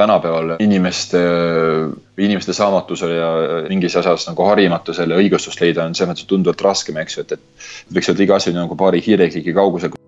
tänapäeval inimeste, inimeste saamatusele ja mingis asjas nagu harimatusele õigustust leida on selles mõttes tunduvalt raskem, eks ju, et, et võiks öelda iga asi nagu paari hiirekliki kaugusel.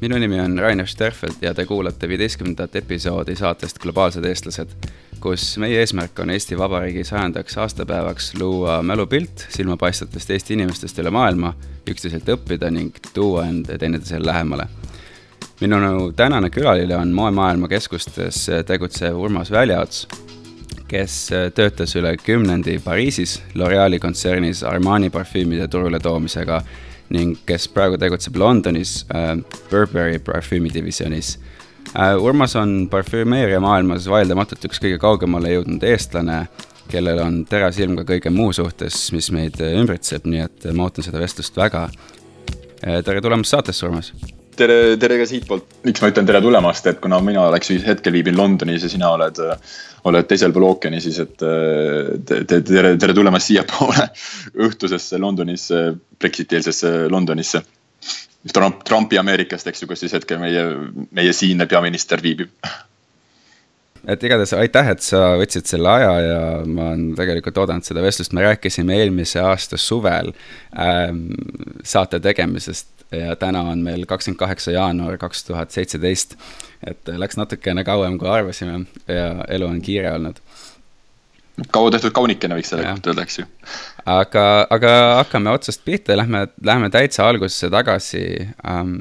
Minu nimi on Rainer Sterfeld ja te kuulate viieteistkümnendat episoodi saatest Globaalsed eestlased, kus meie eesmärk on Eesti Vabariigi sajandaks aastapäevaks luua mälupilt silmapaistvatest Eesti inimestest üle maailma, üksteiselt õppida ning tuua end teineteisele lähemale. minu tänane külaline on moemaailma keskustes tegutsev Urmas Väljaots, kes töötas üle kümnendi Pariisis L'Oreali kontsernis Armani parfüümide turule toomisega ning kes praegu tegutseb Londonis äh, Burberry parfüümidivisioonis äh,. Urmas on parfümeeria maailmas vaieldamatult üks kõige kaugemale jõudnud eestlane, kellel on teras ilm ka kõige muu suhtes, mis meid ümbritseb, nii et ma ootan seda vestlust väga äh,. tere tulemast saatesse, Urmas tere, tere ka siitpoolt. miks ma ütlen tere tulemast, et kuna mina oleks hetkel viibin Londonis ja sina oled, oled teisel pool ookeani, siis et te, te, tere, tere tulemast siiapoole õhtusesse Londonisse, Brexiti-eelsesse Londonisse. Trump, Trumpi Ameerikast, eks ju, kus siis hetkel meie, meie siinne peaminister viibib et igatahes aitäh, et sa võtsid selle aja ja ma olen tegelikult oodanud seda vestlust, me rääkisime eelmise aasta suvel ähm, saate tegemisest ja täna on meil kakskümmend kaheksa jaanuar kaks tuhat seitseteist. et läks natukene kauem, kui arvasime ja elu on kiire olnud. kaua tehtud kaunikene võiks selle kohta öelda, eks ju. aga, aga hakkame otsast pihta, lähme, lähme täitsa algusesse tagasi ähm,.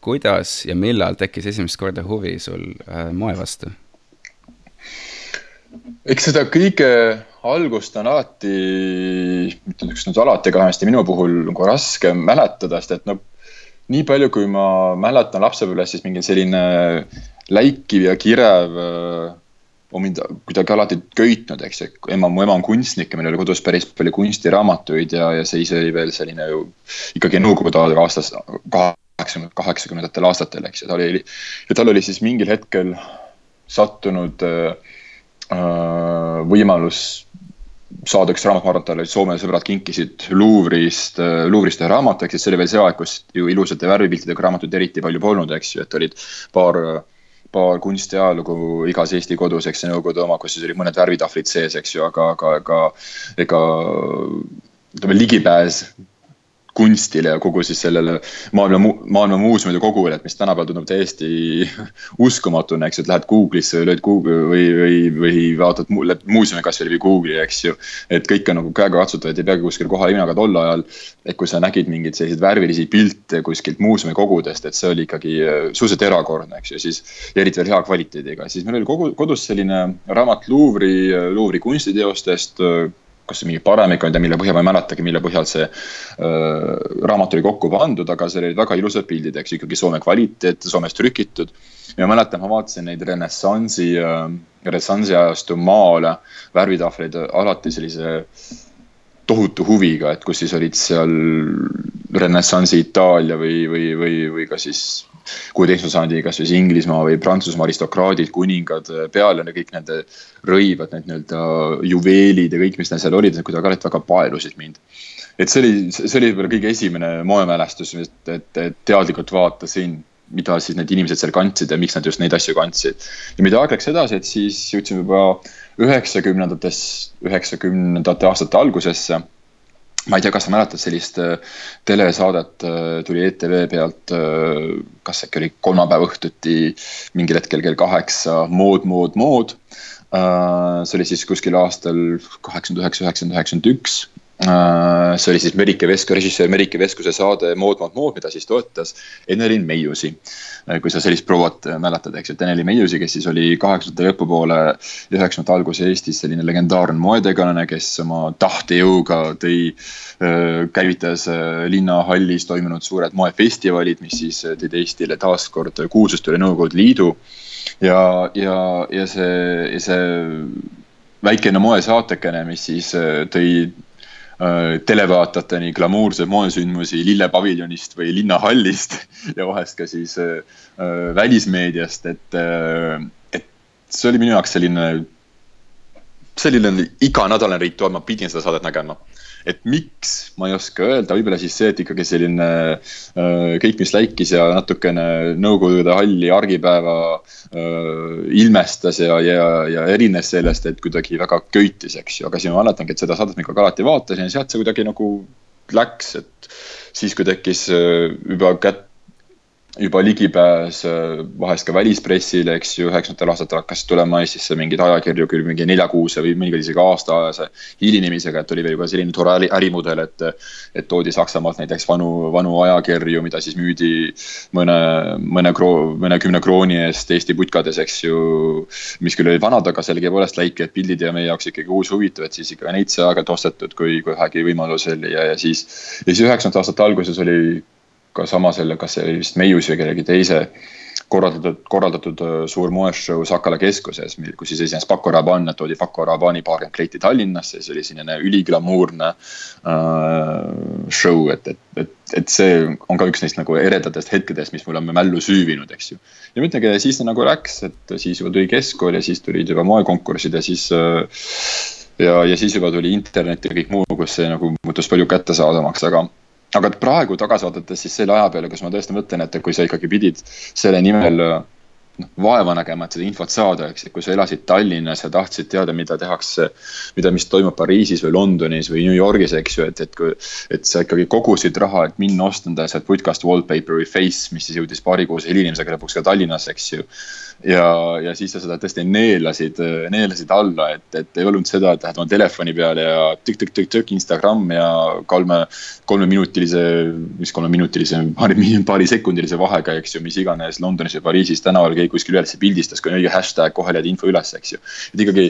kuidas ja millal tekkis esimest korda huvi sul äh, moe vastu? eks seda kõige algust on alati, mitte ütleks nüüd alati, vähemasti minu puhul nagu raske mäletada, sest et noh, nii palju, kui ma mäletan lapsepõlvest, siis mingi selline läikiv ja kirev äh, on mind kuidagi alati köitnud, eks ju, ema, mu ema on kunstnik ja meil oli kodus päris palju kunstiraamatuid ja, ja see ise oli veel selline ju ikkagi nõukogude aeg aastast kaheksakümnendatel, kaheksakümnendatel aastatel, eks ju, ta oli, ja tal oli siis mingil hetkel sattunud äh, äh võimalus saada üks raamat, ma arvan, et talle Soome sõbrad kinkisid Luuvrist, äh, Luuvrist ühe raamatu, ehk siis see oli veel see aeg, kus ju ilusate värvipiltidega raamatuid eriti palju polnud, eks ju, et olid paar, paar kunstiajalugu igas Eesti kodus, eks see Nõukogude oma, kus siis olid mõned värvitahvlid sees, eks ju, aga, aga ega, ega ütleme, ligipääs kunstile ja kogu siis sellele maailma, maailma muuseumide kogule, et mis tänapäeval tundub täiesti uskumatuna, eks ju, et lähed Google'isse või lööd Google või, või, või vaatad muuseumi kasvõi läbi Google'i, eks ju. et kõik on nagu käegakatsutav, et ei peagi kuskil kohal minema, aga tol ajal, et kui sa nägid mingeid selliseid värvilisi pilte kuskilt muuseumi kogudest, et see oli ikkagi äh, suhteliselt erakordne, eks ju, siis. ja eriti veel hea kvaliteediga, siis meil oli kogu, kodus selline raamat Luuvri, Luuvri kunstiteostest kas mingi paremik, ei tea, mille põhjal ma ei mäletagi, mille põhjal see äh, raamat oli kokku pandud, aga seal olid väga ilusad pildid, eks ikkagi Soome kvaliteet, Soomes trükitud. ja ma mäletan, ma vaatasin neid renessansi renessansi ajastu maale, värvitahvleid alati sellise tohutu huviga, et kus siis olid seal renessansi Itaalia või, või, või, või ka siis kuueteistkümnenda sajandi kas siis Inglismaa või Prantsusmaa aristokraadid, kuningad peale kõik nende rõivad, need nii-öelda juveelid ja kõik, mis neil seal olid, need kuidagi alati väga paelusid mind. et see oli, see oli võib-olla kõige esimene moemälestus, et, et, et teadlikult vaatasin, mida siis need inimesed seal kandsid ja miks nad just neid asju kandsid. ja mida aeg läks edasi, et siis jõudsime juba üheksakümnendates, üheksakümnendate aastate algusesse ma ei tea, kas sa mäletad sellist äh, telesaadet, äh, tuli ETV pealt, äh, kas äkki oli kolmapäeva õhtuti mingil hetkel kell kaheksa, mood, mood, mood. see oli siis kuskil aastal kaheksakümmend üheksa, üheksakümmend, üheksakümmend üks see oli siis Merike Vesko, režissöör Merike Veskuse saade Mood, mood, mida siis toetas Enelin Meiusi. Äh, kui sa sellist prouat äh, mäletad, eks ju, et Enelin Meiusi, kes siis oli kaheksakümnendate lõpupoole üheksakümnendate alguse Eestis selline legendaarne moetegelane, kes oma tahtejõuga tõi, käivitas linnahallis toimunud suured moefestivalid, mis siis tõid Eestile taaskord kuulsust üle Nõukogude Liidu. ja, ja, ja see, see väikene moesaatekene, mis siis tõi televaatajateni glamuurseid moesündmusi lillepaviljonist või linnahallist ja vahest ka siis välismeediast, et, et see oli minu jaoks selline, selline iganädalane rituaal, ma pidin seda saadet nägema et miks, ma ei oska öelda, võib-olla siis see, et ikkagi selline äh, kõik, mis läikis ja natukene Nõukogude halli argipäeva äh, ilmestas ja, ja, ja erines sellest, et kuidagi väga köitis, eks ju, aga siis ma mäletangi, et seda saadet ma ikkagi alati vaatasin ja sealt see kuidagi nagu läks, et siis, kui tekkis äh, juba kätt juba ligipääs äh, vahest ka välispressile, eks ju, üheksakümnendatel aastatel hakkas tulema Eestisse mingeid ajakirju küll mingi neljakuuse või mõnikord isegi aastaajase hilinemisega, et oli veel juba selline tore äri, ärimudel, et. et toodi Saksamaalt näiteks vanu, vanu ajakirju, mida siis müüdi mõne, mõne kroo-, mõnekümne krooni eest Eesti putkades, eks ju. mis küll olid vanad, aga sellegipoolest läiked pildid ja meie jaoks ikkagi uus huvitav, et siis ikka neid sai aeg-ajalt ostetud, kui, kui vähegi võimalus oli ja, ja siis. ja siis üheksakümnendate aastate alguses oli ka sama selle, kas see oli vist Meius või kellegi teise korraldatud, korraldatud suur moeshow Sakala keskuses, kus siis esines Paco Rabanne, toodi Paco Rabanne'i paarkümmend kleiti Tallinnasse, see oli selline üliglamuurne äh, show, et, et, et, et see on ka üks neist nagu eredatest hetkedest, mis mulle on mällu süüvinud, eks ju. ja ma ütlengi, siis ta nagu läks, et siis juba tuli keskkool ja siis tulid juba moekonkursid ja siis äh, ja, ja siis juba tuli internet ja kõik muu, kus see nagu muutus palju kättesaadavamaks, aga aga praegu tagasi vaadates siis selle aja peale, kus ma tõesti mõtlen, et kui sa ikkagi pidid selle nimel noh, vaeva nägema, et seda infot saada, eks, et kui sa elasid Tallinnas ja tahtsid teada, mida tehakse, mida, mis toimub Pariisis või Londonis või New Yorgis, eks ju, et, et kui, et sa ikkagi kogusid raha, et minna ostma sealt putkast wallpaper või face, mis siis jõudis paarikuuse hilinemisega lõpuks ka Tallinnasse, eks ju. Ja, ja siis sa seda tõesti neelasid, neelasid alla, et, et ei olnud seda, et lähed oma telefoni peale ja tükk-tükk-tükk-tükk Instagram ja kolme, kolmeminutilise, mis kolmeminutilise, paari, paarisekundilise vahega, eks ju, mis iganes Londonis või Pariisis tänaval keegi kuskil üles pildistas, kui on õige hashtag, kohe leiad info üles, eks ju. et ikkagi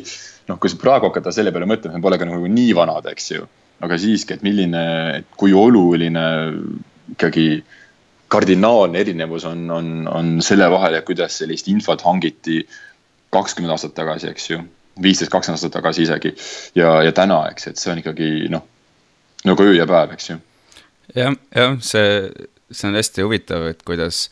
noh, kui sa praegu hakata selle peale mõtlema, me pole ka nagu nii vanad, eks ju. aga siiski, et milline, kui oluline ikkagi kardinaalne erinevus on, on, on selle vahel, kuidas sellist infot hangiti kakskümmend aastat tagasi, eks ju. viisteist, kakskümmend aastat tagasi isegi ja, ja täna, eks, et see on ikkagi noh, nagu öö ja päev, eks ju. jah, jah, see, see on hästi huvitav, et kuidas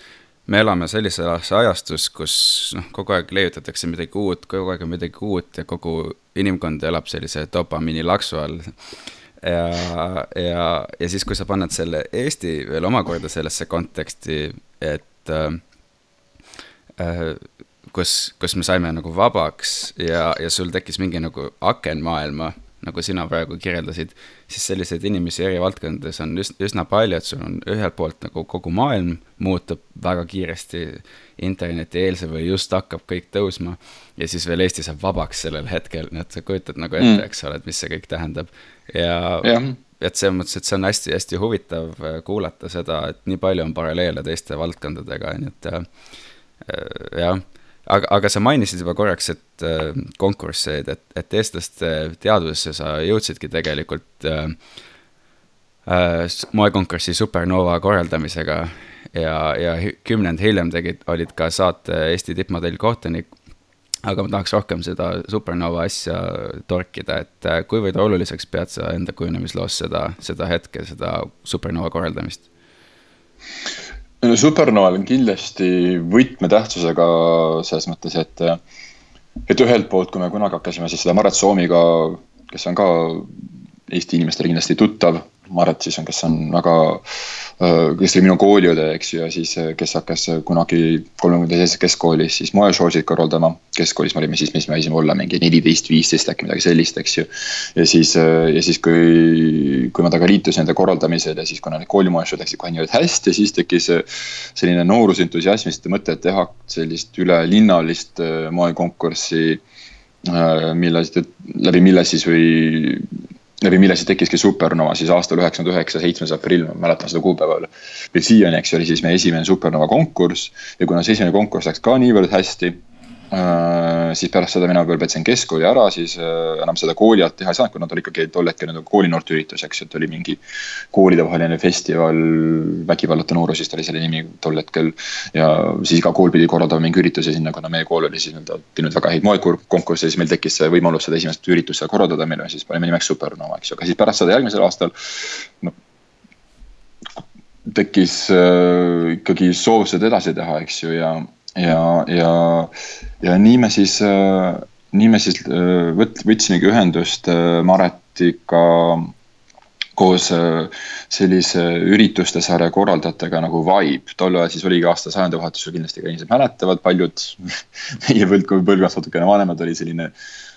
me elame sellises ajastus, kus noh, kogu aeg leiutatakse midagi uut, kogu aeg on midagi uut ja kogu inimkond elab sellise dopamiini laksu all. Ja, ja, ja siis, kui sa paned selle Eesti veel omakorda sellesse konteksti, et äh, kus, kus me saime nagu vabaks ja, ja sul tekkis mingi nagu aken maailma, nagu sina praegu kirjeldasid, siis selliseid inimesi eri valdkondades on üsna, üsna palju, et sul on ühelt poolt nagu kogu maailm muutub väga kiiresti internetieelse või just hakkab kõik tõusma ja siis veel Eesti saab vabaks sellel hetkel, nii et sa kujutad nagu ette mm., eks ole, et mis see kõik tähendab ja, ja et selles mõttes, et see on hästi-hästi huvitav äh, kuulata seda, et nii palju on paralleele teiste valdkondadega, nii et äh, jah. Aga, aga sa mainisid juba korraks, et äh, konkursse, et, et eestlaste teadvusesse sa jõudsidki tegelikult äh, äh, moekonkursi Supernova korraldamisega ja, ja kümnend hiljem tegid, olid ka saate Eesti tippmodell kohtunik aga ma tahaks rohkem seda supernova asja torkida, et äh, kuivõrd oluliseks pead sa enda kujunemisloos seda, seda hetke, seda supernova korraldamist? No supernoval on kindlasti võtmetähtsusega selles mõttes, et, et ühelt poolt, kui me kunagi hakkasime siis seda Maret Soomiga, kes on ka Eesti inimestele kindlasti tuttav, Maret siis on, kes on väga kes oli minu kooliõde, eks ju, ja siis, kes hakkas kunagi kolmekümnenda teises keskkoolis siis moeshowsid korraldama. keskkoolis me olime siis, mis me võisime olla mingi neliteist, viisteist äkki midagi sellist, eks ju. ja siis, ja siis, kui, kui ma temaga liitusin nende korraldamisel ja siis, kuna need koolimoeshow'd läksid kohe niivõrd hästi, siis tekkis selline noorusentusiasmist mõte, et teha sellist ülelinnalist moekonkurssi mille, läbi mille siis või läbi mille siis tekkiski supernova siis aastal üheksakümmend üheksa, seitsmes aprill, ma mäletan seda kuupäeva veel. veel siiani, eks ju, oli siis meie esimene supernova konkurss ja kuna see esimene konkurss läks ka niivõrd hästi siis pärast seda mina lõpetasin keskkooli ära, siis enam seda kooli alt teha ei saanud, kuna ta oli ikkagi tol hetkel nagu koolinoorte üritus, eks ju, et oli mingi koolidevaheline festival, vägivallata noorus, siis ta oli selle nimi tol hetkel. ja siis iga kool pidi korraldama mingi ürituse sinna, kuna meie kool oli siis nii-öelda teinud väga häid moekonkursse, siis meil tekkis see võimalus seda esimest üritust seal korraldada, meil siis panime nimeks Supernova, eks ju, aga siis pärast seda järgmisel aastal. noh tekkis äh, ikkagi soov seda edasi teha, eks ju, ja, ja, ja, ja nii me siis äh,, nii me siis äh, võt-, võtsimegi ühendust äh, Maretiga koos sellise ürituste sarja korraldajatega nagu Vibe. tol ajal siis oligi aasta sajandivahetusel, kindlasti ka inimesed mäletavad, paljud meie põlvkond, põlvkonnast natukene vanemad, oli selline Äh,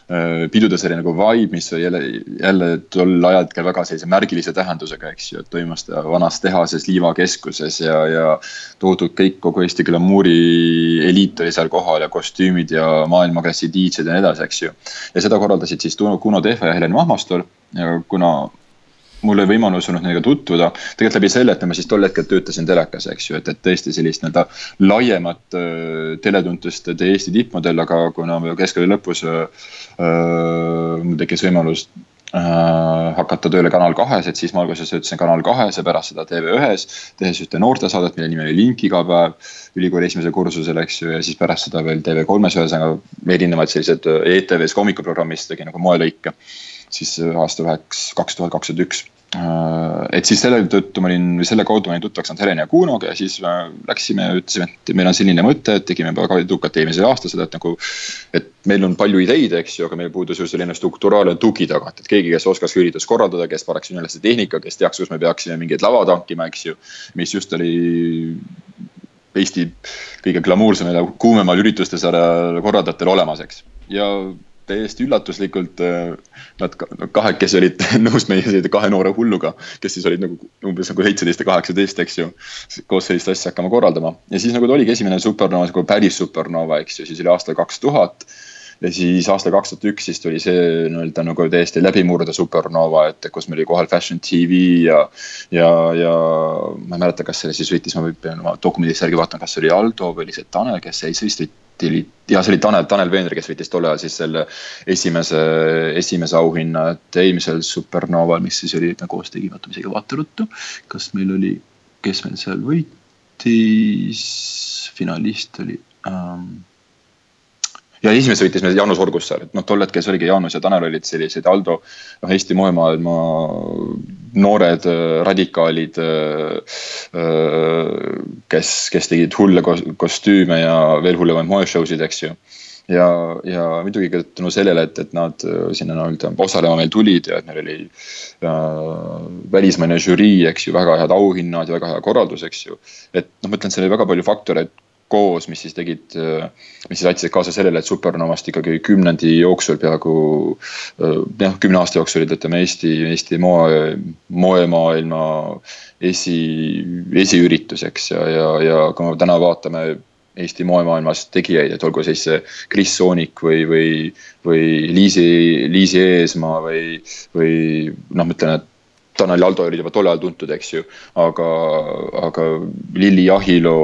pidude selline nagu vibe, mis jälle, jälle tol ajahetkel väga sellise märgilise tähendusega, eks ju, et toimus ta vanas tehases liivakeskuses ja, ja toodud kõik, kogu Eesti glamuuri eliit oli seal kohal ja kostüümid ja maailmaklassi diidžid ja nii edasi, eks ju. ja seda korraldasid siis Kuno Tehva ja Helen Mahmastol ja kuna mul oli võimalus olnud nendega tutvuda, tegelikult läbi selle, et ma siis tol hetkel töötasin telekas, eks ju, et, et tõesti sellist nii-öelda laiemat äh, teletuntust tõi Eesti tippmodell, aga kuna keskkooli lõpus äh, mul tekkis võimalus äh, hakata tööle Kanal kahes, et siis ma alguses töötasin Kanal kahes ja pärast seda TV1-s, tehes ühte noortesaadet, mille nimi oli Link iga päev. ülikooli esimesel kursusel, eks ju, ja siis pärast seda veel TV3-s ühesõnaga erinevad sellised ETV-s hommikuprogrammis tegi nagu moelõike siis aastavaheteks kaks tuhat kakskümmend üks Äh, et siis selle tõttu ma olin, selle kaudu ma olin tuttavaks saanud Heleni ja Kunoga ja siis äh, läksime ja ütlesime, et meil on selline mõte, et tegime väga edukalt eelmisel aastal seda, et nagu. et meil on palju ideid, eks ju, aga meil puudus ju selline strukturaalne tugi tagant, et keegi, kes oskaks üritust korraldada, kes paneks üles tehnika, kes teaks, kus me peaksime mingeid lava tankima, eks ju. mis just oli Eesti kõige glamuursem ja kuumemal ürituste sarja korraldajatel olemas, eks. ja täiesti üllatuslikult äh, nad kahekesi olid nõus meie sellise kahe noore hulluga, kes siis olid nagu umbes nagu seitseteist ja kaheksateist, eks ju. koos sellist asja hakkama korraldama ja siis nagu ta oligi esimene supernova, nagu päris supernova, eks ju, siis oli aastal kaks tuhat ja siis aastal kaks tuhat üks siis tuli see nii-öelda nagu täiesti läbimurde supernova, et kus meil oli kohal Fashion TV ja. ja, ja ma ei mäleta, kas selle siis võitis, ma pean oma dokumendist järgi vaatama, kas see oli Aldo või oli see Tanel, kes jäi, see vist oli, ja see oli Tanel, Tanel Veener, kes võitis tol ajal siis selle esimese, esimese auhinna, et eelmisel Supernoval, mis siis oli, me koos tegime, oota, ma isegi vaatan ruttu, kas meil oli, kes meil seal võitis, finalist oli um, ja esimese võitis meil Jaanus Orgussaar, et noh, tol hetkel see oligi Jaanus ja Tanel olid sellised Aldo, noh Eesti moemaailma noored äh, radikaalid, äh, äh, kes, kes tegid hulle kostüüme ja veel hullemaid moeshow sid, eks ju ja, ja muidugi ka tänu sellele, et, et nad sinna nii-öelda osalema meil tulid ja et meil oli äh, välismaine žürii, eks ju, väga head auhinnad ja väga hea korraldus, eks ju. et noh, ma ütlen, seal oli väga palju faktoreid koos, mis siis tegid, mis siis aitasid kaasa sellele, et Supernovast ikkagi kümnendi jooksul peaaegu jah, kümne aasta jooksul ütleme Eesti, Eesti moe, moemaailma esi, esiüritus, eks ja, ja, ja kui me täna vaatame Eesti moemaailmas tegijaid, et olgu siis Kris Soonik või, või, või Liisi, Liisi Eesmaa või, või noh, ma ütlen, et Tanel Aldo olid juba tol ajal tuntud, eks ju, aga, aga Lilli Jahilo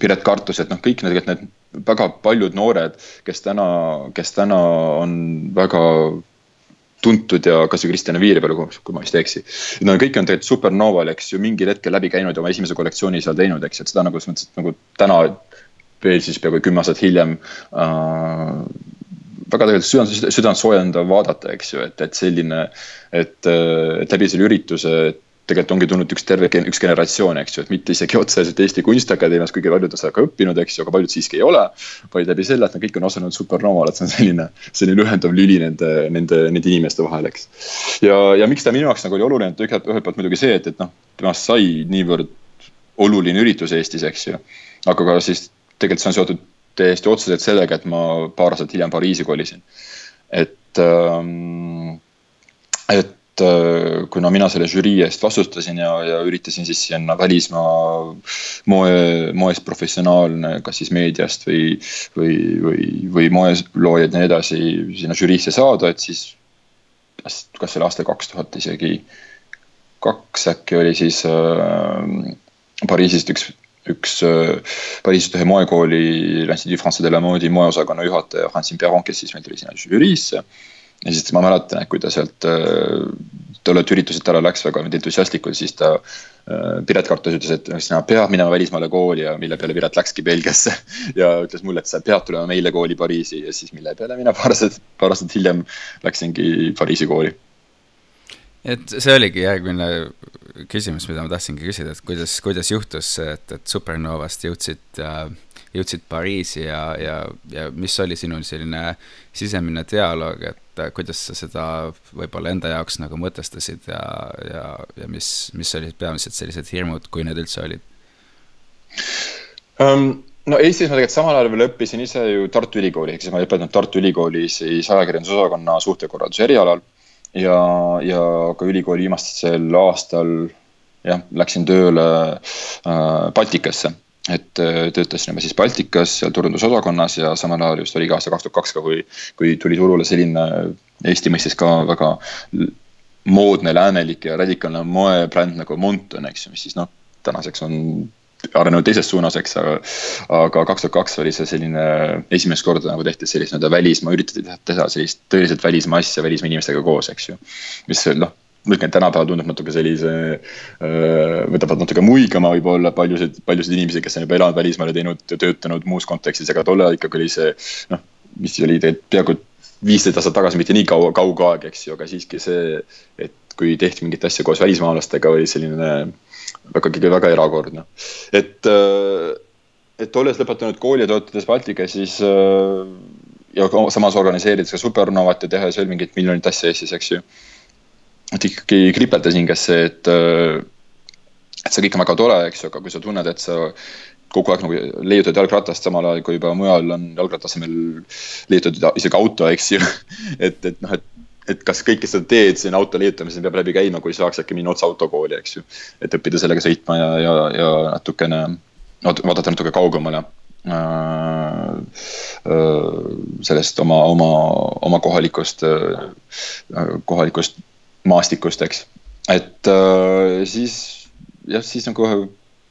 Piret Kartus, et noh, kõik need, need väga paljud noored, kes täna, kes täna on väga tuntud ja kasvõi Kristjan Viiri peale, kui ma vist ei eksi. no kõik on tegelikult Supernoval, eks ju, mingil hetkel läbi käinud ja oma esimese kollektsiooni seal teinud, eks, et seda nagu selles mõttes, et nagu täna veel siis peaaegu kümme aastat hiljem äh, väga tegelikult südant, südant soojendav vaadata, eks ju, et, et selline, et, et läbi selle ürituse, et tegelikult ongi tulnud üks terve, üks generatsioon, eks ju, et mitte isegi otseselt Eesti Kunstiakadeemias, kuigi paljud on seda ka õppinud, eks ju, aga paljud siiski ei ole. vaid läbi selle, et nad kõik on osalenud Supernoval, et see on selline, selline ühendav lüli nende, nende, nende inimeste vahel, eks. ja, ja miks ta minu jaoks nagu oli oluline, et ühelt, ühelt poolt muidugi see, et, et noh, temast sai niivõrd oluline üritus Eestis, eks ju. aga ka siis tegelikult see on seotud täiesti otseselt sellega, et ma paar aastat hiljem Pariisi kolisin. et ähm,, et et äh, kuna mina selle žürii eest vastutasin ja, ja üritasin siis sinna välismaa moe, moest professionaalne, kas siis meediast või, või, või, või moeloojad ja nii edasi sinna žüriisse saada, et siis kas, kas see oli aasta kaks tuhat isegi kaks äkki oli siis äh, Pariisist üks üks Pariisis ühe moekooli l'Institut Français de la Mode'i moeosakonna juhataja Francine Perron, kes siis meil tuli sinna žüriisse. Ja siis ma mäletan, et kui ta sealt tollelt ürituselt ära läks väga entusiastlikult, siis ta Piret Kartus ütles, et sina pead minema välismaale kooli ja mille peale Piret läkski Belgiasse. ja ütles mulle, et sa pead tulema meile kooli Pariisi ja siis mille peale mina paar aastat, paar aastat hiljem läksingi Pariisi kooli et see oligi järgmine küsimus, mida ma tahtsingi küsida, et kuidas, kuidas juhtus see, et, et Supernovast jõudsid äh,, jõudsid Pariisi ja, ja, ja mis oli sinu selline sisemine dialoog, et äh, kuidas sa seda võib-olla enda jaoks nagu mõtestasid ja, ja, ja mis, mis olid peamised sellised hirmud, kui need üldse olid um...? no Eestis ma tegelikult samal ajal veel õppisin ise ju Tartu Ülikoolis, ehk siis ma ei õpetanud Tartu Ülikoolis siis ajakirjandusosakonna suhtekorralduse erialal ja, ja ka ülikooli viimasel aastal jah, läksin tööle äh, Baltikasse et äh, töötasin juba siis Baltikas seal turundusosakonnas ja samal ajal just oligi aasta kaks tuhat kaks ka, kui, kui tuli turule selline Eesti mõistes ka väga moodne, läänelik ja radikaalne moebränd nagu Monton, eks ju, mis siis noh, tänaseks on arenenud teises suunas, eks, aga. aga kaks tuhat kaks oli see selline esimest korda nagu tehti sellist nii-öelda välismaa, üritati teha sellist tõeliselt välismaa asja välismaa inimestega koos, eks ju. mis noh, ütlen, et tänapäeval tundub natuke sellise, võtavad natuke muigama võib-olla paljusid, paljusid inimesi, kes on juba elanud välismaal ja teinud töötanud muus kontekstis, aga tol ajal ikkagi oli see noh, mis oli tegelikult peaaegu viisteist aastat tagasi, mitte nii kaua, kauge aeg, eks ju, aga siiski see, et kui tehti mingit asja koos välismaalastega, oli selline vägagi väga erakordne. et, et olles lõpetanud kooli ja töötades Baltikas, siis ja samas organiseerides ka Supernovat ja tehes veel mingit miljonit asja Eestis, eks ju. Et ikkagi kripeldas hinges see, et, äh, et see kõik on väga tore, eks ju, aga kui sa tunned, et sa kogu aeg nagu leiutad jalgratast, samal ajal kui juba mujal on jalgratta asemel leiutatud isegi auto, eks ju. et, et noh, et et kas kõik, kes seda teed, siin auto leiutamisel peab läbi käima, kui saaks äkki minna otse autokooli, eks ju. et õppida sellega sõitma ja, ja, ja natukene, vaadata natuke kaugemale äh, äh, sellest oma, oma, oma kohalikust, äh, kohalikust maastikust, eks. et siis jah, siis nagu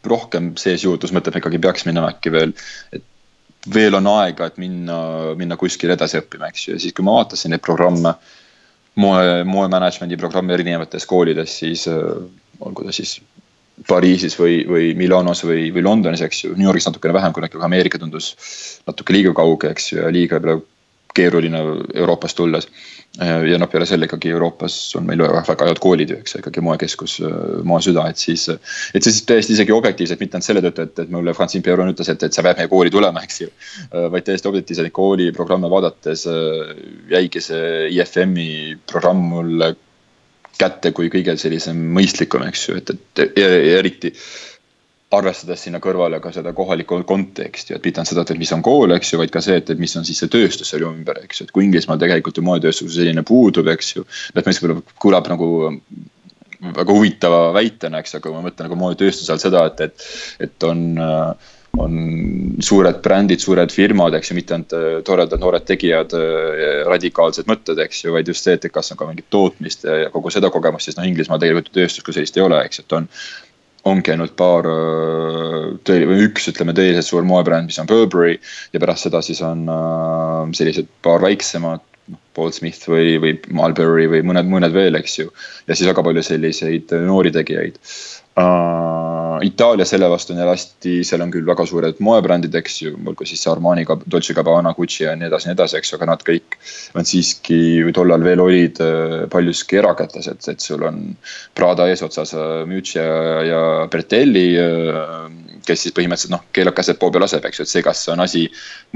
rohkem sees et me ikkagi peaks minema äkki veel, et veel on aega, et minna, minna kuskile edasi õppima, eks ju, ja siis, kui ma vaatasin neid programme äh, moe, moemanagement'i programme erinevates koolides, siis äh, olgu ta siis Pariisis või, või Milanos või, või Londonis, eks ju, New Yorgis natukene vähem, kuna ikkagi Ameerika tundus natuke liiga kauge, eks ju, ja liiga keeruline Euroopast tulles. Äh, ja noh, peale selle ikkagi Euroopas on meil väga, head koolid ju, eks ikkagi moekeskus, äh, moesüda, et siis. et see siis täiesti isegi objektiivselt, mitte ainult selle tõttu, et, et mulle Francine Pierron ütles, et, et sa pead meie kooli tulema, eks ju. Äh, vaid täiesti objektiivselt kooliprogramme vaadates jäigi see IFM-i programm mulle kätte kui kõige sellisem mõistlikum, eks ju, et, et eriti arvestades sinna kõrvale ka seda kohalikku konteksti, et mitte ainult seda, et mis on kool, eks ju, vaid ka see, et, et mis on siis see tööstus seal ümber, eks ju, et kui Inglismaal tegelikult ju moetööstus selline puudub, eks ju. et mis kõlab nagu väga huvitava väitena, eks, aga ma mõtlen nagu moetööstuse all seda, et, et, et on on suured brändid, suured firmad, eks ju, mitte ainult toredad noored tegijad, radikaalsed mõtted, eks ju, vaid just see, et kas on ka mingit tootmist ja kogu seda kogemust, siis noh, Inglismaal tegelikult tööstust kui sellist ei ole, eks, et on ongi ainult paar tõi- või üks, ütleme tõeliselt suur moebränd, mis on Burberry ja pärast seda siis on äh, sellised paar väiksemad, noh, Paul Smith või, või Marlborough või mõned, mõned veel, eks ju. ja siis väga palju selliseid noori tegijaid uh,. Itaalia selle vastu on jälle hästi, seal on küll väga suured moebrändid, eks ju, olgu siis Armani, Dolce Gabbana, Gucci ja nii edasi, nii edasi, eks ju, aga nad kõik on siiski, tollal veel olid äh, paljuski erakätlased, et sul on Prada eesotsas äh, Mucci ja, ja Bertelli kes siis põhimõtteliselt noh, keelab käsed poo peal laseb, eks ju, et see, kas see on asi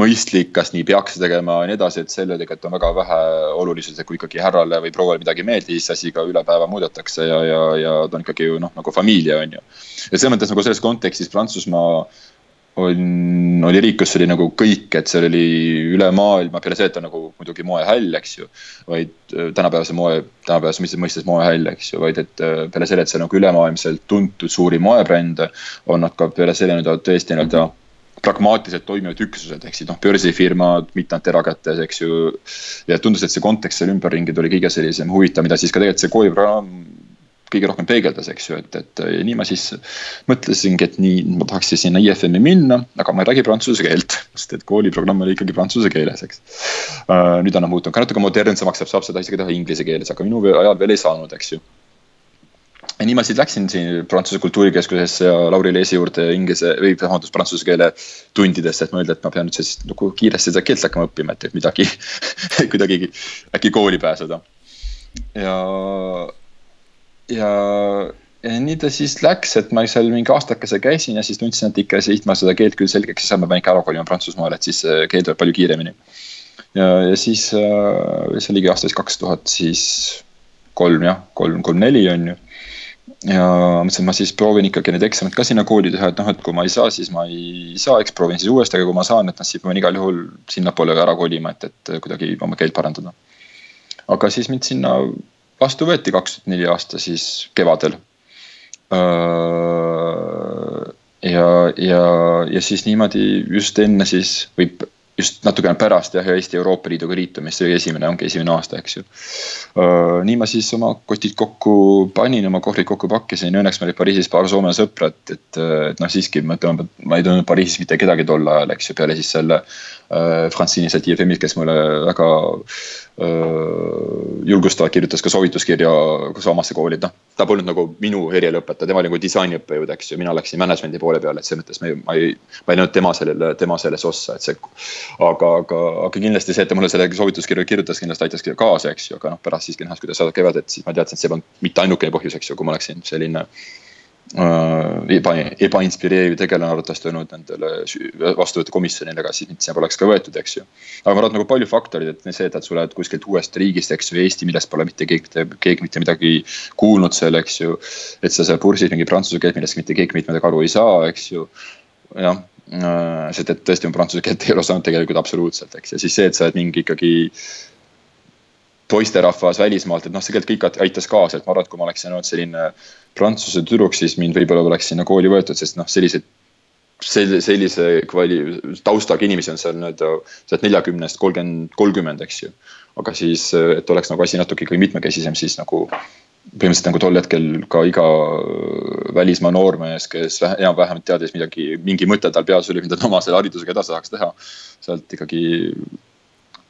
mõistlik, kas nii peaks tegema ja nii edasi, et selle tegelikult on väga vähe olulisus, et kui ikkagi härrale või prouale midagi ei meeldi, siis asi ka üle päeva muudetakse ja, ja, ja ta on ikkagi ju noh, nagu familia on ju. ja selles mõttes nagu selles kontekstis Prantsusmaa on, oli riik, kus oli nagu kõik, et seal oli üle maailma, peale see, et ta nagu muidugi moehäll, eks ju. vaid äh, tänapäevase moe, tänapäevase mõistes moehäll, eks ju, vaid et äh, peale selle, et see nagu ülemaailmselt tuntud suuri moebrände. on nad ka peale selle nii-öelda tõesti nii-öelda pragmaatiliselt toimivad üksused, ehk siis noh, börsifirmad, mitte ainult erakätes, eks ju. ja tundus, et see kontekst seal ümberringi tuli kõige sellisem huvitav, mida siis ka tegelikult see kooliprogramm kõige rohkem peegeldas, eks ju, et, et nii ma siis mõtlesingi, et nii, ma tahaks siis sinna IFM-i minna, aga ma ei räägi prantsuse keelt, sest et kooliprogramm oli ikkagi prantsuse keeles, eks uh,. nüüd on muutunud ka natuke modernsemaks, saab seda isegi teha inglise keeles, aga minu ajal veel ei saanud, eks ju ja nii ma siis läksin siin Prantsuse Kultuurikeskusesse ja Lauri Leesi juurde inglise või vabandust, prantsuse keele tundidesse, et mõelda, et ma pean nüüd siis nagu kiiresti seda keelt hakkama õppima, et midagi kuidagi äkki kooli pääseda. ja, ja, ja nii ta siis läks, et ma seal mingi aastakese käisin ja siis tundsin, et ikka siit ma seda keelt küll selgeks ei saa, ma pean ikka ära kolima Prantsusmaale, et siis see keel tuleb palju kiiremini. ja, ja siis äh, see oligi aastast kaks tuhat siis kolm jah, kolm, kolm-neli on ju ja mõtlesin, et ma siis proovin ikkagi need eksamid ka sinna kooli teha, et noh, et kui ma ei saa, siis ma ei saa, eks proovin siis uuesti, aga kui ma saan, et noh, siis pean igal juhul sinnapoole ära kolima, et, et kuidagi oma keelt parandada. aga siis mind sinna vastu võeti kaks tuhat neli aasta siis kevadel. ja, ja, ja siis niimoodi just enne siis või just natukene pärast jah, Eesti Euroopa Liiduga liitumist, see oli esimene, ongi esimene aasta, eks ju. nii ma siis oma kotid kokku panin, oma kohvrid kokku pakkisin, õnneks meil olid Pariisis paar Soome sõpra, et, et, et noh, siiski ma ütlen, ma ei tundnud Pariisis mitte kedagi tol ajal, eks ju, peale siis selle äh, Francine Satiefemit, kes mulle väga äh, julgustavalt kirjutas ka soovituskirja Soomasse kooli, et noh, ta polnud nagu minu erialaõpetaja, tema oli nagu disainiõppejõud, eks ju, mina läksin management'i poole peale, et selles mõttes ma ei, ma ei, ma ei näinud tema sellele, tema selles ossa, et see. aga, aga, aga kindlasti see, et ta mulle selle soovituskirja kirjutas, kindlasti aitas kaasa, eks ju, aga noh, pärast siiski nähes, kuidas saadab kevadet, siis ma teadsin, et see polnud mitte ainukene põhjus, eks ju, kui ma oleksin selline Äh, eba, ebainspireeriv tegelane arvatavasti olnud nendele vastuvõtukomisjonile, aga siis mind sinna poleks ka võetud, eks ju. aga ma arvan, nagu palju faktoreid, et see, et sa tuled kuskilt uuest riigist, eks ju, Eesti, millest pole mitte keegi, keegi mitte midagi kuulnud seal, eks ju. et sa seal kursis mingi prantsuse keelt, millest mitte keegi mitte midagi aru ei saa, eks ju. jah, äh, sest et tõesti ma prantsuse keelt ei ole osanud tegelikult absoluutselt, eks, ja siis see, et sa oled mingi ikkagi poisterahvas välismaalt, et noh, see tegelikult kõik aitas kaasa, et ma arvan, et kui ma oleksin olnud selline prantsuse tüdruk, siis mind võib-olla poleks sinna kooli võetud, sest noh, selliseid sellise, sellise kvali-, taustaga inimesi on seal nii-öelda, sealt neljakümnest kolmkümmend, kolmkümmend, eks ju. aga siis, et oleks nagu asi natuke ikkagi mitmekesisem, siis nagu põhimõtteliselt nagu tol hetkel ka iga välismaa noormees, kes enam-vähem teadis midagi, mingi mõte tal peas oli, mida ta oma selle haridusega edasi tahaks teha. sealt ikkagi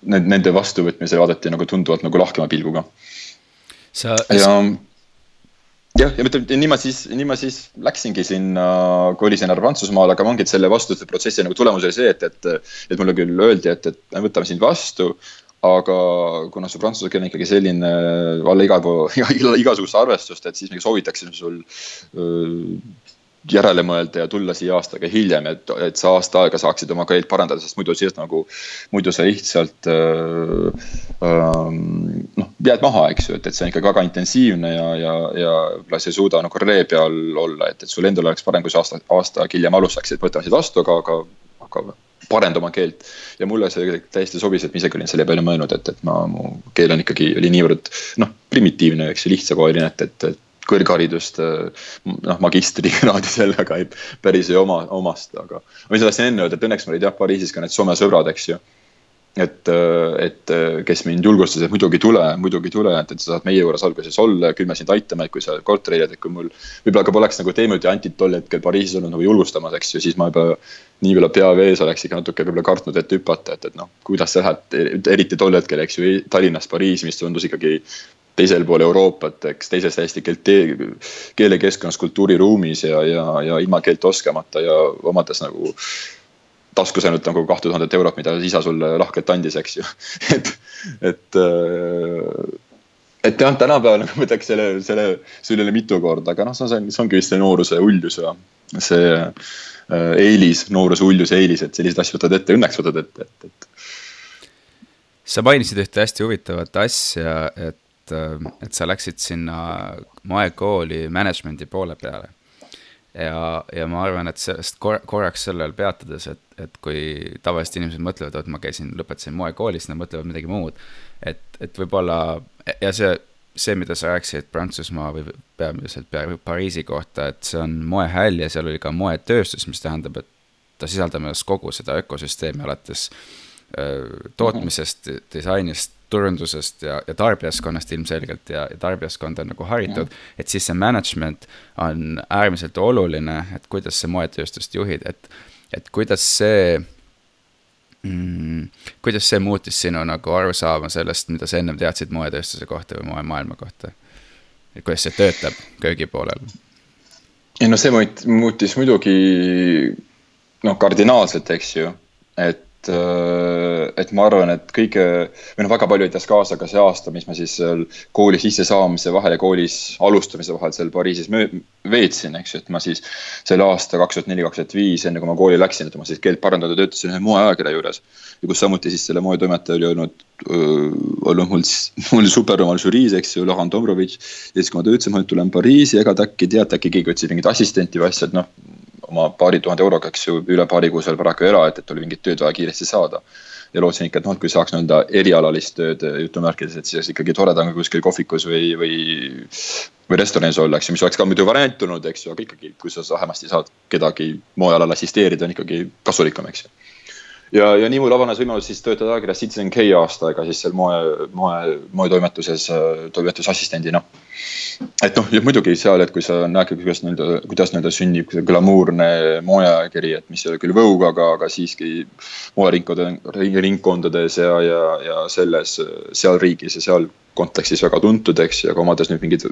nende vastuvõtmise vaadati nagu tunduvalt nagu lahkema pilguga. sa. ja jah, ja ütleme, nii ma siis, nii ma siis läksingi sinna, kolisin ära Prantsusmaale, aga ongi, et selle vastuvõtmise protsessi nagu tulemus oli see, et, et, et mulle küll öeldi, et, et me võtame sind vastu. aga kuna su prantsuse keel on ikkagi selline alla iga, igasugust arvestust, et siis me soovitaksime sul järele mõelda ja tulla siia aastaga hiljem, et, et sa aasta aega saaksid oma keelt parandada, sest muidu siis nagu, muidu sa lihtsalt äh, äh, noh, jääd maha, eks ju, et, et see on ikkagi väga intensiivne ja, ja, ja võib-olla sa ei suuda nagu ree peal olla, et, et sul endal oleks parem, kui sa aasta, aasta hiljem alustaksid, võtame sind vastu, aga, aga, aga parenda oma keelt. ja mulle see täiesti sobis, et ma isegi olin selle peale mõelnud, et, et ma, mu keel on ikkagi, oli niivõrd noh, primitiivne, eks ju, lihtsakoeline, et, et, et kõrgharidust, noh magistrikraadi sellega ei, päris ei oma, omasta, aga. ma ise tahtsin enne öelda, et õnneks mul olid jah Pariisis ka need Soome sõbrad, eks ju. et, et kes mind julgustasid, et muidugi tule, muidugi tule, et, et sa saad meie juures alguses olla ja küll me sind aitame, et kui sa korteri leiad, et kui mul. võib-olla ka poleks nagu Teemut ja Antit tol hetkel Pariisis olnud nagu julgustamas, eks ju, siis ma juba nii võib-olla pea vees oleks ikka natuke võib-olla kartnud ette hüpata, et, et noh, kuidas sa lähed, eriti tol hetkel, eks ju, Tallinnast Pariisi, mis tundus ikkagi teisel pool Euroopat, eks teises täiesti keelte, keelekeskkonnas, kultuuriruumis ja, ja, ja ilma keelt oskamata ja omades nagu taskus ainult nagu kahte tuhandet eurot, mida isa sulle lahkelt andis, eks ju et, et, äh, et jah, tänapäeval nagu võtaks selle, selle, selle üle mitu korda, aga noh, see on, see ongi vist see nooruse uljus ja see äh, eelis, nooruse uljus eelis, et selliseid asju võtad ette, õnneks võtad ette, et, et. sa mainisid ühte hästi huvitavat asja, et et, et sa läksid sinna moekooli management'i poole peale. ja, ja ma arvan, et sellest kor korraks sellel peatudes, et, et kui tavaliselt inimesed mõtlevad, et ma käisin, lõpetasin moekoolis, nad mõtlevad midagi muud. et, et võib-olla ja see, see, mida sa rääkisid Prantsusmaa või peamiselt Pariisi kohta, et see on moehäll ja seal oli ka moetööstus, mis tähendab, et ta sisaldab endas kogu seda ökosüsteemi alates äh, tootmisest, disainist turundusest ja, ja tarbijaskonnast ilmselgelt ja, ja tarbijaskond on nagu haritud, et siis see management on äärmiselt oluline, et kuidas sa moetööstust juhid, et, et kuidas see mm,, kuidas see muutis sinu nagu arusaama sellest, mida sa ennem teadsid moetööstuse kohta või moemaailma kohta? et kuidas see töötab köögi poolel? ei no see muutis muidugi noh, kardinaalselt, eks ju, et et ma arvan, et kõige või noh, väga palju aitas kaasa ka see aasta, mis ma siis seal kooli sissesaamise vahel ja koolis alustamise vahel seal Pariisis veetsin, eks ju, et ma siis selle aasta kaks tuhat neli, kaks tuhat viis, enne kui ma kooli läksin, et ma siis keelt parandada töötasin ühe moeajakirja juures. ja kus samuti siis selle moetoimetaja oli olnud, olnud mul mul super omal žüriis, eks ju, Lahan Dombrovitš. ja siis, kui ma töötasin, ma tulen Pariisi, ega ta äkki teate, äkki keegi otsib mingit assistenti või asja, et noh oma paari tuhande euroga, eks ju, üle paari kuu seal paraku ela, et, et oli mingit tööd vaja kiiresti saada. ja lootsin ikka, et noh, kui saaks nii-öelda erialalist tööd jutumärkides, et siis ikkagi tore on ka kuskil kohvikus või, või. või restoranis olla, eks ju, mis oleks ka muidu variant olnud, eks ju, aga ikkagi, kui sa vähemasti saad kedagi moealal assisteerida, on ikkagi kasulikum, eks ju ja, ja nii mul avanes võimalus siis töötada ajakirjas Citizen K aasta aega siis seal moe, moe, moetoimetuses toimetusassistendina. Et noh, ja muidugi seal, et kui sa näed, kuidas nii-öelda, kuidas nii-öelda sünnib glamuurne moeajakiri, et mis ei ole küll Vogue, aga, aga siiski moeringkondade, ringkondades ja, ja, ja selles, seal riigis ja seal kontekstis väga tuntud, eks ju, aga omades nüüd mingit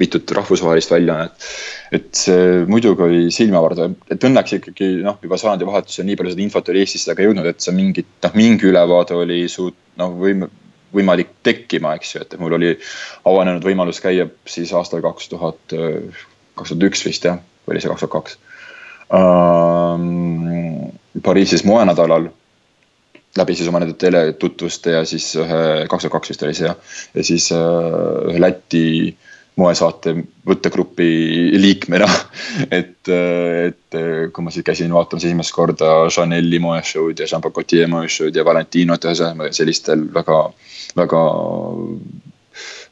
mitut rahvusvahelist väljaannet. et see muidugi oli silmavardav, et õnneks ikkagi noh, juba sajandivahetusel nii palju seda infot oli Eestisse ka jõudnud, et see mingit noh, mingi ülevaade oli suut-, noh, võim-, võimalik tekkima, eks ju, et mul oli avanenud võimalus käia siis aastal kaks tuhat, kaks tuhat üks vist jah, või oli see kaks tuhat kaks. Pariisis moenädalal läbi siis oma nende teletutvuste ja siis ühe, kaks tuhat kaks vist oli see jah, ja siis äh, ühe Läti moesaate võttegrupi liikmena. Et, äh, et äh, kui ma siis käisin vaatamas esimest korda Chanel'i moeshow'd ja Jean Paul Gaultier moeshow'd ja Valentinot ühesõnaga sellistel väga, väga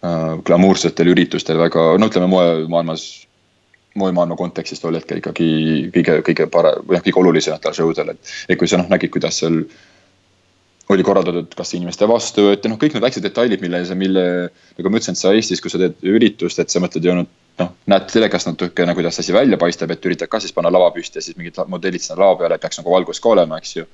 äh, glamuursetel üritustel väga, no ütleme moemaailmas moemaailma kontekstis tol hetkel ikkagi kõige, kõige parem või noh, kõige olulisematel show del, et, et kui sa noh nägid, kuidas seal oli korraldatud kas inimeste vastuvõtt ja noh, kõik need väiksed detailid, mille, mille nagu ma ütlesin, et sa Eestis, kui sa teed üritust, et sa mõtled ju ainult noh, näed telekast natukene, kuidas asi välja paistab, et üritad ka siis panna lava püsti ja siis mingid modellid sinna lava peale, peaks nagu valgus ka olema, eks ju.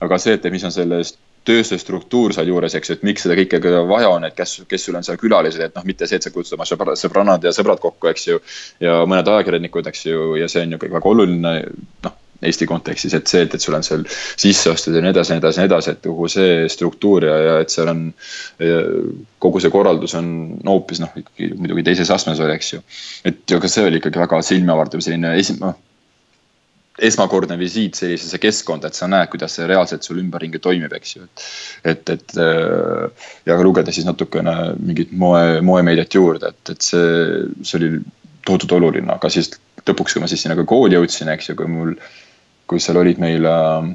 aga see, et mis on selles tööstusstruktuur sealjuures, eks ju, et miks seda kõike vaja on, et kes, kes sul on seal külalised, et noh, mitte see, et sa kutsud oma sõbra, sõbrannad ja sõbrad kokku, eks ju. ja mõned ajakirjanikud, eks ju, ja see on ju kõik väga oluline, noh Eesti kontekstis, et see, et, et sul on seal sisseostud ja nii edasi, nii edasi, nii edasi, et kogu see struktuur ja, ja et seal on. kogu see korraldus on hoopis noh, ikkagi muidugi teises astmes oli, eks ju. et aga see oli ikkagi väga silmavardav selline esi-, noh esmakordne visiit sellisesse keskkonda, et sa näed, kuidas see reaalselt sul ümberringi toimib, eks ju, et. et, et ja lugeda siis natukene mingit moe, moemeediat juurde, et, et see, see oli tohutult oluline, aga siis lõpuks, kui ma siis sinna ka kooli jõudsin, eks ju, kui mul kui seal olid meil äh,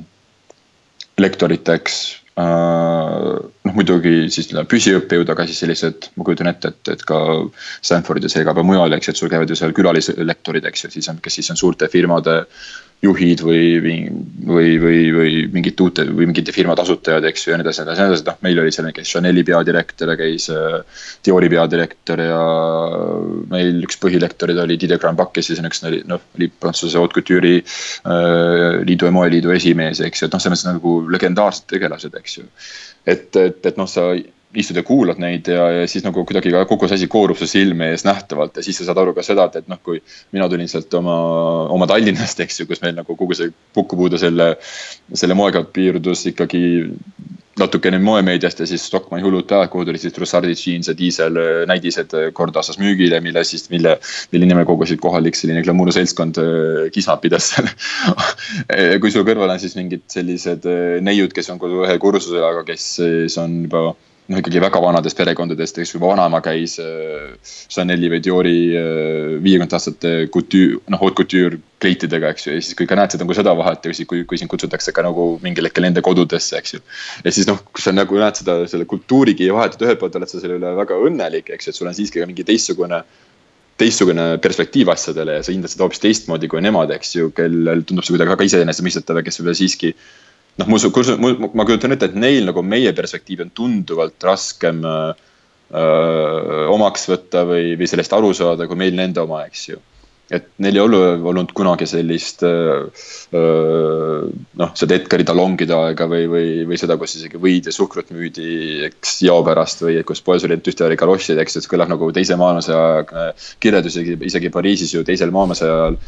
lektoriteks äh, noh, muidugi siis püsiõppejõud, aga siis sellised, ma kujutan ette, et, et ka Stanfordis ja ka mujal, eks et sul käivad ju seal külalislektorid, eks ju, siis on, kes siis on suurte firmade juhid või, või, või, või mingite uute või mingite firmade asutajad, eks ju, ja nii edasi, nii edasi, nii edasi, noh, meil oli seal näiteks Chanel'i peadirektor ja käis äh, Diori peadirektor ja meil üks põhilektorid oli Didier Grandbach, kes siis on üks, noh, oli Prantsuse haute couture'i äh, liidu ja moeliidu esimees, eks ju, et noh, selles mõttes nagu legendaarsed tegelased, eks ju. et, et, et noh, sa istud ja kuulad neid ja, ja siis nagu kuidagi kogu see asi koorub su silme ees nähtavalt ja siis sa saad aru ka seda, et, et noh, kui mina tulin sealt oma, oma Tallinnast, eks ju, kus meil nagu kogu see kokkupuude selle, selle moega piirdus ikkagi natukene moemeediast ja siis Stockmanni hullud päevad, kuhu tulid siis Trussardi jeans ja diisel näidised kord aastas müügile, mille siis, mille, mille nimel kogusid kohalik selline glamuurne seltskond kismat pidas seal. Kui sul kõrval on siis mingid sellised neiud, kes on ühe kursusel, aga kes siis on juba noh, ikkagi väga vanadest perekondadest, kes juba vanaema käis äh, Chanel'i või Diori äh, viiekümnendate aastate couture, noh, haute couture kleitidega, eks ju, ja siis kui ka näed seda nagu seda vahet ja siis, kui, kui sind kutsutakse ka nagu mingil hetkel nende kodudesse, eks ju. ja siis noh, kui sa nagu näed seda, selle kultuurigi vahet, et ühelt poolt oled sa selle üle väga õnnelik, eks ju, et sul on siiski ka mingi teistsugune teistsugune perspektiiv asjadele ja sa hindad seda hoopis teistmoodi kui nemad, eks ju, kellel tundub see kuidagi väga iseenesestmõistetav ja kes võib-olla siiski noh, ma usun, ma kujutan ette, et neil nagu meie perspektiivi on tunduvalt raskem öö, omaks võtta või, või sellest aru saada, kui meil nende oma, eks ju et neil ei ole olnud kunagi sellist noh, seda Edgari talongide aega või, või, või seda, kus isegi võid ja suhkrut müüdi, eks jao pärast või kus poes oli tühja kalossid, eks, et see kõlab nagu teise maailmasõja kirjeldus, isegi, isegi Pariisis ju teisel maailmasõja ajal.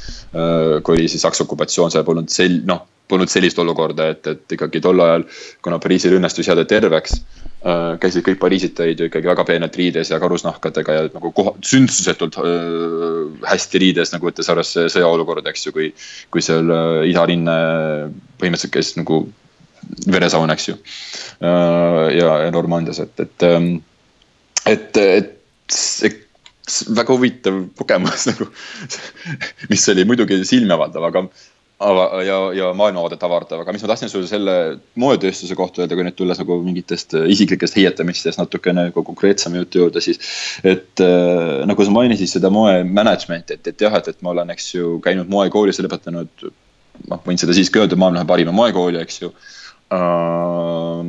kui oli siis Saksa okupatsioon, seal polnud sel-, noh, polnud sellist olukorda, et, et ikkagi tol ajal, kuna Pariisil õnnestus jääda terveks Äh, käisid kõik pariisitajad ju ikkagi väga peenelt riides ja karusnahkadega ja nagu koha, sündsusetult äh, hästi riides, nagu võttes arvesse sõjaolukorda, eks ju, kui. kui seal äh, idarinne põhimõtteliselt käis nagu veresaun, eks ju. ja, ja Normandias, et, et, ähm, et, et see väga huvitav kogemus nagu, mis oli muidugi silmavaldav, aga ja, ja maailmavaadet avardav, aga mis ma tahtsin sulle selle moetööstuse kohta öelda, kui nüüd tulles nagu mingitest äh, isiklikest heietamistest natukene nagu konkreetsema jutu juurde, siis. et äh, nagu sa mainisid seda moe management'i, et, et jah, et, et ma olen, eks ju, käinud moekoolis ja lõpetanud. noh, võin seda siiski öelda, maailma parima moekooli, eks ju uh,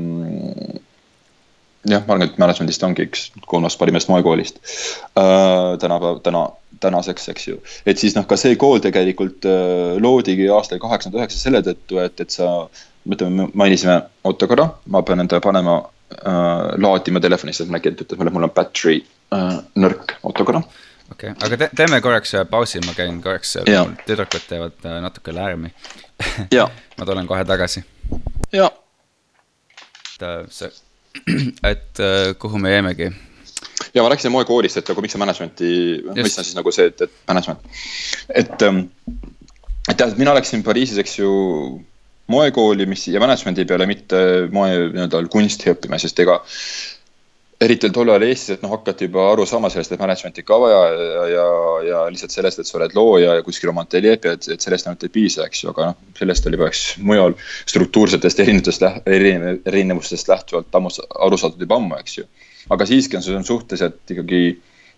jah, ma arvan, et management'ist ongi üks kolmas parimast moekoolist uh,. tänapäev, täna, tänaseks, eks ju. et siis noh, ka see kool tegelikult uh, loodigi aastal kaheksakümmend üheksa selle tõttu, et, et sa. ütleme, mainisime, oota korra, ma pean enda panema uh,, laadima telefonist, et äkki ütleb mulle, mul on battery uh, nõrk, oota korra okei okay., aga te, teeme korraks pausi, ma käin korraks, tüdrukud teevad natuke lärmi ma tulen kohe tagasi. jaa. et et äh, kuhu me jäimegi? Ja ma rääkisin moekoolist, et nagu miks see management'i, mis on siis nagu see, et, et management. et, ähm, et jah, mina läksin Pariisis, eks ju, moekooli, mis ja management'i peale mitte moe nii-öelda kunsti õppima, sest ega eriti tol ajal Eestis, et noh, hakati juba aru saama sellest, et management'i ka vaja ja, ja, ja lihtsalt sellest, et sa oled looja ja kuskil oma ateljee pead, et sellest ainult ei piisa, eks ju, aga noh, sellest oli peaks mujal struktuursetest erinevatest, erinevustest lähtuvalt ammu aru saadud juba ammu, eks ju. Aga siiski on see on suhteliselt ikkagi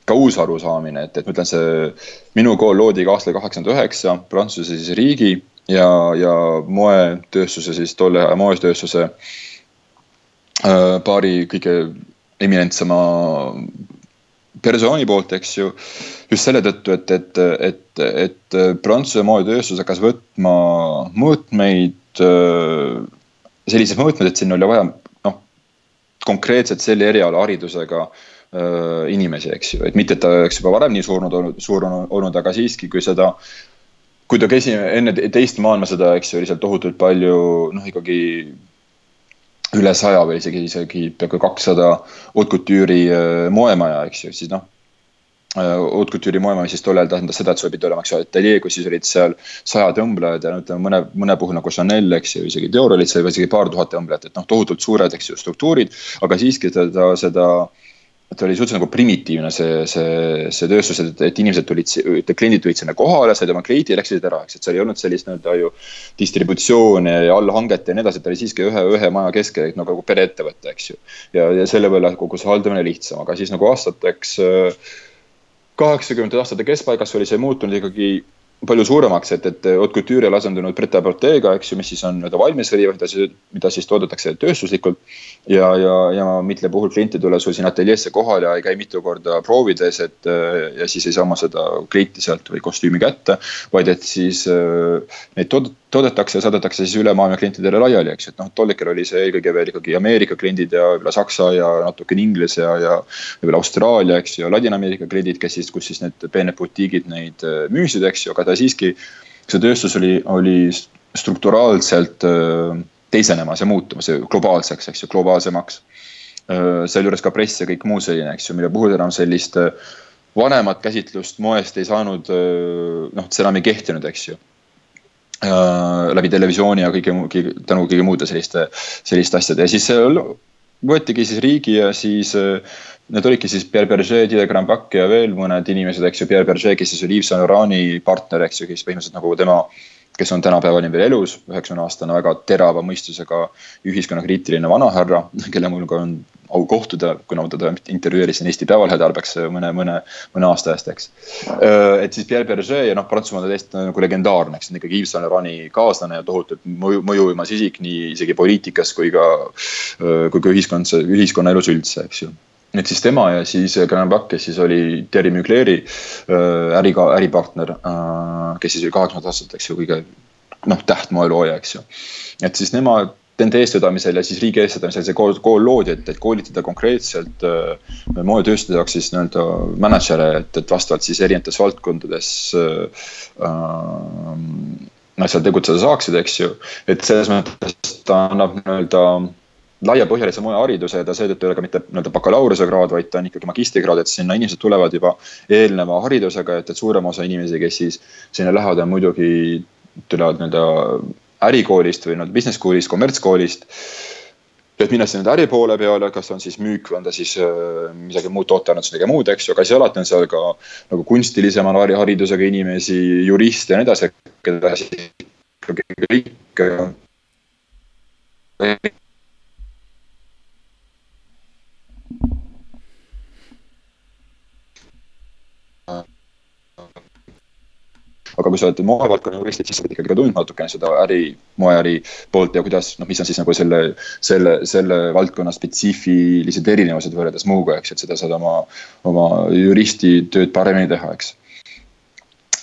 ka uus arusaamine, et, et ma ütlen, see minu kool loodi ka aastal kaheksakümmend üheksa, Prantsuse siis riigi ja, ja moetööstuse siis tolle aja moetööstuse äh, paari kõige eminentsema persooni poolt, eks ju. just selle tõttu, et, et, et, et Prantsuse moetööstus hakkas võtma mõõtmeid, sellised mõõtmed, et sinna oli vaja konkreetselt selle eriala haridusega inimesi, eks ju, et mitte, et ta oleks juba varem nii surnud olnud, suur olnud, aga siiski, kui seda kui ta käis enne teist maailmasõda, eks ju, oli seal tohutult palju noh, ikkagi üle saja või isegi, isegi peaaegu kakssada haute couture'i moemaja, eks ju, siis noh. Äh, haute couture'i moemaja siis tollal tähendas seda, et sul pidi olema, eks ju, ateljee, kus siis olid seal sajad õmblejad ja no ütleme mõne, mõne puhul nagu Chanel, eks ju, isegi Dior olid seal isegi paar tuhat õmblejat, et noh, tohutult suured, eks ju, struktuurid. aga siiski seda, seda, et oli suhteliselt nagu primitiivne see, see, see tööstus, et, et inimesed tulid, kliendid tulid sinna kohale, said oma kliendi ja läksid ära, eks, et seal ei olnud sellist nii-öelda ju. distributsiooni ja allhanget ja nii edasi, et ta oli siiski ühe, ühe maja keskel nagu pereettevõte, eks ju. ja, ja selle võrra kogu see haldamine lihtsam, aga siis nagu aastateks. Kaheksakümnendate aastate keskpaigas oli see muutunud ikkagi palju suuremaks, et, et haute couture'il asendunud pret-a-porter'ga, eks ju, mis siis on nii-öelda valmis riivad, mida siis, mida siis toodetakse tööstuslikult. ja, ja, ja mitme puhul klient ei tule sul siin ateljeesse kohale ja ei käi mitu korda proovides, et ja siis ei saa oma seda kleiti sealt või kostüümi kätte. vaid et siis neid toodetakse ja saadetakse siis üle maailma klientidele laiali, eks ju, et noh, tol hetkel oli see eelkõige veel ikkagi Ameerika kliendid ja võib-olla Saksa ja natukene Inglise ja, ja võib-olla Austraalia, eks ju, Ladina-Ameerika kliendid, kes siis, kus siis need peened butiigid neid müüsid, eks ju, aga ta siiski, see tööstus oli, oli strukturaalselt teisenemas ja muutumas globaalseks, eks ju, globaalsemaks. sealjuures ka press ja kõik muu selline, eks ju, mille puhul enam sellist vanemat käsitlust moest ei saanud, noh, see enam ei kehtinud, eks ju läbi televisiooni ja kõige, kõige, tänu kõige muude selliste, selliste asjade. Ja siis võetigi siis riigi ja siis need olidki siis Pierre Berger, Didier Grandbac ja veel mõned inimesed, eks ju, Pierre Berger, kes siis oli Yves Saint Laurent'i partner, eks ju, kes põhimõtteliselt nagu tema kes on tänapäevani veel elus, üheksakümne aastane, väga terava mõistusega ühiskonnakriitiline vanahärra, kelle mul ka on au kohtuda, kuna ma teda intervjueerisin Eesti Päevalehe tarbeks mõne, mõne, mõne aasta eest, eks. et siis Pierre Berger ja noh, Prantsusmaa on täiesti nagu legendaarne, eks, ikkagi Yves Saint Laurent'i kaaslane ja tohutult mõju, mõjuvõimas isik nii isegi poliitikas kui ka, kui ka ühiskond, ühiskonnaelus üldse, eks ju et siis tema ja siis Grand Bac, kes siis oli Terry Mugleri äriga, äripartner, kes siis oli kaheksakümnendat aastat, eks ju, kõige noh, tähtmoelooja, eks ju. et siis nemad nende eestvedamisel ja siis riigi eestvedamisel see kool, kool loodi, et, et koolitada konkreetselt äh, moetööstuse jaoks siis nii-öelda mänedžere, et, et vastavalt siis erinevates valdkondades äh,. Nad seal tegutseda saaksid, eks ju, et selles mõttes ta annab nii-öelda laiapõhjalise moehariduse ja ta seetõttu ei ole ka mitte nii-öelda bakalaureusekraad, vaid ta on ikkagi magistrikraad, et sinna inimesed tulevad juba eelneva haridusega, et, et suurem osa inimesi, kes siis sinna lähevad, on muidugi tulevad nii-öelda ärikoolist või noh, business school'ist, kommertskoolist. et minna sinna äri poole peale, kas on siis müük või on ta siis äh, midagi muud, tootearendus, midagi muud, eks ju, aga siis alati on seal ka nagu kunstilisema haridusega inimesi, juriste ja nii edasi, keda siis kõik aga kui sa oled moevaldkonna juristid, siis sa pead ikkagi ka tundma natukene seda äri, moeäri poolt ja kuidas, noh, mis on siis nagu selle, selle, selle valdkonna spetsiifilised erinevused võrreldes muuga, eks, et seda saad oma, oma juristi tööd paremini teha, eks.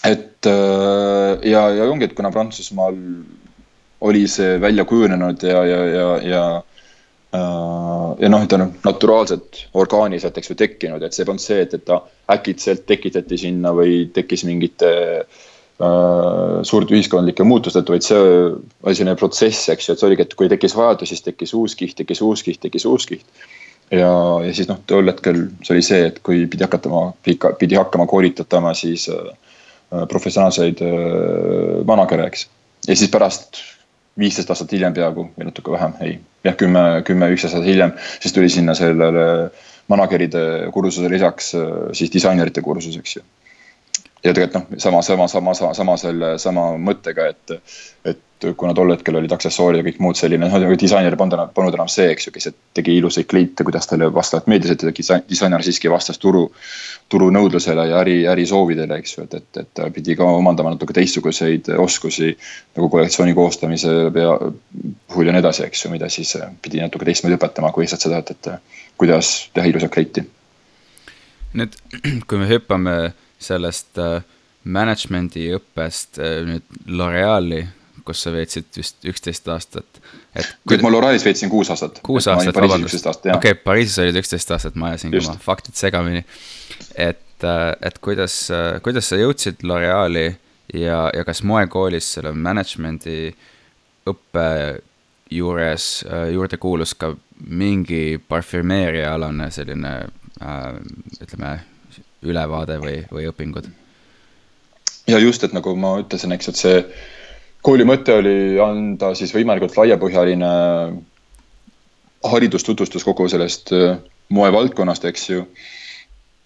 et äh, ja, ja ongi, et kuna Prantsusmaal oli see välja kujunenud ja, ja, ja, ja äh, ja noh, on naturaalselt, orgaaniliselt, eks ju, tekkinud, et see polnud see, et, et ta äkitselt tekitati sinna või tekkis mingite äh, Äh, suurte ühiskondlike muutuste tõttu, vaid see oli selline protsess, eks ju, et see oligi, et kui tekkis vajadus, siis tekkis uus kiht, tekkis uus kiht, tekkis uus kiht. ja, ja siis noh, tol hetkel see oli see, et kui pidi hakatama, pidi hakkama koolitatama siis äh, professionaalseid äh, managere, eks. ja siis pärast viisteist aastat hiljem peaaegu või natuke vähem, ei, jah, kümme, kümme, üksteist aastat hiljem, siis tuli sinna sellele manager'ide kursusele lisaks siis disainerite kursus, eks ju ja tegelikult noh, sama, sama, sama, sama, sama selle sama mõttega, et, et kuna tol hetkel olid aksessuaarid ja kõik muud selline, noh nagu disainer polnud enam, polnud enam see, eks ju, kes tegi ilusaid kleite, kuidas talle vastavalt meeldis, et disainer siiski vastas turu, turu nõudlusele ja äri, ärisoovidele, eks ju, et, et, et ta pidi ka omandama natuke teistsuguseid oskusi nagu kollektsiooni koostamise pea, puhul ja nii edasi, eks ju, mida siis pidi natuke teistmoodi õpetama, kui lihtsalt seda, et, et kuidas teha ilusat kleiti. nüüd, kui me hüppame sellest äh, management'i õppest äh, nüüd L'Oreali, kus sa veetsid vist üksteist aastat. et kui ma L'Orealis veetsin kuus aastat. kuus aastat, vabandust, okei okay,, Pariisis olid üksteist aastat, ma ajasin oma faktid segamini. et, äh, et kuidas, kuidas sa jõudsid L'Oreali ja, ja kas moekoolis selle management'i õppe juures juurde kuulus ka mingi parfümeeria alane selline äh, ütleme ülevaade või, või õpingud? ja just, et nagu ma ütlesin, eks, et see kooli mõte oli anda siis võimalikult laiapõhjaline haridustutvustus kogu sellest äh, moevaldkonnast, eks ju.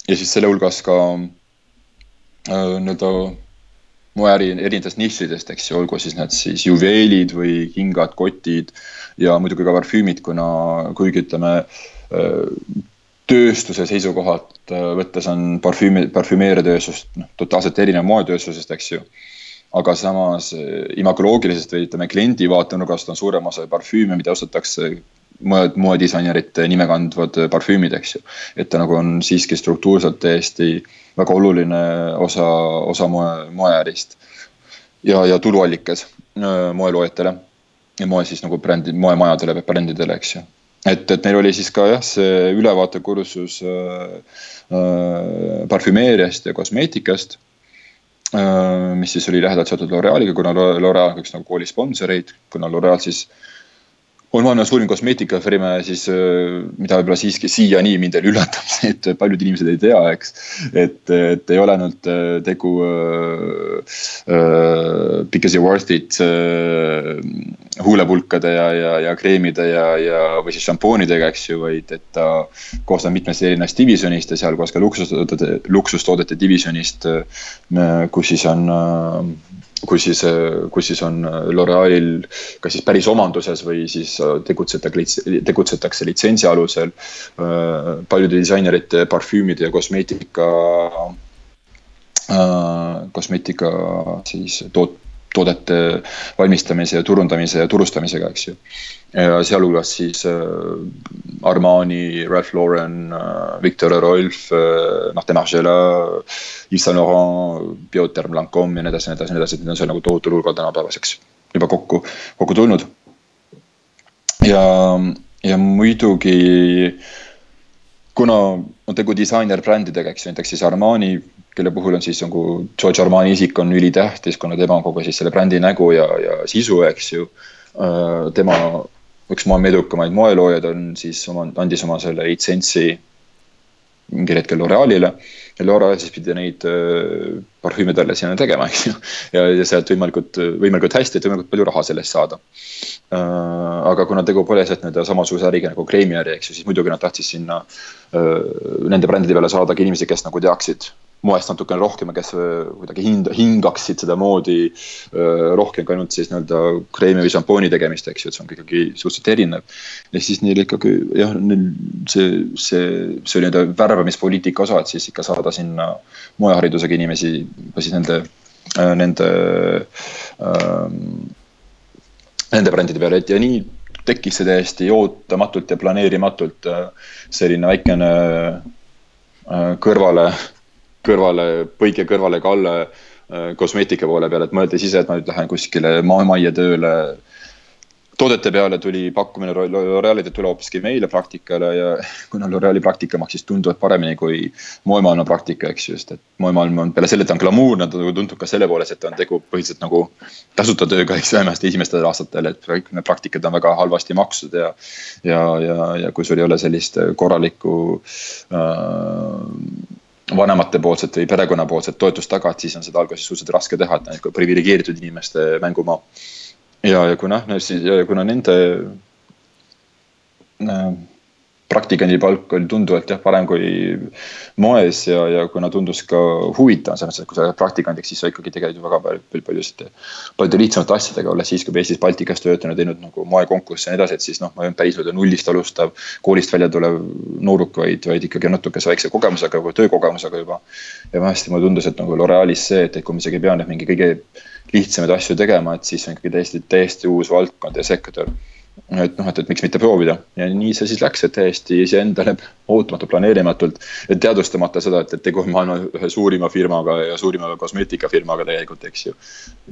ja siis selle hulgas ka äh, nii-öelda moeäri erinevatest nišidest, eks ju, olgu siis need siis juveelid või kingad, kotid ja muidugi ka parfüümid, kuna kuigi ütleme äh, tööstuse seisukohalt äh, võttes on parfüümi, parfümeeriatööstus noh, totaalselt erinev moetööstusest, eks ju. aga samas äh, imagoloogilisest või ütleme, kliendi vaatenurgast on suurem osa parfüüme, mida ostetakse moe, moedisainerite nime kandvad parfüümid, eks ju. et ta nagu on siiski struktuurselt täiesti väga oluline osa, osa moe, moeärist. ja, ja tuluallikas äh, moeloojatele ja moe siis nagu brändi, moemajadele, brändidele, eks ju et, et neil oli siis ka jah, see ülevaatekursus äh, äh, parfümeeriast ja kosmeetikast äh,. mis siis oli lähedalt seotud L'Orealiga, kuna L'Oreal on üks nagu kooli sponsoreid, kuna L'Oreal siis on maailma suurim kosmeetikafirma siis, äh, mida võib-olla siiski siiani mind veel üllatab, see, et paljud inimesed ei tea, eks. et, et ei ole ainult äh, tegu uh, uh, because you worth it uh, huulepulkade ja, ja, ja kreemide ja, ja, või siis šampoonidega, eks ju, vaid et ta koosneb mitmest erinevast divisjonist ja sealhulgas ka luksustoodete, luksustoodete divisjonist, kus siis on kus siis, kus siis on L'Orealil kas siis päris omanduses või siis tegutsetakse, tegutsetakse litsentsi alusel. paljude disainerite parfüümide ja kosmeetika, kosmeetika siis toot-, toodete valmistamise ja turundamise ja turustamisega, eks ju. ja sealhulgas siis äh, Armani, Ralph Lauren äh,, Victor Rolf äh,, noh, Demargela, Yves Saint Laurent, Bioterm, Lancome ja nii edasi, nii edasi, nii edasi, et need on seal nagu tohutul hulgal tänapäevaseks juba kokku, kokku tulnud. ja, ja muidugi kuna on tegu disainerbrändidega, eks ju, näiteks siis Armani kelle puhul on siis nagu George Armani isik on ülitähtis, kuna tema on kogu siis selle brändi nägu ja, ja sisu, eks ju. Äh, tema üks maailma edukamaid moeloojaid on siis oma, andis oma selle litsentsi mingil hetkel L'Orealile. ja L'Oreal siis pidi neid äh, parfüüme talle sinna tegema, eks ju. ja, ja sealt võimalikult, võimalikult hästi, et võimalikult palju raha selle eest saada äh,. aga kuna tegu pole sealt nii-öelda samasuguse äriga nagu kreemiäri, eks ju, siis muidugi nad tahtsid sinna äh, nende brändide peale saadagi inimesi, kes nagu teaksid moest natukene rohkem ja kes äh, kuidagi hind-, hingaksid sedamoodi äh, rohkem kui ainult siis nii-öelda kreemi või šampooni tegemist, eks ju, et see on ikkagi suhteliselt erinev. ja siis neil ikkagi jah, neil see, see, see oli nii-öelda värbamispoliitika osa, et siis ikka saada sinna moeharidusega inimesi või siis nende, äh, nende ähm,, nende brändide peale, et ja nii tekkis see täiesti ootamatult ja planeerimatult selline väikene kõrvale kõrvale, põige kõrvale Kalle äh, kosmeetika poole peal, et mõeldes ise, et ma nüüd lähen kuskile maamajja tööle. toodete peale tuli pakkumine L'Orealilt, et tule hoopiski meile praktikale ja kuna L'Oreali praktika maksis tunduvalt paremini kui moemaailma praktika, eks ju, sest et moemaailm on peale selle, et ta on glamuurne, ta tuntud ka selle poolest, et ta on tegu põhiliselt nagu tasuta tööga, eks vähemasti esimestel aastatel, et kõik need praktikad on väga halvasti makstud ja. ja, ja, ja kui sul ei ole sellist korralikku äh, vanematepoolset või perekonnapoolset toetust taga, et siis on seda alguses suhteliselt raske teha, et nagu priviligeeritud inimeste mängumaa. ja, ja kuna kuna nende äh, praktikandi palk oli tunduvalt jah, parem kui moes ja, ja kuna tundus ka huvitav, selles mõttes, et kui sa oled praktikandiks, siis sa ikkagi tegeled ju väga palju, paljusid, paljude lihtsamate asjadega, olles siis, kui Eestis Baltikas töötanud, teinud nagu moekonkursse ja nii edasi, et siis noh, ma ei olnud päris nii-öelda nullist alustav, koolist välja tulev nooruk, vaid, vaid ikkagi natukese väikse kogemusega, töökogemusega juba. ja vahest mulle tundus, et nagu L'Orealis see, et, et kui ma isegi pean mingi kõige lihtsamaid asju tegema, et siis on ikkagi täiesti, täiesti uus valdkond ja sektor et noh, et, et miks mitte proovida ja nii see siis läks, et täiesti iseendale ootamatu, planeerimatult. teadvustamata seda, et, et tegu on maailma ühe suurima firmaga ja suurima kosmeetikafirmaga tegelikult, eks ju.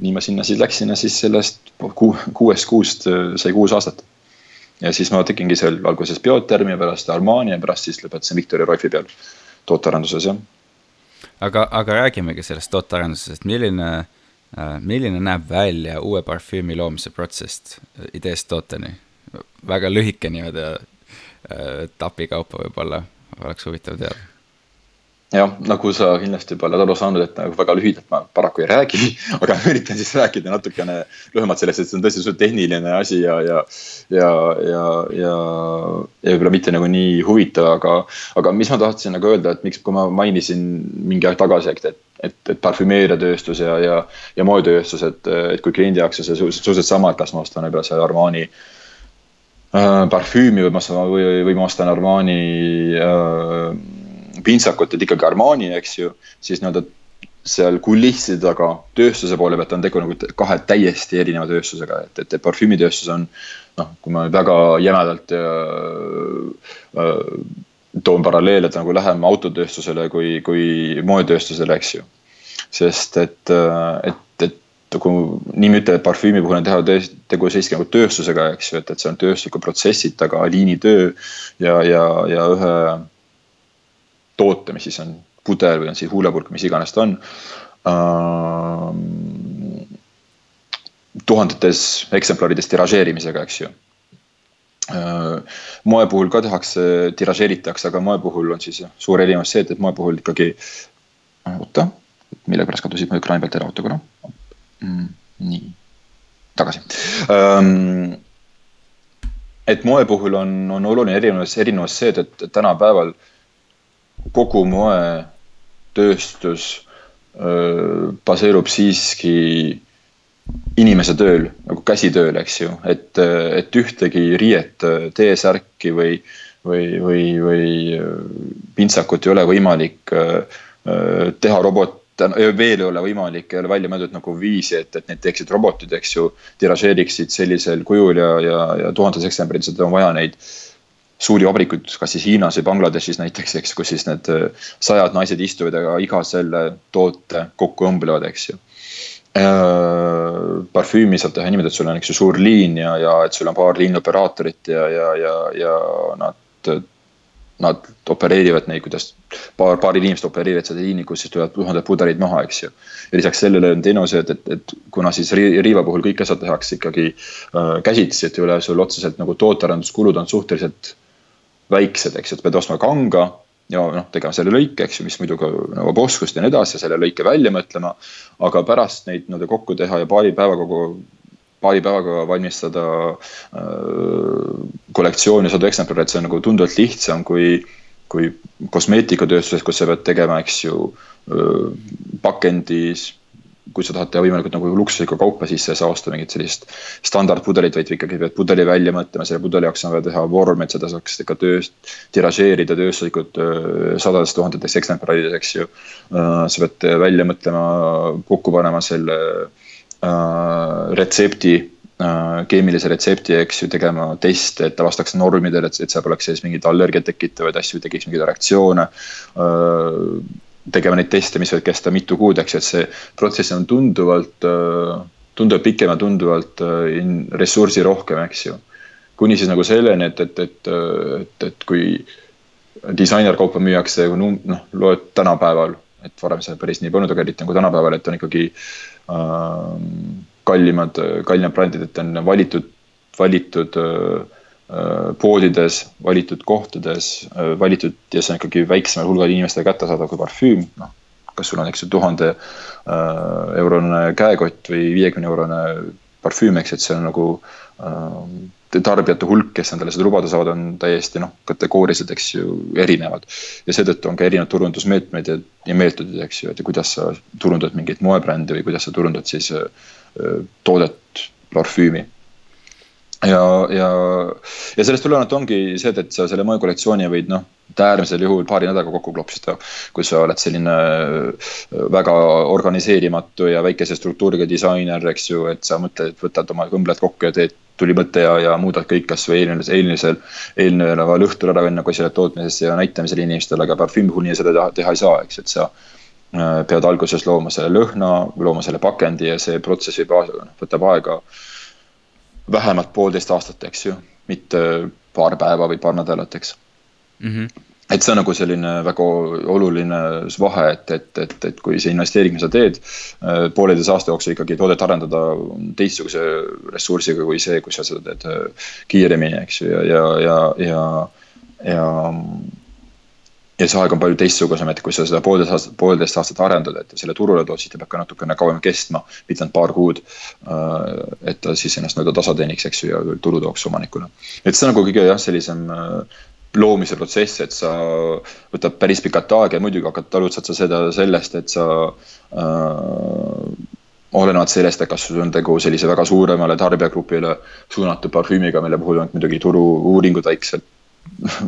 nii ma sinna siis läksin ja siis sellest ku, kuuest kuust sai kuus aastat. ja siis ma tegingi seal alguses Biotermi ja pärast Armani ja pärast siis lõpetasin Victoria Rolfi peal tootearenduses, jah. aga, aga räägimegi sellest tootearendusest, milline Äh, milline näeb välja uue parfüümi loomise protsess ideest tooteni? väga lühike nii-öelda äh, etapikaupa võib-olla, oleks huvitav teada. jah, nagu sa kindlasti juba oled aru saanud, et nagu väga lühidalt ma paraku ei räägi, aga üritan siis rääkida natukene lühemalt sellest, et see on tõesti suht tehniline asi ja, ja. ja, ja, ja, ja võib-olla mitte nagu nii huvitav, aga, aga mis ma tahtsin nagu öelda, et miks, kui ma mainisin mingi aeg tagasi, et et, et parfümeeriatööstus ja, ja, ja moetööstus, et, et kui kliendi jaoks on see suhteliselt sama, et kas ma ostan võib-olla selle Armani äh, parfüümi või ma ostan või, või ma ostan Armani äh, pintsakut, et ikkagi Armani, eks ju, siis nii-öelda seal kulisside taga tööstuse poole pealt on tegu nagu kahe täiesti erineva tööstusega, et, et, et parfüümitööstus on noh, kui ma väga jämedalt äh, äh, toon paralleele nagu lähem autotööstusele kui, kui moetööstusele, eks ju. sest et, et, et kui nimi ütleb, et parfüümi puhul on teha tegu siiski nagu tööstusega, eks ju, et, et see on tööstuslikud protsessid taga, liinitöö ja, ja, ja ühe toote, mis siis on pudel või on siis huulepulk, mis iganes ta on äh,. tuhandetes eksemplarides tiražeerimisega, eks ju moe puhul ka tehakse, tiražeeritakse, aga moe puhul on siis suur erinevus see, et, et moe puhul ikkagi, äh, oota, millegipärast kadusid mu ekraani pealt ära, oota korra mm,. nii, tagasi um, et moe puhul on, on oluline erinevus, erinevus see, et, et tänapäeval kogu moetööstus baseerub siiski inimese tööl nagu käsitööl, eks ju, et, et ühtegi riiet, T-särki või, või, või, või pintsakut ei ole võimalik teha robot veel ei ole võimalik, ei ole välja mõeldud nagu viisi, et, et need teeksid robotid, eks ju, tiražeeriksid sellisel kujul ja, ja, ja tuhandes eksemplarid, seda on vaja neid suuri vabrikuid, kas siis Hiinas või Bangladeshis näiteks, eks, kus siis need äh, sajad naised istuvad ja iga selle toote kokku õmblevad, eks ju äh,. Parfüümi saab teha niimoodi, et sul on, eks ju, suur liin ja, ja et sul on paar liinioperaatorit ja, ja, ja, ja nad nad opereerivad neid, kuidas paar, paar inimest opereerivad seda liini, kus siis tulevad tuhanded pudeleid maha, eks ju. ja lisaks sellele on teenused, et, et kuna siis riiva puhul kõik asjad tehakse ikkagi äh, käsitsi, et ei ole sul otseselt nagu tootearenduskulud on suhteliselt väiksed, eks ju, et pead ostma kanga ja noh, tegema selle lõike, eks ju, mis muidugi nõuab oskust ja nii edasi ja selle lõike välja mõtlema. aga pärast neid nii-öelda kokku teha ja paari päevaga paari päevaga valmistada äh, kollektsiooni sada eksemplari, et see on nagu tunduvalt lihtsam kui, kui kosmeetikatööstuses, kus sa pead tegema, eks ju äh,, pakendis kui sa tahad teha võimalikult nagu luksuslikku kaupa, siis sa ei saa osta mingit sellist standardpudelit, vaid ikkagi pead pudeli välja mõtlema, selle pudeli jaoks on vaja teha vorm, et seda saaks ikka tööst, tiražeerida tööstuslikult äh, sadades tuhandetes eksemplarides, eks ju. Äh, sa pead välja mõtlema, kokku panema selle Äh, retsepti keemilise retsepti, eks ju, tegema teste, et ta vastaks normidele, et, et seal poleks sees mingeid allergiat tekitavaid asju, tekiks mingeid reaktsioone. Äh, tegema neid teste, mis võivad kesta mitu kuud, eks ju, et see protsess on tunduvalt, tunduvalt pikem ja tunduvalt ressursirohkem, eks ju. kuni siis nagu selleni, et, et, et, et, et kui disainerkaupa müüakse, noh, loed tänapäeval, et varem see päris nii polnud, aga eriti nagu tänapäeval, et on ikkagi äh, kallimad, kallimad brändid, et on valitud, valitud äh, äh, poodides, valitud kohtades, äh, valitud ja see on ikkagi väiksemal hulgal inimestele kättesaadav kui parfüüm, noh. kas sul on, eks ju, tuhande eurone käekott või viiekümne eurone parfüüm, eks, et see on nagu tarbijate hulk, kes endale seda lubada saavad, on täiesti noh, kategooriliselt, eks ju, erinevad. ja seetõttu on ka erinevad turundusmeetmed ja, ja meetodid, eks ju, et kuidas sa turundad mingeid moebrände või kuidas sa turundad siis äh, toodet, parfüümi ja, ja, ja sellest tulenevalt ongi see, et sa selle moekollektsiooni võid noh, äärmisel juhul paari nädalaga kokku klopsida. kui sa oled selline äh, väga organiseerimatu ja väikese struktuuriga disainer, eks ju, et sa mõtled, võtad oma kõmbled kokku ja teed, tuli mõte ja, ja muudad kõik kasvõi eelmisel, eelmisel, eelneval õhtul ära, enne kui sa oled tootmises ja näitamisel inimestele, aga parfüümi puhul nii seda teha, teha ei saa, eks, et sa äh, pead alguses looma selle lõhna, looma selle pakendi ja see protsess võib, võtab aega vähemalt poolteist aastat, eks ju, mitte paar päeva või paar nädalat, eks mm. -hmm et see on nagu selline väga oluline vahe, et, et, et, et kui see investeering, mis sa teed, äh, pooleteise aasta jooksul ikkagi toodet arendada teistsuguse ressursiga kui see, kui sa seda teed äh, kiiremini, eks ju, ja, ja, ja, ja, ja ja see aeg on palju teistsugusem, et kui sa seda poolteist aastat, poolteist aastat arendad, et selle turule tood, siis ta peab ka natukene kauem kestma, mitte ainult paar kuud. Äh, et ta siis ennast nii-öelda tasa teeniks, eks ju, ja tulu tooks omanikule. et see on nagu kõige jah, sellisem äh, loomise protsess, et sa võtab päris pikalt aega ja muidugi hakkad, alustad sa seda sellest, et sa äh, olenevalt sellest, et kas sul on tegu sellise väga suuremale tarbijagrupile suunatud parfüümiga, mille puhul on muidugi turu-uuringud väikselt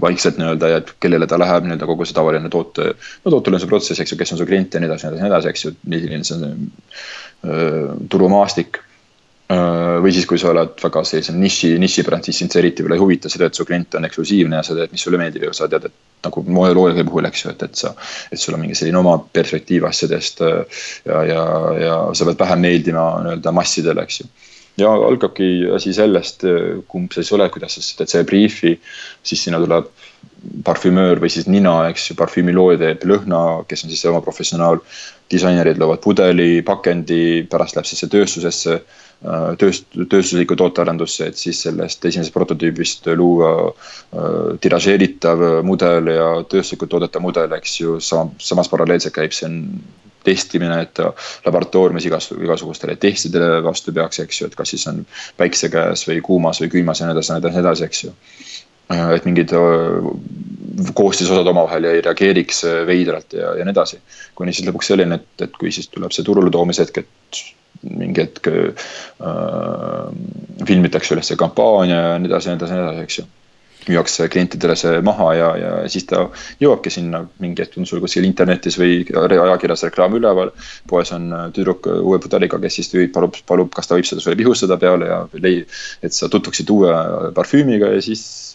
vaikselt nii-öelda ja kellele ta läheb nii-öelda kogu see tavaline toote, no see protsess, eks ju, kes on su klient ja nii edasi, nii edasi, eks ju, milline see on äh, turumaastik äh,. või siis, kui sa oled väga sellise niši, nišibränd, siis sind see eriti võib-olla ei huvita, sa tead, su klient on eksklusiivne ja sa tead, mis sulle meeldib ja sa tead, et nagu moelooja puhul, eks ju, et, et sa, et sul on mingi selline oma perspektiiv asjadest äh, ja, ja, ja sa pead vähem meeldima nii-öelda massidele, eks ju ja algabki asi sellest, kumb sa siis oled, kuidas sa teed selle briifi, siis sinna tuleb parfümöör või siis nina, eks ju, parfüümilooja teeb lõhna, kes on siis oma professionaal. disainerid loovad pudeli, pakendi, pärast läheb siis see tööstusesse, äh, tööst-, tööstuslikku tootearendusse, et siis sellest esimesest prototüübist luua äh, tiražeeritav mudel ja tööstuslikult toodetav mudel, eks ju, sama, samas paralleelselt käib see testimine, et laboratooriumis igas, igasugustele testidele vastu peaks, eks ju, et kas siis on päikse käes või kuumas või külmas ja nii edasi, nii edasi, nii edasi, eks ju. Et mingid koostisosad omavahel ei reageeriks veidralt ja, ja nii edasi. kuni siis lõpuks selleni, et, et kui siis tuleb see turule toomise hetk, et mingi hetk äh, filmitakse üles see kampaania ja nii edasi nii edasi nii edasi, eks ju müüakse klientidele see maha ja, ja siis ta jõuabki sinna, mingi hetk on sul kuskil internetis või ajakirjas reklaam üleval. poes on äh, tüdruk äh, uue pudeliga, kes siis palub, palub, kas ta võib seda sulle pihustada peale ja lei-, et sa tutvuksid uue parfüümiga ja siis,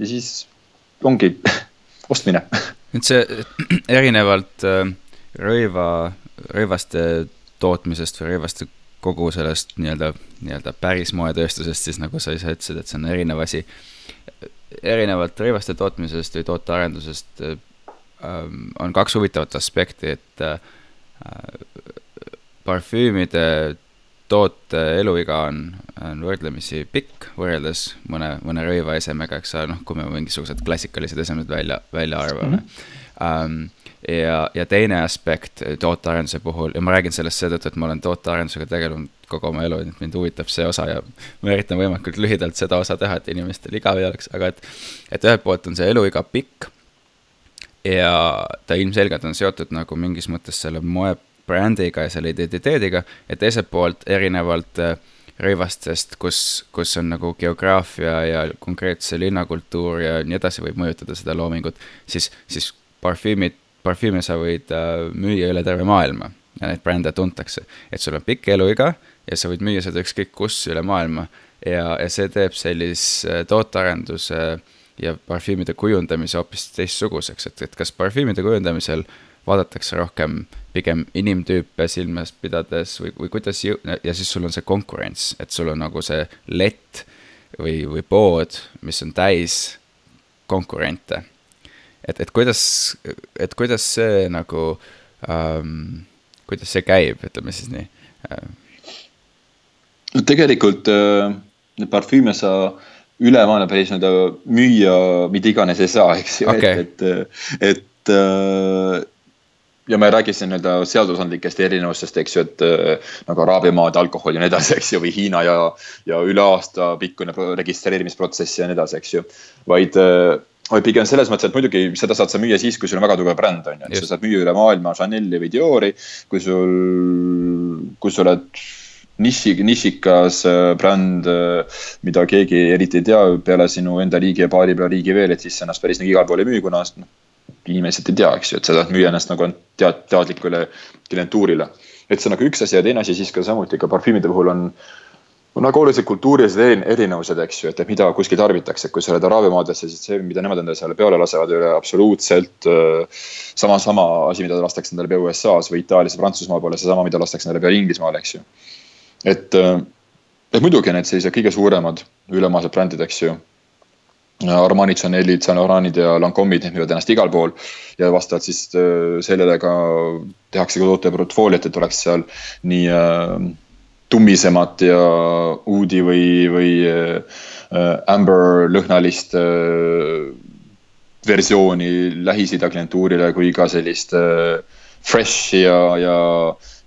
ja siis ongi ostmine. et see erinevalt äh, rõiva, rõivaste tootmisest või rõivaste kogu sellest nii-öelda, nii-öelda päris moetööstusest, siis nagu sa ise ütlesid, et see on erinev asi erinevalt rõivaste tootmisest või tootearendusest ähm, on kaks huvitavat aspekti, et äh, parfüümide toote eluiga on, on võrdlemisi pikk võrreldes mõne, mõne rõivaesemega, eks ole, noh, kui me mingisugused klassikalised esemed välja, välja arvame mm. -hmm. Um, ja, ja teine aspekt tootearenduse puhul ja ma räägin sellest seetõttu, et ma olen tootearendusega tegelenud kogu oma elu, et mind huvitab see osa ja ma üritan võimalikult lühidalt seda osa teha, et inimestel igav ei oleks, aga et, et ühelt poolt on see eluiga pikk ja ta ilmselgelt on seotud nagu mingis mõttes selle moebrändiga ja selle identiteediga ja teiselt poolt erinevalt äh, rõivastest, kus, kus on nagu geograafia ja konkreetse linnakultuur ja nii edasi võib mõjutada seda loomingut, siis, siis parfüümid parfüüme sa võid äh, müüa üle terve maailma ja neid brände tuntakse. et sul on pikk eluiga ja sa võid müüa seda ükskõik kus üle maailma ja, ja see teeb sellise tootearenduse ja parfüümide kujundamise hoopis teistsuguseks, et, et kas parfüümide kujundamisel vaadatakse rohkem pigem inimtüüpe silmas pidades või, või kuidas jõu-, ja siis sul on see konkurents, et sul on nagu see lett või, või pood, mis on täis konkurente et, et kuidas, et kuidas see nagu ähm,, kuidas see käib, ütleme siis nii äh.? no tegelikult äh, parfüüme sa üle maailma päris nii-öelda müüa mida iganes ei saa, eks ju okay., et, et, et äh, ja ma ei räägi siin nii-öelda seadusandlikest erinevustest, eks ju, et äh, nagu Araabia maade alkohol ja nii edasi, eks ju, või Hiina ja, ja üle aasta pikkune registreerimisprotsess ja nii edasi, eks ju. vaid äh, vaid pigem selles mõttes, et muidugi seda saad sa müüa siis, kui sul on väga tugev bränd, on ju, et sa saad müüa üle maailma Chanel'i või Diori. kui sul, kui sa oled niši, nišikas äh, bränd, mida keegi eriti ei tea peale sinu enda liigi ja paari peale liigi veel, et siis ennast päris nagu igale poole ei müü, kuna noh, inimesed ei tea, eks ju, et sa tahad müüa ennast nagu tead, teadlikule klientuurile. et see on nagu üks asi ja teine asi siis ka samuti ka parfüümide puhul on on väga olulised kultuurilised erinevused, eks ju, et, mida kuskil tarbitakse, et kui sa oled Araabia maadesse, siis see, mida nemad endale seal peale lasevad, ei ole absoluutselt äh, sama, sama asi, mida lastakse endale pea USA-s või Itaalias ja Prantsusmaal pole seesama, mida lastakse endale pea Inglismaal, eks ju. et, äh, et muidugi need sellised kõige suuremad ülemaailmsed brändid, eks ju. Armani, Chanel'id, Saint Laurent'id ja Lancome'id, need müüvad ennast igal pool ja vastavalt siis äh, sellele ka tehakse ka toote portfooliot, et oleks seal nii äh, tummisemat ja uudi või, või äh, amber lõhnalist äh, versiooni Lähis-Ida klientuurile kui ka sellist äh, fresh ja, ja,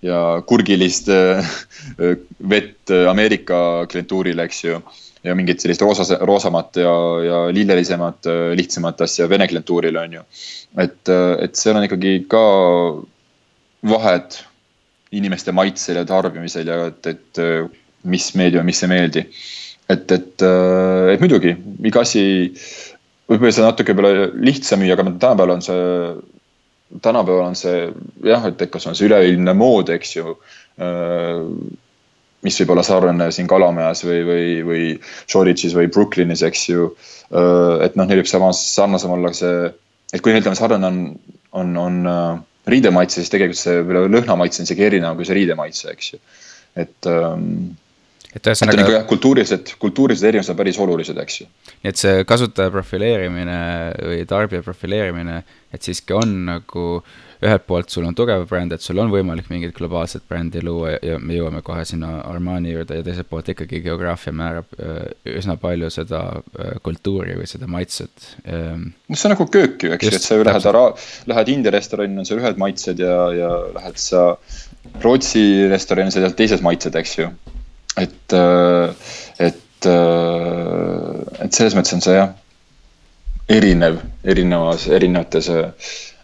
ja kurgilist äh, vett Ameerika klientuurile, eks ju. Ja mingit sellist roosas, roosamat ja, ja lillelisemat, lihtsamat asja Vene klientuurile, on ju. et, et seal on ikkagi ka vahed inimeste maitsel ja tarbimisel ja et, et mis meeldib ja mis ei meeldi. et, et, et muidugi iga asi võib-olla see natuke võib-olla lihtsam müüa, aga tänapäeval on see, tänapäeval on see jah, et kas on see üleüldine mood, eks ju mis võib olla sarnane siin Kalamajas või, või, või Shoreditchis või Brooklynis, eks ju. et noh, neil võib samas sarnasem olla see, et kui ütleme, sarnane on, on, on riidemaitse, siis tegelikult see lõhnamaitse on isegi erinev kui see riidemaitse, eks ju. et ähm,. et ühesõnaga. Jah, kultuurilised, kultuurilised erinevused on päris olulised, eks ju. nii et see kasutaja profileerimine või tarbija profileerimine, et siiski on nagu ühelt poolt sul on tugev bränd, et sul on võimalik mingit globaalset brändi luua ja me jõuame kohe sinna Armani juurde ja teiselt poolt ikkagi geograafia määrab äh, üsna palju seda äh, kultuuri või seda maitset. Ähm. no see on nagu köök ju, eks ju, et sa lähed ära, lähed India restorani, on sul ühed maitsed ja, ja lähed sa Rootsi restorani, on seal teised maitsed, eks ju. et, äh, et, et selles mõttes on see jah erinev, erinevas, erinevates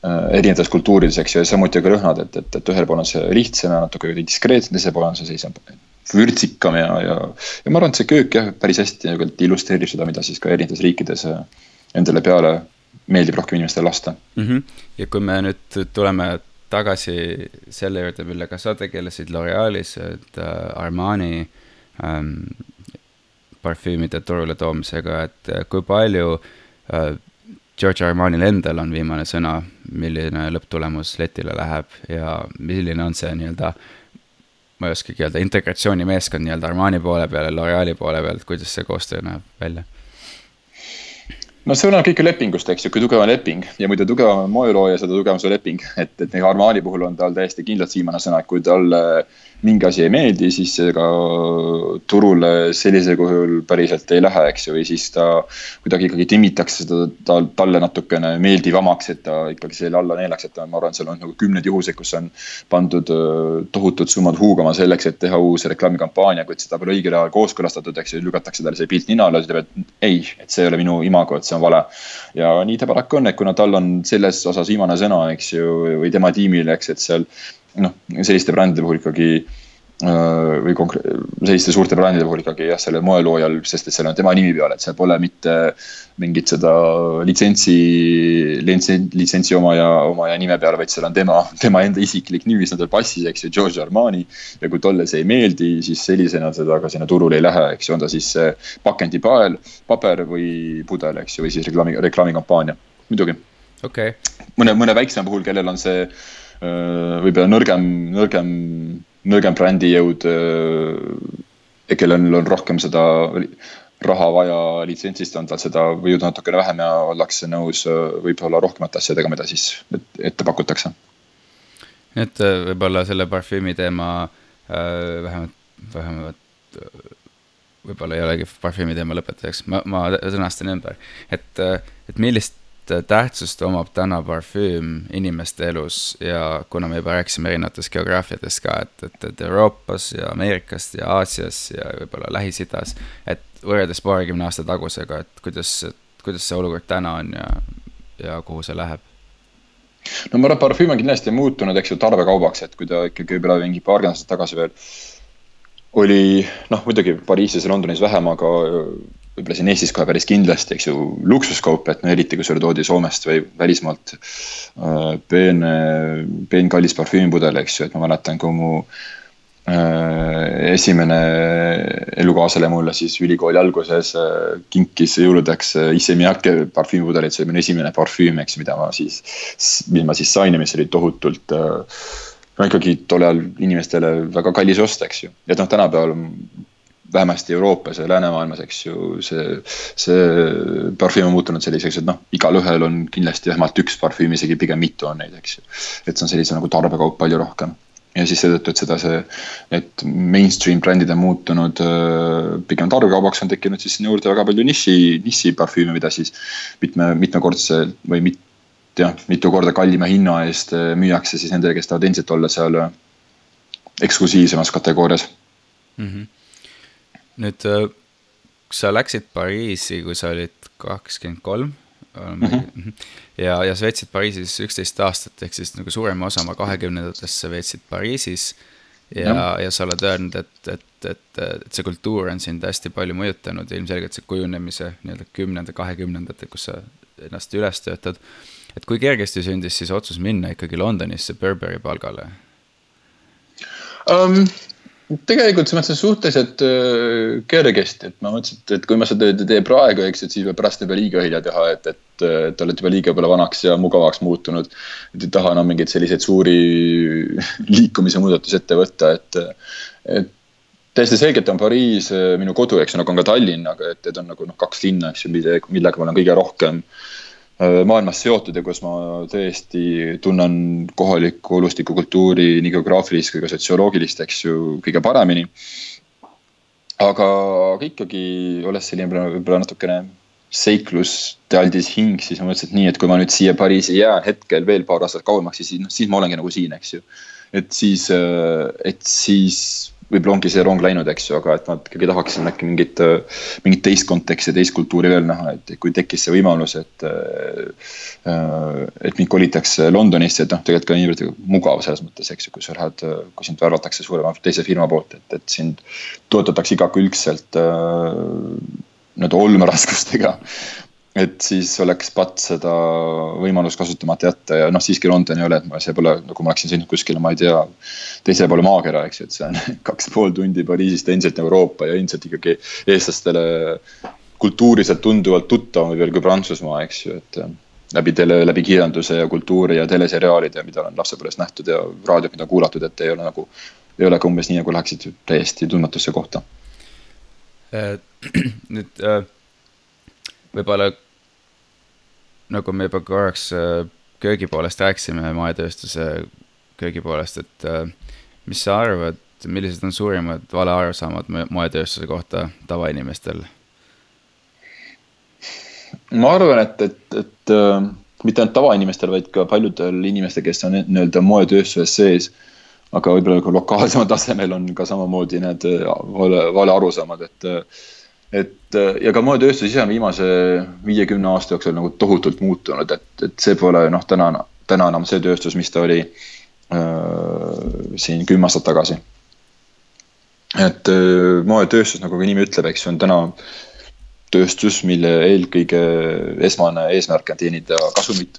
erinevates kultuurides, eks ju, ja samuti ka lõhnad, et, et, et ühel pool on see lihtsam ja natuke diskreetsem, teisel pool on see sellisem vürtsikam ja, ja, ja ma arvan, et see köök jah, päris hästi nagu illustreerib seda, mida siis ka erinevates riikides endale peale meeldib rohkem inimestele lasta mm. -hmm. ja kui me nüüd tuleme tagasi selle juurde, millega sa tegelesid L'Orealis, et äh, Armani ähm, parfüümide turule toomisega, et äh, kui palju äh, George Armanil endal on viimane sõna, milline lõpptulemus letile läheb ja milline on see nii-öelda, ma ei oskagi öelda, integratsioonimeeskond nii-öelda Armani poole peal ja L'Oreali poole pealt, kuidas see koostöö näeb välja? no see oleneb kõik ju lepingust, eks ju, kui tugev on leping ja muide, tugevam on moelooja, seda tugevam see leping, et, et Armani puhul on tal täiesti kindlalt viimane sõna, et kui talle mingi asi ei meeldi, siis ega turule sellisel kujul päriselt ei lähe, eks ju, või siis ta kuidagi ikkagi timmitakse seda ta, talle natukene meeldivamaks, et ta ikkagi selle alla neelaks, et ma arvan, seal on nagu kümneid juhuseid, kus on pandud tohutud summad huugama selleks, et teha uus reklaamikampaania, kuid seda pole õigel ajal kooskõlastatud, eks ju, lükatakse talle see pilt ninale, ütleb, et ei, et see ei ole minu imago, et see on vale. ja nii ta paraku on, et kuna tal on selles osas viimane sõna, eks ju, või tema tiimil, eks, et seal noh, selliste brändide puhul ikkagi või konkre-, selliste suurte brändide puhul ikkagi jah, sellel moeloojal, sest et seal on tema nimi peal, et seal pole mitte mingit seda litsentsi, litsentsi omaja, omaja nime peal, vaid seal on tema, tema enda isiklik nimi, mis on tal passis, eks ju, Giorgio Armani. ja kui talle see ei meeldi, siis sellisena seda ka sinna turule ei lähe, eks ju, on ta siis pakendipael, paber või pudel, eks ju, või siis reklaami, reklaamikampaania, muidugi okay.. mõne, mõne väiksema puhul, kellel on see võib-olla nõrgem, nõrgem, nõrgem brändijõud, äh, kellel on rohkem seda raha vaja litsentsist, tal seda jõudu natukene vähem ja ollakse nõus äh, võib-olla rohkemate asjadega, mida siis ette pakutakse. et võib-olla selle parfüümi teema vähemalt, vähemalt võib-olla ei olegi parfüümi teema lõpetajaks, ma, ma sõnastan ümber, et, et millist tähtsust omab täna parfüüm inimeste elus ja kuna me juba rääkisime erinevatest geograafiatest ka, et, et, et Euroopas ja Ameerikast ja Aasias ja võib-olla Lähis-Idas, et võrreldes paarikümne aasta tagusega, et kuidas, kuidas see olukord täna on ja, ja kuhu see läheb? no ma arvan, et parfüüm on kindlasti muutunud, eks ju, tarbekaubaks, et kui ta ikkagi võib-olla mingi paarkümmend aastat tagasi veel oli noh, muidugi Pariisis ja Londonis vähem, aga võib-olla siin Eestis kohe päris kindlasti, eks ju, luksuskaup, et no eriti, kui sulle toodi Soomest või välismaalt äh, peen, peen kallis parfüümipudel, eks ju, et ma mäletan, kui mu äh, esimene elukaaslane mulle siis ülikooli alguses äh, kinkis jõuludeks äh, Issey Miyake parfüümpudelit, see oli minu esimene parfüüm, eks, mida ma siis, mida ma siis sain ja mis oli tohutult äh, no ikkagi tol ajal inimestele väga kallis ost, eks ju, et noh, tänapäeval vähemasti Euroopas ja läänemaailmas, eks ju, see, see parfüüm on muutunud selliseks, et noh, igalühel on kindlasti vähemalt üks parfüüm, isegi pigem mitu on neid, eks ju. et see on sellise nagu tarbekaup palju rohkem. ja siis seetõttu, et seda, see, et mainstream brändid on muutunud äh, pigem tarbekaubaks, on tekkinud siis sinna juurde väga palju niši, nišiparfüüme, mida siis mitme, mitmekordse või mit, jah, mitu korda kallima hinna eest äh, müüakse siis nendele, kes tahavad endiselt olla seal äh, eksklusiivsemas kategoorias mm. -hmm nüüd, äh, sa läksid Pariisi, kui sa olid kakskümmend kolm mhm. ja, ja sa veetsid Pariisis üksteist aastat, ehk siis nagu suurema osa oma kahekümnendatest sa veetsid Pariisis. ja, ja., sa oled öelnud, et, et, et, et see kultuur on sind hästi palju mõjutanud ilmselgelt see kujunemise nii-öelda kümnenda, kahekümnendate, kus sa ennast üles töötad. et kui kergesti sündis siis otsus minna ikkagi Londonisse Burberry palgale um,? Tegelikult selles mõttes suhteliselt äh, kergesti, et ma mõtlesin, et, kui ma seda ei tee praegu, eks, et siis pärast ei pea liiga hilja teha, et, et, et oled juba liiga palju vanaks ja mugavaks muutunud. et ei taha enam mingeid selliseid suuri liikumise muudatusi ette võtta, et, et täiesti selgelt on Pariis äh, minu kodu, eks ju, nagu on ka Tallinn, aga et, et on nagu noh, kaks linna, eks ju, millega ma olen kõige rohkem Äh, maailmas seotud ja kus ma tõesti tunnen kohalikku olustiku kultuuri nii geograafilist kui ka sotsioloogilist, eks ju, kõige paremini. aga ikkagi, olles selline võib-olla natukene seiklustealdis hing, siis ma mõtlesin, et nii, et kui ma nüüd siia Pariisi jään hetkel veel paar aastat kauemaks, siis noh, siis ma olengi nagu siin, eks ju. et siis, äh, et siis võib-olla ongi see rong läinud, eks ju, aga et nad ikkagi tahaksid äkki mingit, mingit teist konteksti, teist kultuuri veel näha, et kui tekkis see võimalus, et. et mind kolitakse Londonisse, et noh, tegelikult ka niivõrd mugav selles mõttes, eks ju, kui sa lähed, kui sind värvatakse suurema teise firma poolt, et, et sind toetatakse igakülgselt nii-öelda olmeraskustega et siis oleks patt seda võimalust kasutamata jätta ja noh, siiski London ei ole, et ma, see pole, nagu ma oleksin sõitnud kuskile, ma ei tea, teisele poole maakera, eks ju, et see on kaks pool tundi Pariisist endiselt Euroopa ja endiselt ikkagi eestlastele kultuuriliselt tunduvalt tuttavam veel kui Prantsusmaa, eks ju, et läbi tele, läbi kirjanduse ja kultuuri ja teleseriaalide, mida olen lapsepõlves nähtud ja raadiot, mida kuulatud, et ei ole nagu, ei ole ka umbes nii, nagu läheksid täiesti tundmatusse kohta. nüüd äh võib-olla nagu me juba korraks äh, köögi poolest rääkisime, moetööstuse köögi poolest, et äh, mis sa arvad, millised on suurimad valearusaamad moetööstuse kohta tavainimestel? ma arvan, et, et, et äh, mitte ainult tavainimestel, vaid ka paljudel inimestel, kes on nii-öelda moetööstuses sees, aga võib-olla ka lokaalsemal tasemel on ka samamoodi need vale, vale arusaamad, et et äh, ja ka moetööstus ise on viimase viiekümne aasta jooksul nagu tohutult muutunud, et, et see pole noh, täna, täna enam see tööstus, mis ta oli äh, siin kümme aastat tagasi. et äh, moetööstus, nagu ka nimi ütleb, eks ju, on täna tööstus, mille eelkõige esmane eesmärk on teenida kasumit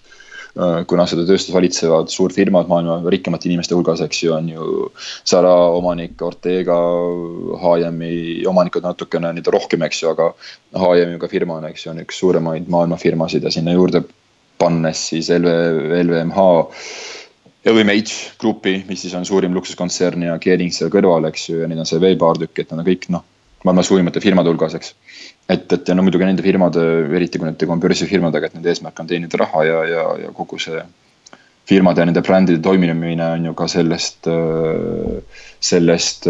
kuna seda tööstust valitsevad suurfirmad maailma rikkamate inimeste hulgas, eks ju, on ju Zara omanik, Ortega, H&M-i omanikud natukene nii-öelda rohkem, eks ju, aga H&M-iga firma on, eks ju, on üks suuremaid maailma firmasid ja sinna juurde pannes siis LV, LVMH LVMH grupi, mis siis on suurim luksuskontsern ja Kering seal kõrval, eks ju, ja neid on seal veel paar tükki, et nad on kõik noh, maailma suurimate firmade hulgas, eks. Et, et ja no muidugi nende firmade, eriti kui need tegu on börsifirmadega, et nende eesmärk on teenida raha ja, ja, ja kogu see firmade ja nende brändide toimimine on ju ka sellest, sellest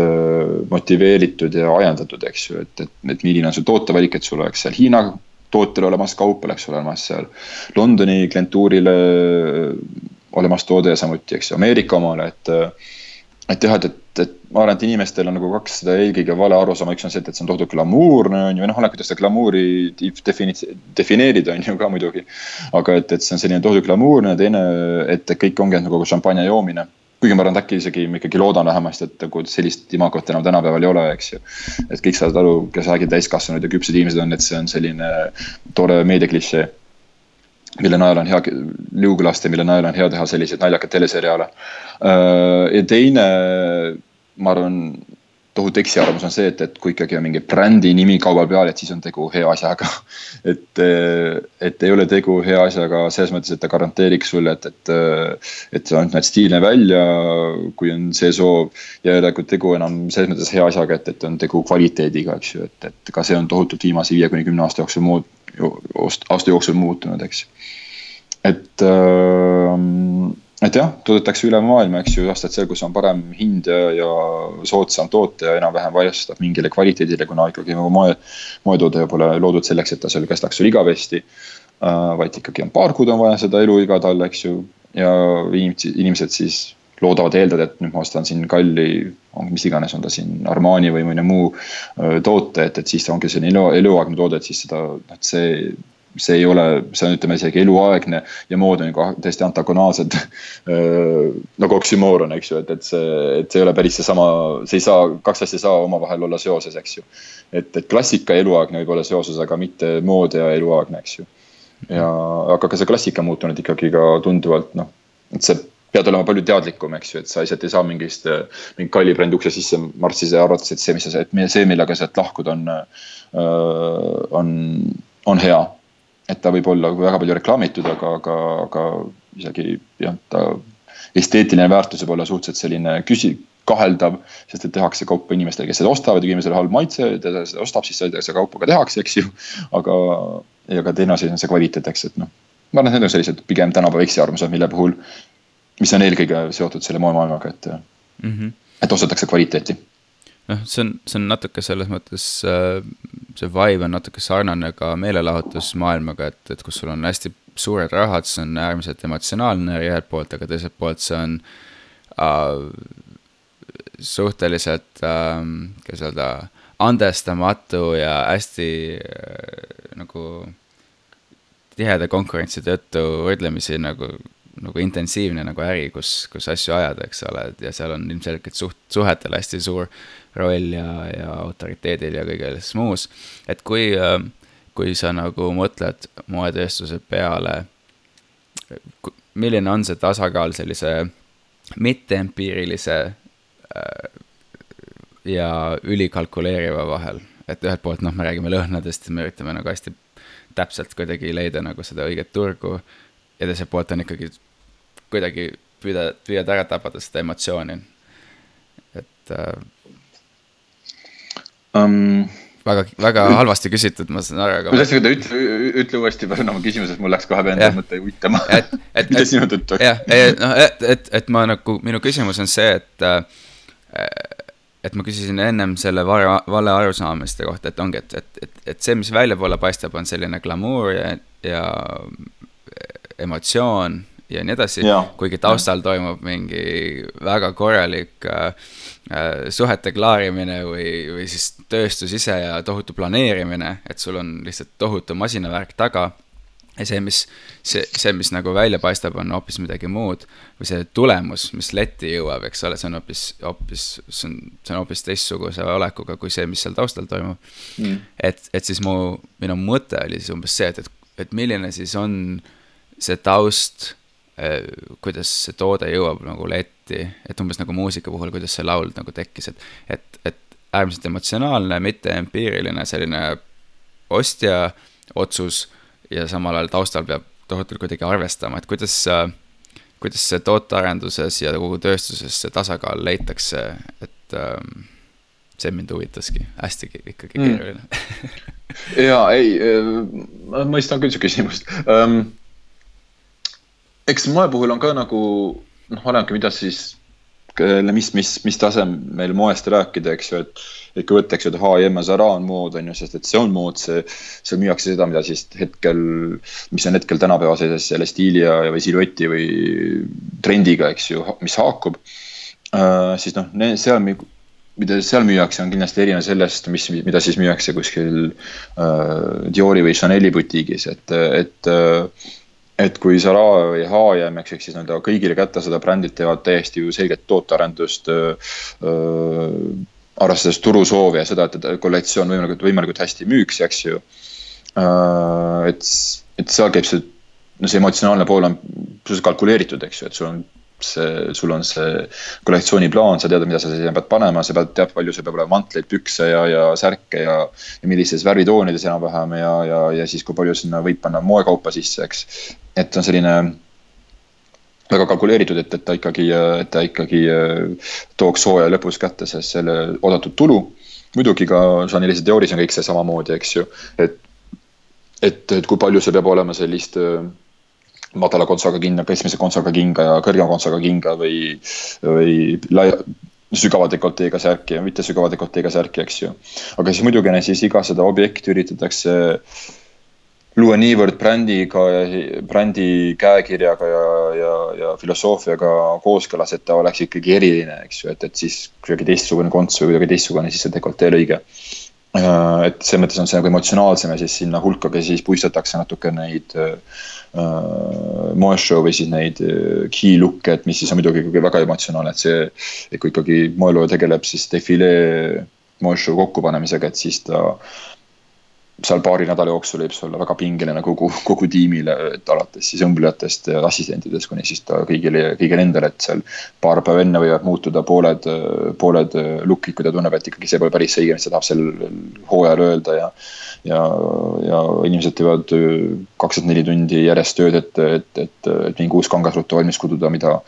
motiveeritud ja ajendatud, eks ju, et, et, et milline on su tootevalik, et sul oleks seal Hiina tootele olemas kaup, oleks olemas seal Londoni klientuurile olemas toode ja samuti, eks ju, Ameerika omale, et et jah, et, et, et ma arvan, et inimestel on nagu kaks seda eelkõige vale arusaama, üks on see, et, see on tohutult glamuurne on ju, noh, oleneb, kuidas seda glamuuri defini-, defineerida on ju ka muidugi. aga et, et see on selline tohutult glamuurne, teine, et kõik ongi nagu šampanja joomine. Kuigi ma arvan, et äkki isegi ma ikkagi loodan vähemasti, et nagu sellist imagot enam tänapäeval ei ole, eks ju. et kõik saavad aru, kes räägib täiskasvanud ja küpsed inimesed on, et see on selline tore meediaklišee mille najal on hea, liuglaste, mille najal on hea teha selliseid naljakaid teleseriaale. Äh, ja teine, ma arvan, tohutu eksiarvamus on see, et, et kui ikkagi on mingi brändi nimi kauba peal, et siis on tegu hea asjaga. et, et ei ole tegu hea asjaga selles mõttes, et ta garanteeriks sulle, et, et, et sa näed stiilne välja, kui on see soov. ja ei ole nagu tegu enam selles mõttes hea asjaga, et, et on tegu kvaliteediga, eks ju, et, et ka see on tohutult viimase viie kuni kümne aasta jooksul muud, aasta jooksul muutunud, eks. et äh, et jah, toodetakse üle maailma, eks ju, aastaid seal, kus on parem hind ja, soodsam toote ja enam-vähem vastab mingile kvaliteedile, kuna ikkagi nagu moe, moetoode pole loodud selleks, et ta seal kestaks sul igavesti äh,. vaid ikkagi on paar kuud on vaja seda eluiga tal, eks ju, ja inimesed siis loodavad eeldada, et nüüd ma ostan siin kalli, mis iganes, on ta siin Armani või mõne muu toote, et, et siis ongi selline elu, eluaegne toode, et siis seda, noh, see see ei ole, see on, ütleme isegi eluaegne ja mood on nagu täiesti antagonaalsed nagu oksümooron, eks ju, et, et see, et see ei ole päris seesama, see ei saa, kaks asja ei saa omavahel olla seoses, eks ju. et, et klassika ja eluaegne võib olla seoses, aga mitte mood ja eluaegne, eks ju. ja, aga ka see klassika on muutunud ikkagi ka tunduvalt noh, et see pead olema palju teadlikum, eks ju, et sa lihtsalt ei saa mingist, mingi kalli brändi ukse sisse marssida ja arvates, et see, mis sa, et see, millega sealt lahkud, on, on, on hea et ta võib olla väga palju reklaamitud, aga, aga, aga isegi jah, ta esteetiline väärtus võib olla suhteliselt selline küsi-, kaheldav, sest et tehakse kaupa inimestele, kes seda ostavad ja inimesel halb maitse, ta seda ostab, siis seda kaupa ka tehakse, eks ju. aga, ja ka teine asi on see kvaliteet, eks, et noh, ma arvan, et need on sellised pigem tänapäeva eksiarvamused, mille puhul, mis on eelkõige seotud selle moemaailmaga, et mm, -hmm. et ostetakse kvaliteeti noh, see on, see on natuke selles mõttes, äh, see vibe on natuke sarnane ka meelelahutusmaailmaga, et, et kus sul on hästi suured rahad, see on äärmiselt emotsionaalne ühelt poolt, aga teiselt poolt see on uh,. suhteliselt ähm,, kuidas öelda, andestamatu ja hästi äh, nagu tiheda konkurentsi tõttu võrdlemisi nagu, nagu intensiivne nagu äri, kus, kus asju ajada, eks ole, ja seal on ilmselgelt suht, suhetel hästi suur roll ja, ja autoriteedil ja kõiges muus. et kui kui sa nagu mõtled moetööstuse peale, milline on see tasakaal sellise mitteempiirilise äh, ja ülikalkuleeriva vahel, et ühelt poolt noh, me räägime lõhnadest ja me üritame nagu hästi täpselt kuidagi leida nagu seda õiget turgu ja teiselt poolt on ikkagi kuidagi püüda, püüad ära tabada seda emotsiooni. et äh, um, väga, väga halvasti küsitud, ma saan aru, aga. tahtsin öelda, ütle, ütle uuesti palun oma küsimuses, mul läks kohe enda mõte uitama. mida sinu tõttu? jah, noh, et, et, et ma nagu, minu küsimus on see, et äh, et ma küsisin ennem selle vale, vale arusaamiste kohta, et ongi, et, et, et, et see, mis väljapoole paistab, on selline glamuur ja, ja emotsioon ja nii edasi, kuigi taustal toimub mingi väga korralik äh, äh, suhete klaarimine või, või siis tööstus ise ja tohutu planeerimine, et sul on lihtsalt tohutu masinavärk taga. ja see, mis, see, see, mis nagu välja paistab, on hoopis midagi muud. või see tulemus, mis letti jõuab, eks ole, see on hoopis, hoopis, see on, see on hoopis teistsuguse olekuga kui see, mis seal taustal toimub. Mm.. et, et siis mu, minu mõte oli siis umbes see, et, et, et milline siis on see taust kuidas see toode jõuab nagu letti, et umbes nagu muusika puhul, kuidas see laul nagu tekkis, et, et, et äärmiselt emotsionaalne, mitte empiiriline selline ostja otsus ja samal ajal taustal peab tohutult kuidagi arvestama, et kuidas, kuidas see tootearenduses ja kogu tööstuses see tasakaal leitakse, et ähm, see mind huvitaski, hästi ikkagi mm. keeruline mm. ja ei, äh, ma mõistan küll su küsimust um, eks moe puhul on ka nagu noh, olenebki, mida siis, mis, mis, mis tasemel moest rääkida, eks ju, et. et kui võtta, eks ju, et H&M ja Zara on mood, on ju, sest et see on mood, see, seal müüakse seda, mida siis hetkel, mis on hetkel tänapäeva sellises selle stiili ja, või silueti või trendiga, eks ju, mis haakub uh,. siis noh, seal mida seal müüakse, on kindlasti erinev sellest, mis, mida siis müüakse kuskil uh, Diori või Chanel'i butiigis, et, et uh, et kui Zara või H&M, eks, ehk siis nii-öelda kõigile kättesaadav brändid teevad täiesti ju selget tootearendust arvestades turusoovi ja seda, et kollektsioon võimalikult, võimalikult hästi müüks, eks ju. Et, et seal käib see, no see emotsionaalne pool on suhteliselt kalkuleeritud, eks ju, et sul on see, sul on see kollektsiooniplaan, sa tead, mida sa sinna pead panema, sa pead, tead, palju sul peab olema mantleid, pükse ja, ja särke ja. ja millises värvitoonides enam-vähem ja, ja, ja siis, kui palju sinna võib panna moekaupa sisse, eks. et on selline väga kalkuleeritud, et, et ta ikkagi, et ta ikkagi äh, tooks hooaja lõpus kätte selle oodatud tulu. muidugi ka Chanel'is ja Dioris on kõik see samamoodi, eks ju, et, et, et kui palju see peab olema sellist äh, madala kontsaga kinga, keskmise kontsaga kinga ja kõrgema kontsaga kinga või, või laia, sügava dekolteega särki ja mitte sügava dekolteega särki, eks ju. aga siis muidugi siis iga seda objekti üritatakse luua niivõrd brändiga brändi käekirjaga ja, ja, ja filosoofiaga kooskõlas, et ta oleks ikkagi eriline, eks ju, et, et siis kuidagi teistsugune konts või kuidagi teistsugune, siis see dekoltee lõige. Äh, et selles mõttes on see nagu emotsionaalsem ja siis sinna hulka ka siis puistatakse natuke neid äh, äh moeshow või siis neid äh, key look'e, et mis siis on muidugi ikkagi väga emotsionaalne, et see. et kui ikkagi moelooja tegeleb siis defilee moeshow kokkupanemisega, et siis ta seal paari nädala jooksul võib see olla väga pingeline kogu, kogu tiimile, et alates siis õmblejatest ja assistentidest kuni siis ta kõigile, kõigile endale, et seal. paar päeva enne võivad muutuda pooled, pooled look'id, kui ta tunneb, et ikkagi see pole päris õige, mis ta tahab sel hooajal öelda ja. Ja, ja inimesed teevad kakskümmend neli tundi järjest tööd, et, et, et, et mingi uus kangasruttu valmis kududa, mida.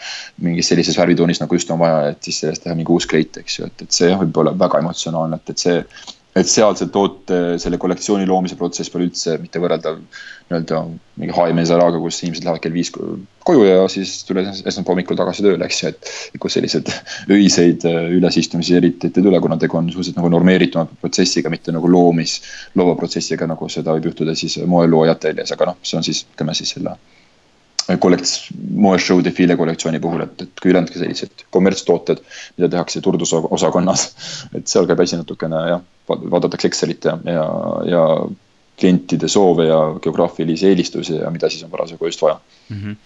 mingis sellises värvitoonis nagu just on vaja, et siis sellest teha mingi uus kleit, eks ju, et, et see võib olla väga emotsionaalne, et, et see et sealse toote, selle kollektsiooni loomise protsess pole üldse mitte võrreldav nii-öelda mingi HM Zaraga, kus inimesed lähevad kell viis koju ja siis tulevad esmaspäeva hommikul tagasi tööle, eks ju, et. kus selliseid öiseid äh, ülesistumisi eriti ette ei tule, kuna tegu on suhteliselt nagu normeerituma protsessiga, mitte nagu loomis, loova protsessiga, nagu seda võib juhtuda siis moelooja ateljees, aga noh, see on siis, ütleme siis selle kollekts-, moeshow defiile kollektsiooni puhul, et, et kui ülejäänud ka sellised kommertstooted, mida tehakse turundusosakonnas. et seal käib asi natukene jah, vaadatakse Excelit ja, ja, ja klientide soove ja geograafilisi eelistusi ja mida siis on parasjagu just vaja mm. -hmm.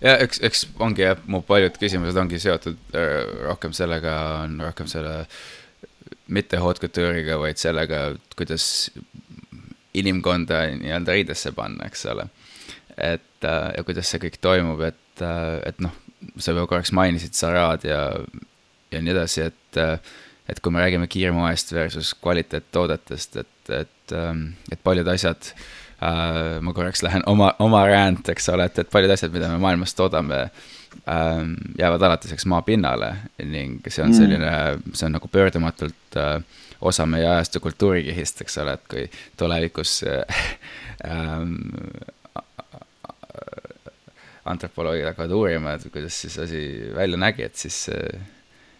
ja eks, eks ongi jah, mu paljud küsimused ongi seotud äh, rohkem sellega, on rohkem selle mitte haute couture'iga, vaid sellega, kuidas inimkonda nii-öelda riidesse panna, eks ole. et äh, ja kuidas see kõik toimub, et, äh, et noh, sa juba korraks mainisid Sarad ja, ja nii edasi, et et kui me räägime kiirmoest versus kvaliteettoodetest, et, et, ähm, et paljud asjad äh,, ma korraks lähen oma, oma rant, eks ole, et, et paljud asjad, mida me maailmas toodame äh,, jäävad alatiseks maapinnale ning see on mm. selline mm., see on nagu pöördumatult äh, osa meie ajastu kultuurikihist, eks ole, et kui tulevikus äh, äh, antropoloogid hakkavad uurima, et kuidas siis asi välja nägi, et siis äh,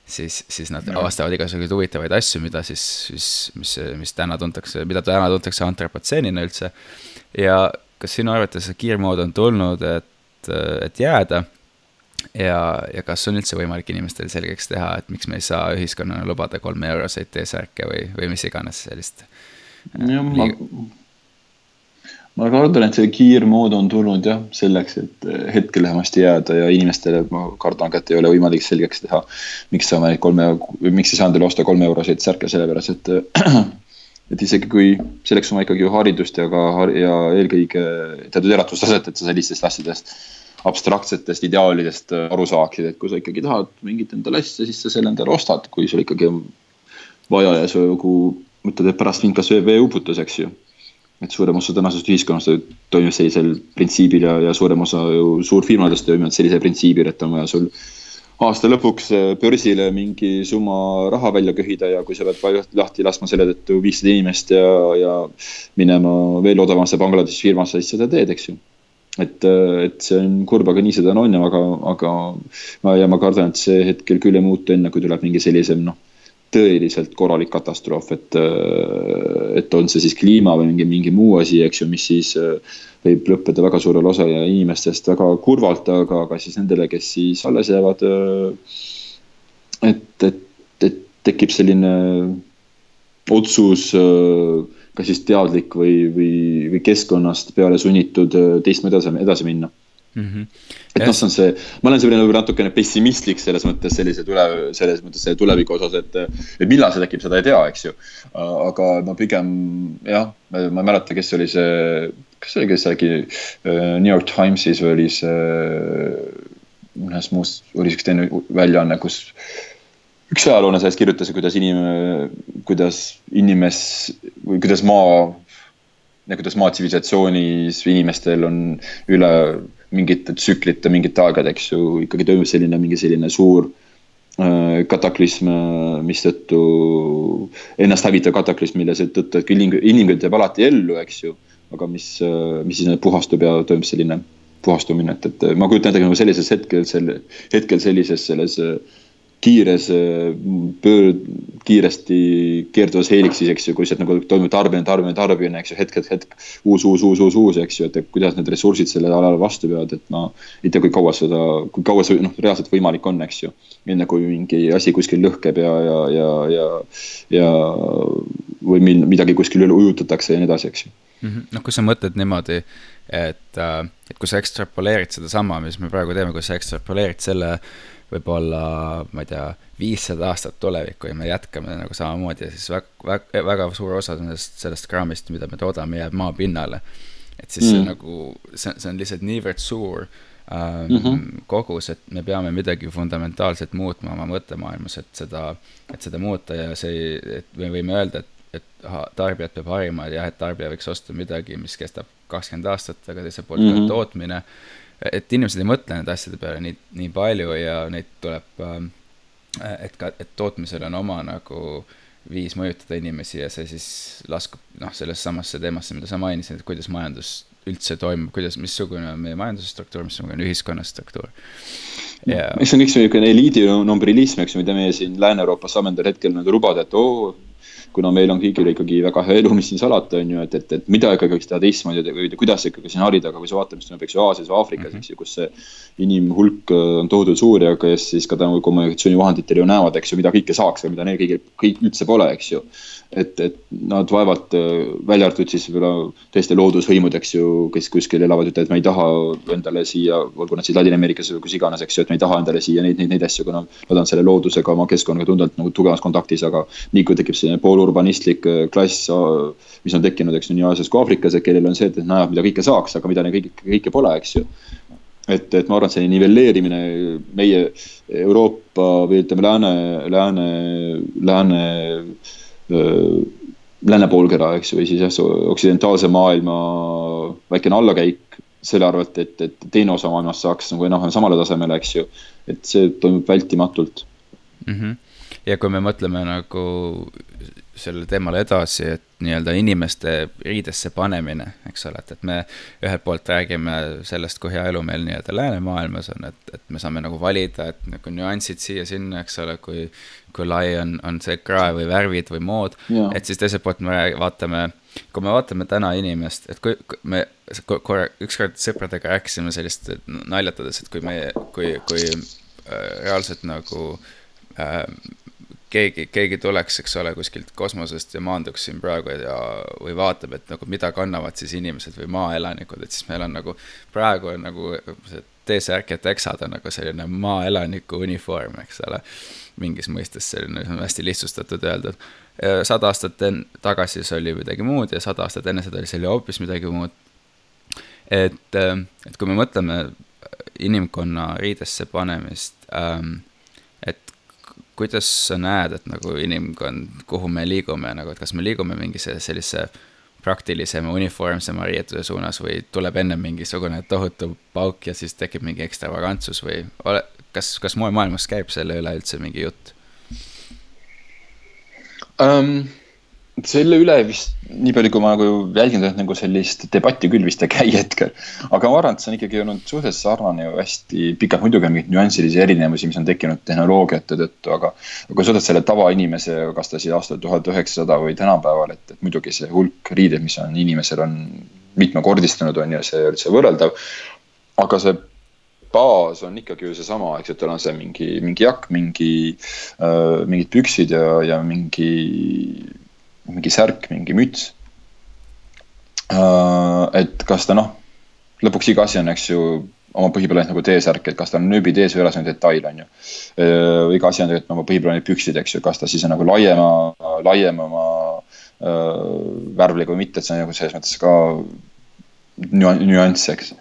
siis, siis nad ja. avastavad igasuguseid huvitavaid asju, mida siis, siis, mis, mis täna tuntakse, mida täna tuntakse antropotseenina üldse. ja kas sinu arvates see kiirmood on tulnud, et, et jääda? ja, ja kas on üldse võimalik inimestel selgeks teha, et miks me ei saa ühiskonnana lubada kolme euroseid T-särke või, või mis iganes sellist? jah, ma ma kardan, et see kiirmood on tulnud jah, selleks, et eh, hetkel vähemasti jääda ja inimestele ma kardan ka, et ei ole võimalik selgeks teha. miks saame neid kolme, miks ei saa endale osta kolme euroseid särke, sellepärast et. et isegi kui selleks on vaja ikkagi ju haridust ja ka ja eelkõige teatud elatustaset, et sa sellistest asjadest abstraktsetest ideaalidest aru saaksid, et kui sa ikkagi tahad mingit endale asja, siis sa selle endale ostad, kui sul ikkagi on vaja ja sa nagu mõtled, et pärast mind kas või veeuputus, eks ju et suurem osa tänasest ühiskonnast toimib sellisel printsiibil ja, ja suurem osa ju suurfirmadest toimivad sellisel printsiibil, et on vaja sul aasta lõpuks äh, börsile mingi summa raha välja köhida ja kui sa pead lahti laskma selle tõttu viissada inimest ja, ja minema veel odavamasse Bangladeshi firmasse, siis seda teed, eks ju. et, äh, et see on kurb, aga nii seda on, aga, aga ma ja ma kardan, et see hetkel küll ei muutu, enne kui tuleb mingi sellisem noh tõeliselt korralik katastroof, et, äh, et on see siis kliima või mingi, mingi muu asi, eks ju, mis siis äh, võib lõppeda väga suurel osal inimestest väga kurvalt, aga, aga siis nendele, kes siis alles jäävad. Äh, et, et, et tekib selline otsus, kas siis teadlik või, või, või keskkonnast peale sunnitud teistmoodi edasi, edasi minna mm. -hmm. et noh, see on see, ma olen selline võib-olla natukene pessimistlik selles mõttes sellise tule, selles mõttes selle tuleviku osas, et, et millal see tekib, seda ei tea, eks ju. aga ma pigem jah, ma ei mäleta, kes oli see, kas see oli, kes äkki äh, New York Timesis või oli see, mõnes muus, oli üks teine väljaanne, kus üks ajaloolane sellest kirjutas, kuidas inim-, kuidas inimes- või kuidas maa kuidas maa tsivilisatsioonis inimestel on üle mingite tsüklite, mingite aegade, eks ju, ikkagi toimub selline mingi selline suur äh, kataklüsm, äh, mistõttu ennast hävitav kataklüsm, mille seetõttu, et küll inimkond jääb alati ellu, eks ju. aga mis, äh, mis siis puhastub ja toimub selline puhastumine, et, et ma kujutan ette nagu sellises hetkel, sel hetkel sellises selles äh, kiires pöör-, kiiresti keerduvas heeliksis, eks ju, kui sealt nagu toimub tarbimine, tarbimine, tarbimine, eks ju, hetk, hetk, hetk. uus, uus, uus, uus, uus, eks ju, et kuidas need ressursid sellele alale vastu peavad, et ma ei tea, kui kaua seda, kui kaua see noh, reaalselt võimalik on, eks ju. enne kui mingi asi kuskil lõhkeb ja, ja, ja, ja, ja või mil midagi kuskil üle ujutatakse ja nii edasi, eks ju mm -hmm.. noh, kui sa mõtled niimoodi, et, äh, et kui sa ekstrapoleerid sedasama, mis me praegu teeme, kui sa ekstrapoleerid selle võib-olla, ma ei tea, viissada aastat tulevikku ja me jätkame nagu samamoodi ja siis väga, väga, väga suur osa sellest, sellest kraamist, mida me toodame, jääb maapinnale. et siis mm. see nagu, see, see on lihtsalt niivõrd suur ähm, mm -hmm. kogus, et me peame midagi fundamentaalselt muutma oma mõttemaailmas, et seda, et seda muuta ja see, et me võime öelda, et, et tarbijat peab harima, jah, et tarbija võiks osta midagi, mis kestab kakskümmend aastat, aga teiselt poolt mm -hmm. ka mhm. tootmine et inimesed ei mõtle nende asjade peale nii, nii palju ja neid tuleb, ähm, et ka, et tootmisel on oma nagu viis mõjutada inimesi ja see siis laskub noh, sellesse samasse teemasse, mida sa mainisid, et kuidas majandus üldse toimub, kuidas, missugune on meie majanduse struktuur, missugune on ühiskonna struktuur. Ja... eks see on üks niisugune eliidi nombrilism, eks ju, mida meie siin Lääne-Euroopas saame endale hetkel nagu lubada, et oo, kuna meil on kõigil ikkagi väga hea elu, mis siin salata, on ju, et, et, et mida ikkagi võiks teha teistmoodi või kuidas ikkagi siin harida, aga kui sa vaatad, mis toimub, eks ju, Aasias või Aafrikas mm, -hmm. eks ju, kus see inimhulk äh, on tohutult suur ja kes siis ka tänu kommunikatsioonivahenditele ju näevad, eks ju, mida kõike saaks või mida neil kõigil kõik üldse pole, eks ju et, et nad vaevalt äh, välja arvatud siis võib-olla tõesti loodushõimud, eks ju, kes kuskil elavad, ütlevad, et ma ei taha endale siia, olgu nad siis Ladina-Ameerikas või kus iganes, eks ju, et ma ei taha endale siia neid, neid, neid asju, kuna nad on selle loodusega, oma keskkonnaga tunduvalt nagu tugevamas kontaktis, aga nii kui tekib selline poolurbanistlik äh, klass, äh, mis on tekkinud, eks ju, nii Aasias kui Aafrikas, et kellel on see, et näevad, mida kõike saaks, aga mida neil kõike, kõike pole, eks ju et, et ma arvan, et selline nivelleerimine meie Euroopa või ütleme, lääne, lääne, lääne lääne poolkera, eks ju, või siis jah, oksidentaalse maailma väikene allakäik selle arvelt, et, et teine osa maailmast saaks nagu enam-vähem samale tasemele, eks ju. et see toimub vältimatult mm. -hmm. Ja kui me mõtleme nagu sellele teemale edasi, et nii-öelda inimeste riidesse panemine, eks ole, et, et me ühelt poolt räägime sellest, kui hea elu meil nii-öelda läänemaailmas on, et, et me saame nagu valida, et nagu nüansid siia-sinna, eks ole, kui, kui lai on, on see krae või värvid või mood, et siis teiselt poolt me vaatame, kui me vaatame täna inimest, et kui, kui me korra, ükskord sõpradega rääkisime sellist naljatades, et kui me, kui, kui äh, reaalselt nagu äh, keegi, keegi tuleks, eks ole, kuskilt kosmosest ja maanduks siin praegu ja, või vaatab, et nagu mida kannavad siis inimesed või maaelanikud, et siis meil on nagu, praegu on nagu see T-särk ja teksad on nagu selline maaelaniku uniform, eks ole. mingis mõistes selline, hästi lihtsustatud öeldud. sada aastat tagasi see oli midagi muud ja sada aastat enne seda oli see oli hoopis midagi muud. et, et kui me mõtleme inimkonna riidesse panemist ähm, kuidas sa näed, et nagu inimkond, kuhu me liigume nagu, et kas me liigume mingi sellise praktilisema, uniformsema riietuse suunas või tuleb enne mingisugune tohutu pauk ja siis tekib mingi ekstravagantsus või ole, kas, kas moemaailmas käib selle üle üldse mingi jutt um,? Selle üle vist, nii palju, kui ma nagu jälgin, et nagu sellist debatti küll vist ei käi hetkel. aga ma arvan, et see on ikkagi olnud suhteliselt sarnane ju hästi pikalt, muidugi on mingeid nüanssilisi erinevusi, mis on tekkinud tehnoloogiate tõttu, aga. aga kui sa võtad selle tavainimese, kas ta siis aastal tuhat üheksasada või tänapäeval, et, et muidugi see hulk riideid, mis on inimesel on mitmekordistunud, on ju, see ei ole üldse võrreldav. aga see baas on ikkagi ju seesama, eks ju, tal on see mingi, mingi jakk, mingi äh,, mingid püksid ja, ja mingi mingi särk, mingi müts. Äh, et kas ta noh, lõpuks iga asi on, eks ju, oma põhiplaanid nagu T-särk, et kas ta on nööbi tees või üles on detail, on ju. Äh, iga asi on tegelikult oma põhiplaanid püksid, eks ju, kas ta siis on nagu laiema, laiem oma äh, värvliga või mitte, et see on nagu selles mõttes ka nüanss, eks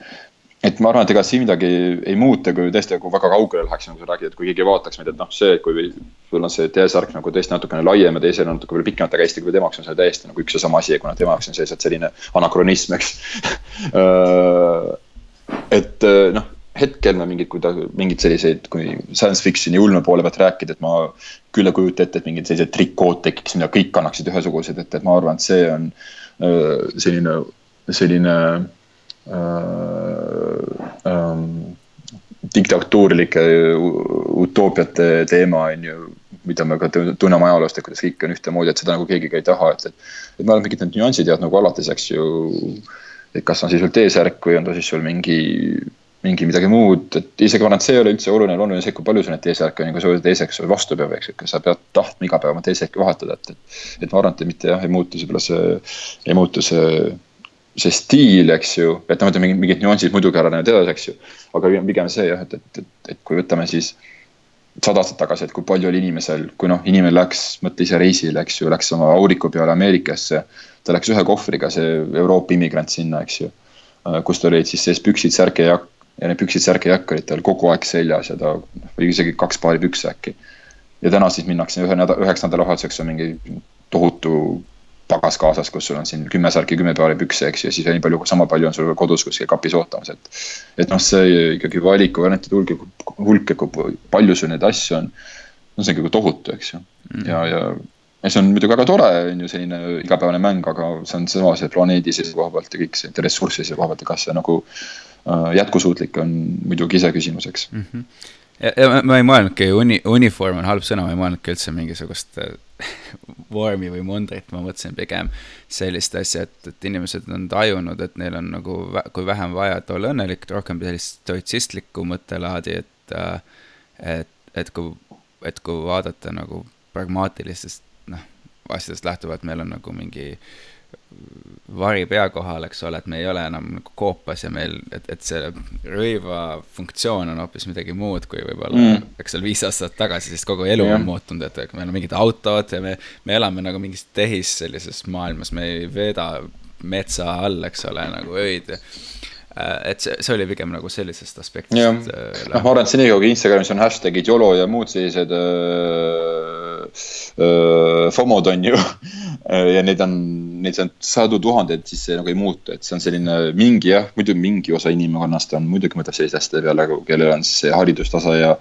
et ma arvan, et ega siin midagi ei muuta, kui tõesti nagu väga kaugele läheks, nagu sa räägid, et kui keegi vaataks meid, et noh, see, kui sul on see T-särk nagu tõesti natukene laiem ja teisel on natuke veel pikemat, aga Eesti, kui tema jaoks on see täiesti nagu üks ja sama asi, kuna tema jaoks on see lihtsalt selline anakronism, eks. Et noh, hetkel me mingid, kui ta mingeid selliseid, kui science fiction'i ulme poole pealt rääkida, et ma küll ei kujuta ette, et mingid sellised trikood tekiks, mida kõik kannaksid ühesugused, et, et ma arvan, et see on äh, selline, selline ähm, diktatuurilike utoopiate teema on ju, mida me ka tunneme ajaloost, et kuidas kõik on ühtemoodi, et seda nagu keegi ka ei taha, et, et. et ma arvan, mingid need nüansid jäävad nagu alatiseks ju. et kas on siis sul T-särk või on ta siis sul mingi, mingi midagi muud, et isegi ma arvan, et see ei ole üldse oluline, oluline see, kui palju sul neid T-särke on ja kui sul teiseks sul vastu peab, eks ju, kas sa pead tahtma iga päev oma T-särki vahetada, et, et. et ma arvan, et mitte jah, ei muutu võib-olla see, ei muutu see see stiil, eks ju, et noh, ütleme mingid, nüansid muidugi arenevad edasi, eks ju. aga pigem see jah, et, et, et, et kui võtame siis sada aastat tagasi, et kui palju oli inimesel, kui noh, inimene läks, mõtle ise reisile, eks ju, läks oma auriku peale Ameerikasse. ta läks ühe kohvriga, see Euroopa immigrant sinna, eks ju. kus tal olid siis sees püksid, särk ja jakk ja need püksid, särk ja jakk olid tal kogu aeg seljas ja ta, või isegi kaks paari pükse äkki. ja täna siis minnakse ühe nädala, üheks nädalavahetuseks on mingi tohutu pagas kaasas, kus sul on siin kümme särki, kümme paari pükse, eks ju, ja siis nii palju, sama palju on sul kodus kuskil kapis ootamas, et. et noh, see ikkagi valikuvariantide hulk, hulk, kui palju sul neid asju on. no see on ikkagi tohutu, eks ju mm., ja, ja. ja see on muidugi väga tore, on ju selline igapäevane mäng, aga see on sama see planeedi seisukoha pealt ja kõik see ressursi seisukoha pealt ja kas see nagu äh, jätkusuutlik on muidugi iseküsimuseks mm. -hmm ja, ja ma ei mõelnudki uni-, uniform on halb sõna, ma ei mõelnudki üldse mingisugust vormi või mundrit, ma mõtlesin pigem sellist asja, et, et inimesed on tajunud, et neil on nagu, kui vähem vaja, et olla õnnelik, rohkem sellist stoitsistlikku mõttelaadi, et, äh, et, et kui, et kui vaadata nagu pragmaatilistest, noh, asjadest lähtuvalt, meil on nagu mingi äh, vari pea kohal, eks ole, et me ei ole enam nagu koopas ja meil, et, et see rõiva funktsioon on hoopis midagi muud kui võib-olla mm., eks seal viis aastat tagasi, sest kogu elu yeah. on muutunud, et meil on mingid autod ja me, me elame nagu mingis tehis sellises maailmas, me ei veeda metsa all, eks ole, nagu öid et see, see oli pigem nagu sellisest aspektist. äh, noh, ma arvan, et senikaua kui Instagramis on hashtag'id YOLO ja muud sellised öö, öö, FOMO-d on ju ja neid on neid on sadu tuhandeid, siis see nagu ei muutu, et see on selline mingi jah, muidu mingi osa inimkonnast on muidugi mõtleb selliste asjade peale, kellel on siis see haridustase ja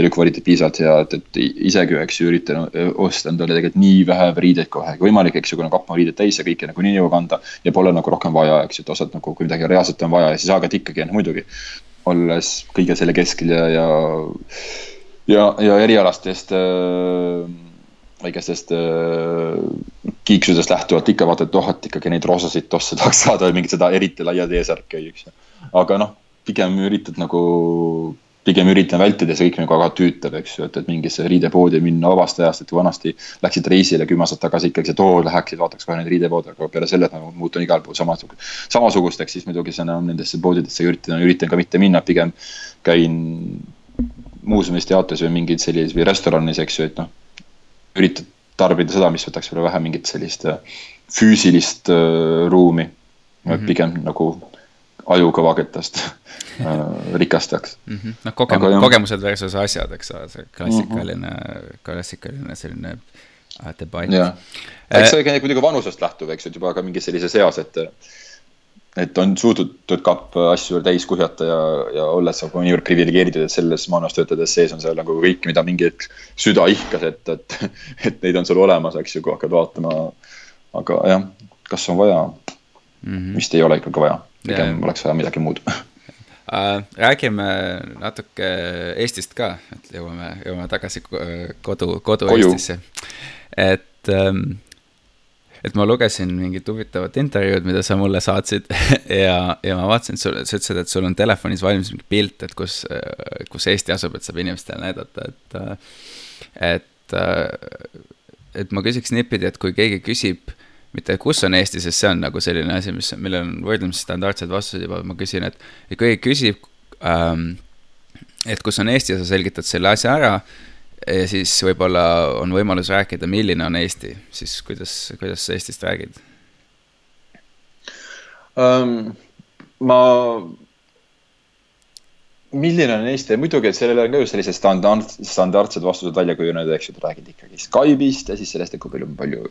elukvaliteet piisavalt hea, et, et isegi, eks ju, üritan osta endale tegelikult nii vähe riideid kui vähegi võimalik, eks ju, kuna kapp on riided täis ja kõike nagunii jõua kanda. ja pole nagu rohkem vaja, eks ju, et osad nagu, kui midagi reaalselt on vaja ja siis aeg-ajalt ikkagi, noh muidugi. olles kõige selle keskel ja, ja, ja, ja erialastest äh, väikestest äh, kiiksudest lähtuvalt ikka vaatad, et oh, et ikkagi neid roosasid tosse tahaks saada või mingit seda eriti laia T-särki, eks ju. aga noh, pigem üritad nagu, pigem üritan vältida see kõik nagu väga tüütab, eks ju, et, et mingisse riidepoodi minna vabast ajast, et vanasti läksid reisile kümme aastat tagasi ikkagi, et oo, läheksid, vaataks kohe neid riidepoode, aga peale selle, et ma muutun igal pool samasugust, samasugusteks, siis muidugi see enam nendesse poodidesse üritan, üritan ka mitte minna, pigem käin muuseumis, teatris või mingid sellises või restoranis, eks ju, et noh üritad tarbida seda, mis võtaks võib-olla vähe mingit sellist äh, füüsilist uh, ruumi mm, -hmm. pigem nagu ajukõvaketest uh, rikastaks mm. -hmm. noh, kogem-, kogemused versus asjad, eks ole, see klassikaline mm, -hmm. klassikaline selline debatt. eks see käib muidugi vanusest lähtuv, eks ju, et juba ka mingis sellises eas, et et on suudetud kapp asju täis kuhjata ja, ja olles nagu niivõrd priviligeeritud, et selles maailmas töötades sees on seal nagu kõik, mida mingi hetk süda ihkas, et, et, et neid on sul olemas, eks ju, kui hakkad vaatama. aga jah, kas on vaja mm? -hmm. vist ei ole ikkagi vaja, pigem ja, oleks vaja midagi muud Uh, räägime natuke Eestist ka, et jõuame, jõuame tagasi kodu, kodu Koju. Eestisse. et um, et ma lugesin mingit huvitavat intervjuud, mida sa mulle saatsid ja, ja ma vaatasin, et sul, sa ütlesid, et sul on telefonis valmis mingi pilt, et kus, kus Eesti asub, et saab inimestele näidata, et, et, et ma küsiks niipidi, et kui keegi küsib, mitte kus on Eesti, sest see on nagu selline asi, mis, millel on võrdlemisi standardsed vastused juba, ma küsin, et, et kui keegi küsib ähm,, et kus on Eesti ja sa selgitad selle asja ära siis võib-olla on võimalus rääkida, milline on Eesti, siis kuidas, kuidas sa Eestist räägid um,? ma, milline on Eesti, muidugi, et sellele on ka ju sellised standard, standardsed vastused välja kujunenud, eks ju, räägid ikkagi Skype'ist ja siis sellest, et kui palju palju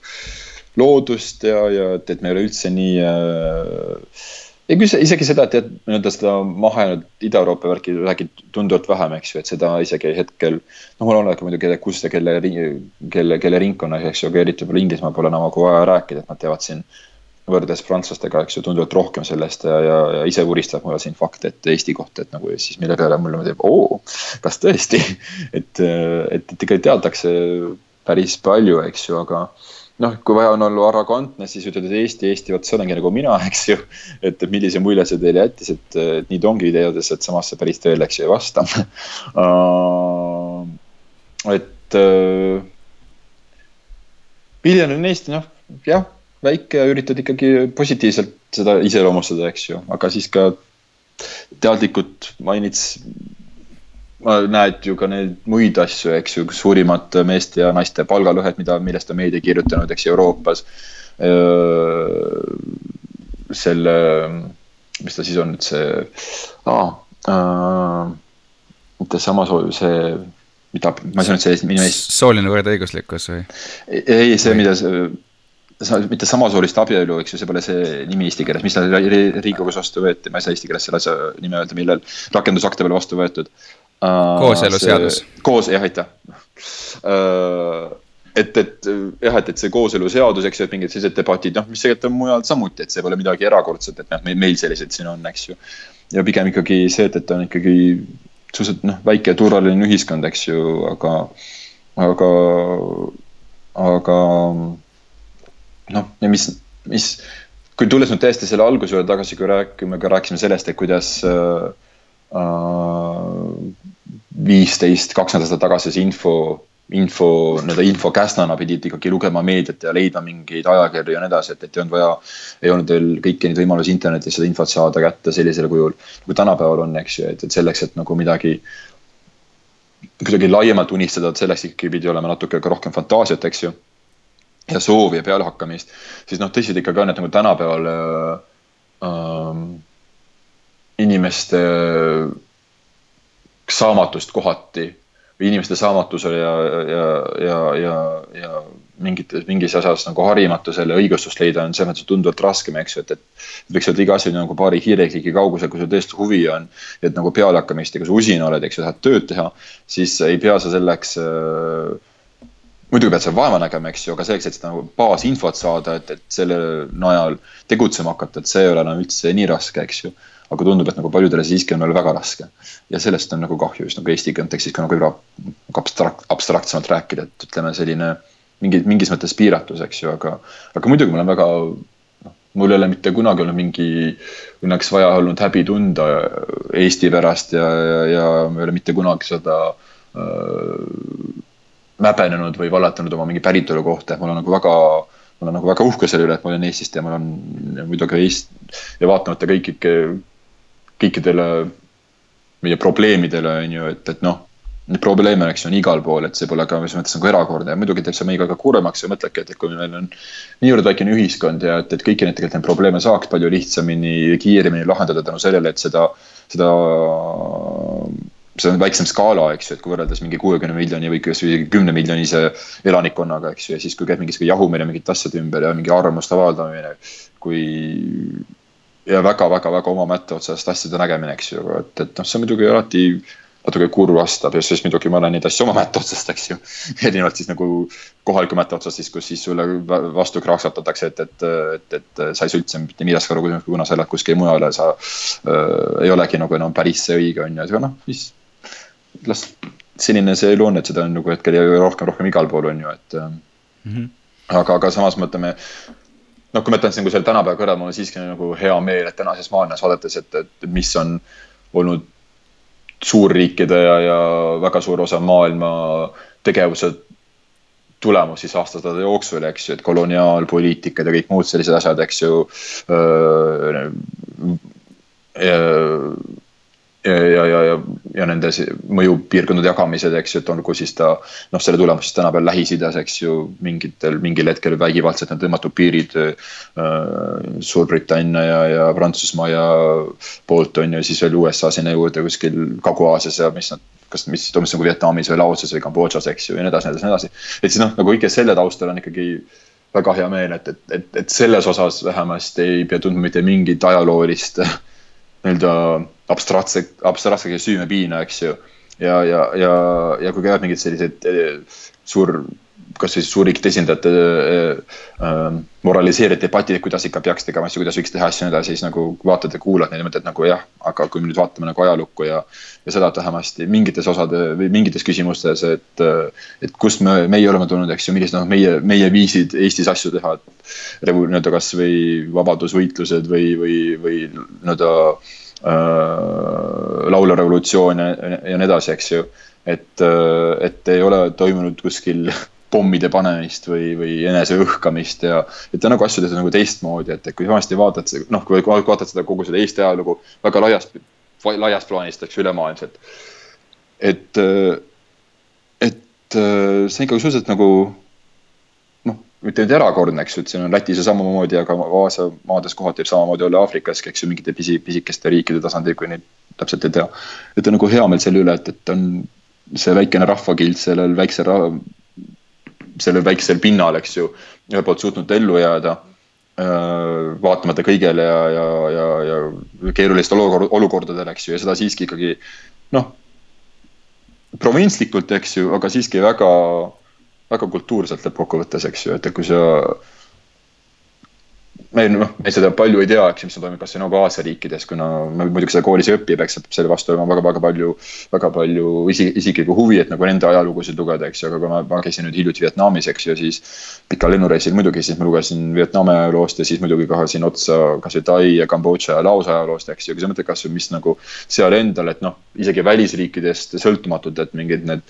loodust ja, ja et, me ei ole üldse nii äh, ei küll isegi seda, et nii-öelda seda mahajäänud Ida-Euroopa värki räägid tunduvalt vähem, eks ju, et seda isegi hetkel. noh, mul on muidugi, kus ja kelle, kelle, kelle ringkonnas, eks ju, aga eriti võib-olla Inglismaal pole enam nagu vaja rääkida, et nad teavad siin. võrreldes prantslastega, eks ju, tunduvalt rohkem sellest ja, ja, ja ise vuristab mulle siin fakte, et Eesti kohta, et nagu siis mille peale mulle teeb, oo, kas tõesti et, et, et ikka teatakse päris palju, eks ju, aga noh, kui vaja on olla arrogantne, siis ütled, et Eesti, Eesti, vot see olengi nagu mina, eks ju. et, millise mulje see teile jättis, et, et nii ta ongi videodes, et samas see päris tõele, eks ju, ei vasta uh,. et uh, miljon on Eesti, noh jah, väike üritad ikkagi positiivselt seda iseloomustada, eks ju, aga siis ka teadlikult mainid näed ju ka neid muid asju, eks ju, suurimad meeste ja naiste palgalõhed, mida, millest on meedia kirjutanud, eks Euroopas. selle, mis ta siis on nüüd see ah,, mitte samasooline, see, mida, ma ei saa nüüd selle nime. sooline võrdõiguslikkus või? ei, see, mida see mitte samasoolist abielu, eks ju, see pole see nimi eesti keeles, mis Riigikogus vastu võeti, ma ei saa eesti keeles selle asja nime öelda, millal rakendusakte peale vastu võetud kooseluseadus. koos, jah, aitäh. et, et jah, et, et see kooseluseadus, eks ju, et mingid sellised debatid, noh, mis tegelikult on mujal samuti, et see pole midagi erakordset, et noh, meil sellised siin on, eks ju. ja pigem ikkagi see, et, et on ikkagi suhteliselt noh, väike ja turvaline ühiskond, eks ju, aga, aga aga noh, ja mis, mis, kui tulles nüüd täiesti selle alguse juurde tagasi, kui rääkime, ka rääkisime sellest, et kuidas äh, viisteist, kaks nädalat tagasi see info, info, nii-öelda infokäsnana pidid ikkagi lugema meediat ja leidma mingeid ajakirju ja nii edasi, et, et ei olnud vaja. ei olnud veel kõiki neid võimalusi internetis seda infot saada kätte sellisel kujul, nagu tänapäeval on, eks ju, et, et selleks, et nagu midagi. kuidagi laiemalt unistada, et selleks ikkagi pidi olema natuke ka rohkem fantaasiat, eks ju. ja soovi ja pealehakkamist, siis noh, tõsi ta ikkagi on, et nagu tänapäeval äh, äh, inimeste saamatust kohati või inimeste saamatusele ja, ja, ja, ja, ja mingites, mingis asjas nagu harimatusele õigustust leida on selles mõttes tunduvalt raskem, eks ju, et, et võiks öelda iga asi nagu paari hiirekliki kaugusel, kui sul tõesti huvi on. et nagu pealehakkamist ja kui sa usin oled, eks ju, tahad tööd teha, siis ei pea sa selleks äh, muidugi pead sa vaeva nägema, eks ju, aga selleks, et seda nagu baasinfot saada, et, et selle najal tegutsema hakata, et see ei ole enam üldse nii raske, eks ju aga tundub, et nagu paljudele siiski on veel väga raske. ja sellest on nagu kahju just nagu Eesti kontekstis ka nagu võib-olla abstrakt, abstraktsemalt rääkida, et ütleme selline mingi, mingis mõttes piiratus, eks ju, aga, aga muidugi ma olen väga noh, mul ei ole mitte kunagi olnud mingi õnneks vaja olnud häbi tunda Eesti pärast ja, ja, ja ma ei ole mitte kunagi seda äh, mäbenenud või valetanud oma mingi päritolu kohta, et mul on nagu väga ma olen nagu väga uhke selle üle, et ma olen Eestist ja ma olen muidugi Eest- ja vaatamata kõik ikka kõikidele meie probleemidele, on ju, et, et noh. Neid probleeme, eks ju, on igal pool, et see pole ka selles mõttes nagu erakordne ja muidugi teeb see meiega ka kurvemaks ja mõtledki, et, et kui meil on niivõrd väikene ühiskond ja et, et kõiki neid tegelikult neid probleeme saaks palju lihtsamini ja kiiremini lahendada tänu sellele, et seda, seda see on väiksem skaala, eks ju, et kui võrreldes mingi kuuekümne miljoni või isegi kümne miljonise elanikkonnaga, eks ju, ja siis, kui käib mingi sihuke jahumine mingite asjade ümber ja mingi arvamuste avaldamine. kui ja väga-väga-väga oma mätta otsast asjade nägemine, eks ju, et, et noh, see muidugi alati natuke kurvastab ja siis muidugi ma näen neid asju oma mätta otsast, eks ju. erinevalt siis nagu kohaliku mätta otsast siis, kus siis sulle vastu kraaksatatakse, et, et, et, et sa ei saa üldse mitte millestki aru, kuna sa elad kuskil mujal ja sa äh, ei olegi nagu enam päris see õige on ju, aga noh, siis las selline see elu on, et seda on nagu hetkel rohkem, rohkem igal pool on ju, et mm. -hmm. aga, aga samas mõtleme noh, kui ma ütlen nagu selle tänapäeva kõrval, mul on siiski nagu hea meel, et tänases maailmas vaadates, et, et mis on olnud suurriikide ja, ja väga suur osa maailma tegevuse tulemus siis aastasadade jooksul, eks ju, et koloniaalpoliitikad ja kõik muud sellised asjad, eks ju ja, ja, ja, ja, ja nende mõjupiirkondade jagamised, eks ju, et olgu siis ta noh, selle tulemus siis tänapäeval Lähis-Idas, eks ju, mingitel, mingil hetkel vägivaldselt on tõmmatud piirid äh, Suurbritannia ja, ja Prantsusmaa ja poolt on ju, siis veel USA sinna juurde kuskil Kagu-Aasias ja mis nad kas, mis toimus nagu Vietnamis või Laoses või Kambodžas, eks ju, ja nii edasi, nii edasi, nii edasi. et siis noh, nagu kõige selle taustal on ikkagi väga hea meel, et, et, et, et selles osas vähemasti ei pea tundma mitte mingit ajaloolist nii-öelda abstraktse, abstraktse süümepiina, eks ju. ja, ja, ja, ja kui käivad mingid sellised eh, suur, kas siis suurriikide esindajate äh, äh, moraliseerivad debatid, et kuidas ikka peaks tegema asju, kuidas võiks teha asju ja nii edasi, siis nagu vaatad ja kuulad neid ja mõtled nagu jah, aga kui me nüüd vaatame nagu ajalukku ja. ja seda, et vähemasti mingites osade või mingites küsimustes, et, et kust me, meie oleme tulnud, eks ju, millised on meie, meie viisid Eestis asju teha. nii-öelda kasvõi vabadusvõitlused või, või, või nii-öelda äh, laulva revolutsioon ja, ja nii edasi, eks ju. et, äh, et ei ole toimunud kuskil pommide panemist või, või enese õhkamist ja. et ta nagu asju teha nagu teistmoodi, et, et kui vanasti vaatad, noh, kui vaatad seda kogu seda Eesti ajalugu väga laiast, laiast plaanist, eks ülemaailmselt. et, et see on ikkagi suhteliselt nagu mitte nüüd erakordne, eks ju, et siin on Lätis ja samamoodi, aga Aasia maades kohati võib samamoodi olla Aafrikaski, eks ju, mingite pisi, pisikeste riikide tasandil, kui neid täpselt ei tea. et on nagu hea meel selle üle, et, et on see väikene rahvakild sellel väiksel sellel väiksel pinnal, eks ju, ühelt poolt suutnud ellu jääda vaatamata kõigele ja, ja, ja, ja keerulistele olukord, olukordadele, eks ju, ja seda siiski ikkagi noh, provintslikult, eks ju, aga siiski väga väga kultuurselt lõppkokkuvõttes, eks ju, et kui sa me noh, me seda palju ei tea, eks ju, mis toimub kas või nagu Aasia riikides, kuna me muidugi seda koolis ei õpi, eks selle vastu olema väga-väga palju, väga palju isi, isiklikku huvi, et nagu nende ajalugusid lugeda, eks ju, aga kui ma, ma käisin nüüd hiljuti Vietnamis, eks ju, siis pikal lennureisil muidugi, siis ma lugesin Vietnami ajaloost ja siis muidugi ka siin otsa kasvõi Tai ja Kambodža ja Laos ajaloost, eks ju, kui sa mõtled kasvõi mis nagu seal endal, et noh, isegi välisriikidest sõltumatult, et mingid need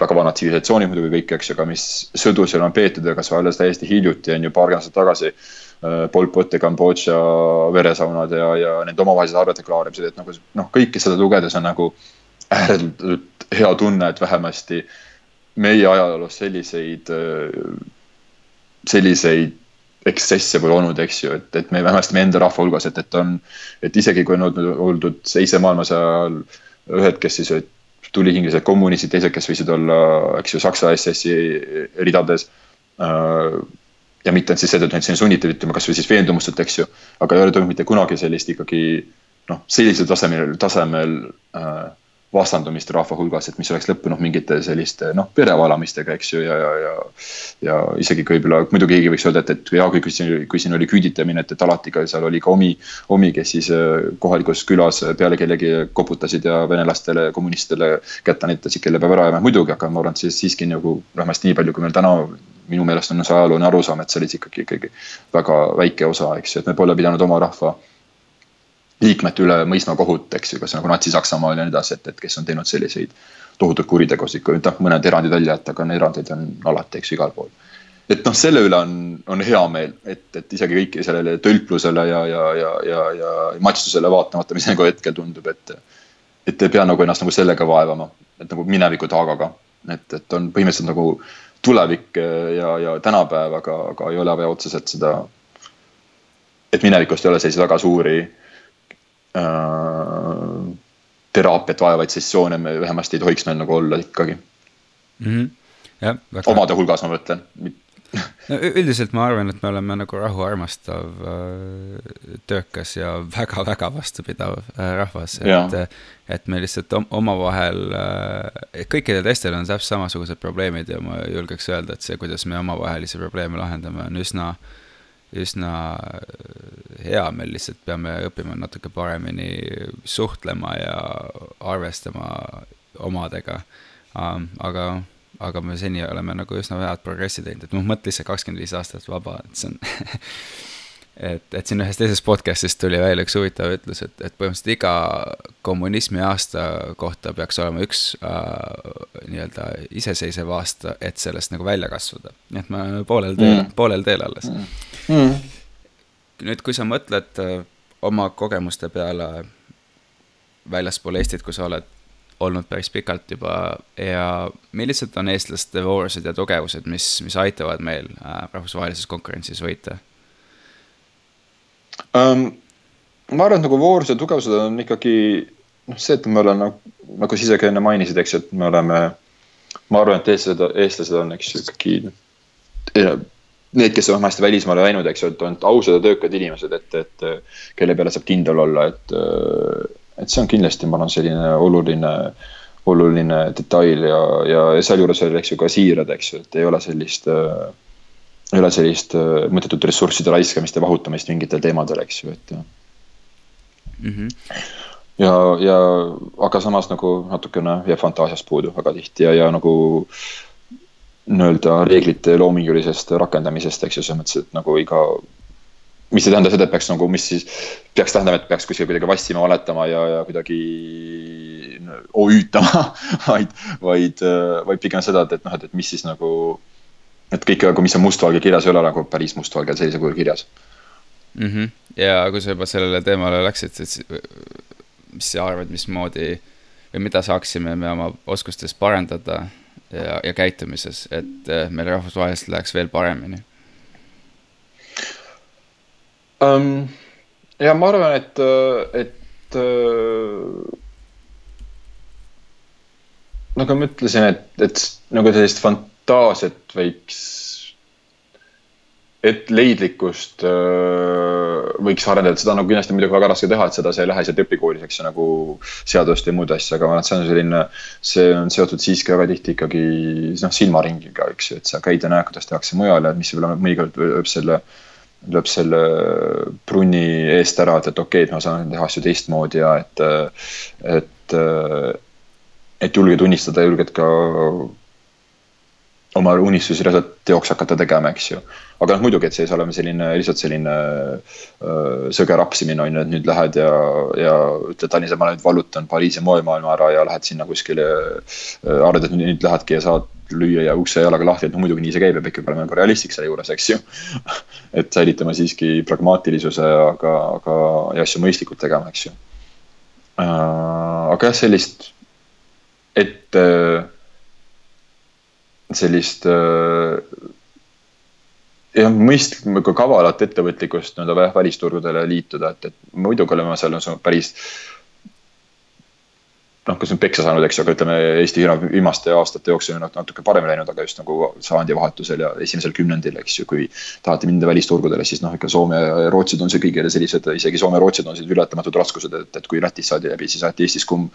väga vanad tsivilisatsioonid muidugi kõik, eks ju, aga mis sõdu seal on peetud ja kasvõi alles täiesti hiljuti on ju paarkümmend aastat tagasi Pol Pot ja Kambodža veresaunad ja, ja nende omavahelised arvete klaarimised, et nagu noh, kõike seda lugedes on nagu ääretult hea tunne, et vähemasti meie ajaloos selliseid, selliseid ekstsesse pole olnud, eks ju, et, et me vähemasti meie enda rahva hulgas, et, et on, et isegi kui on olnud, oldud teise maailmasõja ajal ühed, kes siis olid tulihingelised kommunistid, teised, kes võisid olla, eks ju, Saksa SS-i ridades äh, ja mitte ainult siis seetõttu, et see on sunnitud ütlema kasvõi siis veendumustelt, eks ju, aga ei ole toimunud mitte kunagi sellist ikkagi noh, sellisel tasemel, tasemel äh, vastandumist rahva hulgas, et mis oleks lõppenud mingite selliste noh, perevalamistega, eks ju, ja, ja, ja. ja isegi kui võib-olla muidu keegi võiks öelda, et, et ja kui, siin, kui siin oli küüditamine, et, et alati ka seal oli ka omi, omi, kes siis äh, kohalikus külas peale kellegi koputasid ja venelastele, kommunistidele kätte näitasid, kelle peab ära jääma, muidugi, aga ma arvan, et siis siiski nagu vähemasti nii palju, kui meil täna minu meelest on see ajalooline arusaam, et see oli ikkagi, ikkagi väga väike osa, eks ju, et me pole pidanud oma rahva liikmete üle mõistma kohut, eks ju, kas nagu Natsi-Saksamaal ja nii edasi, et, et kes on teinud selliseid tohutuid kuritegusid, kui noh, mõned erandid välja jätta, aga erandeid on alati, eks ju, igal pool. et noh, selle üle on, on hea meel, et, et isegi kõike sellele tölplusele ja, ja, ja, ja, ja matstusele vaatamata, mis nagu hetkel tundub, et. et ei pea nagu ennast nagu sellega vaevama, et nagu mineviku taagaga, et, et on põhimõtteliselt nagu tulevik äh, ja, ja tänapäev, aga, aga ei ole vaja otseselt seda. et minevikust ei ole selliseid väga suuri teraapiat vajavaid sessioone me vähemasti ei tohiks meil nagu olla ikkagi mm. -hmm. jah, väga. omade hulgas ma mõtlen, no üldiselt ma arvan, et me oleme nagu rahu armastav, äh, töökas ja väga-väga vastupidav äh, rahvas, et. et me lihtsalt omavahel, äh, kõikidel teistel on täpselt samasugused probleemid ja ma julgeks öelda, et see, kuidas me omavahelisi probleeme lahendame, on üsna üsna hea, me lihtsalt peame õppima natuke paremini suhtlema ja arvestama omadega um,. aga aga me seni oleme nagu üsna head progressi teinud, et noh, mõtle ise kakskümmend viis aastat vaba, et see on et, et siin ühes teises podcast'is tuli välja üks huvitav ütlus, et, et põhimõtteliselt iga kommunismi aasta kohta peaks olema üks äh, nii-öelda iseseisev aasta, et sellest nagu välja kasvada. nii et me oleme poolel teel mm., poolel teel alles mm.. nüüd, kui sa mõtled äh, oma kogemuste peale väljaspool Eestit, kui sa oled olnud päris pikalt juba ja millised on eestlaste voorused ja tugevused, mis, mis aitavad meil äh, rahvusvahelises konkurentsis võita um,? ma arvan, et nagu ja tugevused on ikkagi noh, see, et me oleme nagu, nagu sa ise ka enne mainisid, eks et me oleme, ma arvan, et eestlased, eestlased on, eks ikkagi need, kes on hästi välismaale läinud, eks ju, et on ausad ja töökad inimesed, et, et kelle peale saab kindel olla, et et see on kindlasti, ma arvan, selline oluline, oluline detail ja, ja sealjuures oli, eks ju, ka siirad, eks ju, et ei ole sellist äh, ole sellist äh, mõttetut ressursside raiskamist ja vahutamist mingitel teemadel, eks ju, et mm. -hmm. ja, ja aga samas nagu natukene jääb fantaasiast puudu väga tihti ja, ja nagu nii-öelda reeglite loomingulisest rakendamisest, eks ju, selles mõttes, et nagu iga mis ei tähenda seda, et peaks nagu, mis siis peaks tähendama, et peaks kuskil kuidagi vassima, valetama ja, ja kuidagi OÜ-tama vaid, vaid, vaid pigem seda, et, et noh, et, et mis siis nagu. Et kõik, nagu, mis on mustvalge kirjas, ei ole nagu päris mustvalgel sellisel kujul kirjas mm. -hmm. ja kui sa juba sellele teemale läksid, siis mis sa arvad, mismoodi või mida saaksime me oma oskustes parandada ja, ja käitumises, et meil rahvusvaheliselt läheks veel paremini um,? ja ma arvan, et, et nagu ma ütlesin, et, et nagu sellist fantaasiat võiks, et leidlikkust võiks arendada, et seda on nagu kindlasti muidugi väga raske teha, et seda sa ei lähe sealt õpikoolis, eks ju, nagu seadust ja muud asja, aga see on selline, see on seotud siiski väga tihti ikkagi noh, silmaringiga, eks ju, et sa käid ja näed, kuidas tehakse mujal ja mis võib-olla mõnikord võib selle lööb selle prunni eest ära, et, et okei okay,, et ma saan teha asju teistmoodi ja et, et, et julged unistada, julged ka oma unistusi reaalselt teoks hakata tegema, eks ju. aga noh, muidugi, et see ei saa olema selline, lihtsalt selline äh, sõge rapsimine on ju, et nüüd lähed ja, ja ütled Tallinnas, ma nüüd vallutan Pariisi moemaailma ära ja lähed sinna kuskile arvad, et nüüd lähedki ja saad lüüa ja ukse jalaga lahti, et no muidugi nii see käib ja peab ikka olema nagu realistlik selle juures, eks ju et säilitama siiski pragmaatilisuse, aga, aga ja asju mõistlikult tegema, eks ju äh,. aga jah, sellist, et sellist äh, jah, mõistlikku kavalat ettevõtlikkust nii-öelda välisturgudele liituda, et, et muidugi oleme seal päris noh, kas nüüd peksa saanud, eks ju, aga ütleme, Eesti viimaste aastate jooksul on natuke paremini läinud, aga just nagu saandivahetusel ja esimesel kümnendil, eks ju, kui tahate minna välisturgudele, siis noh, ikka Soome ja Rootsid on see kõigile sellised, isegi Soome ja Rootsid on sellised ületamatud raskused, et, et kui Lätis saadi läbi, siis aeti Eestis kumm,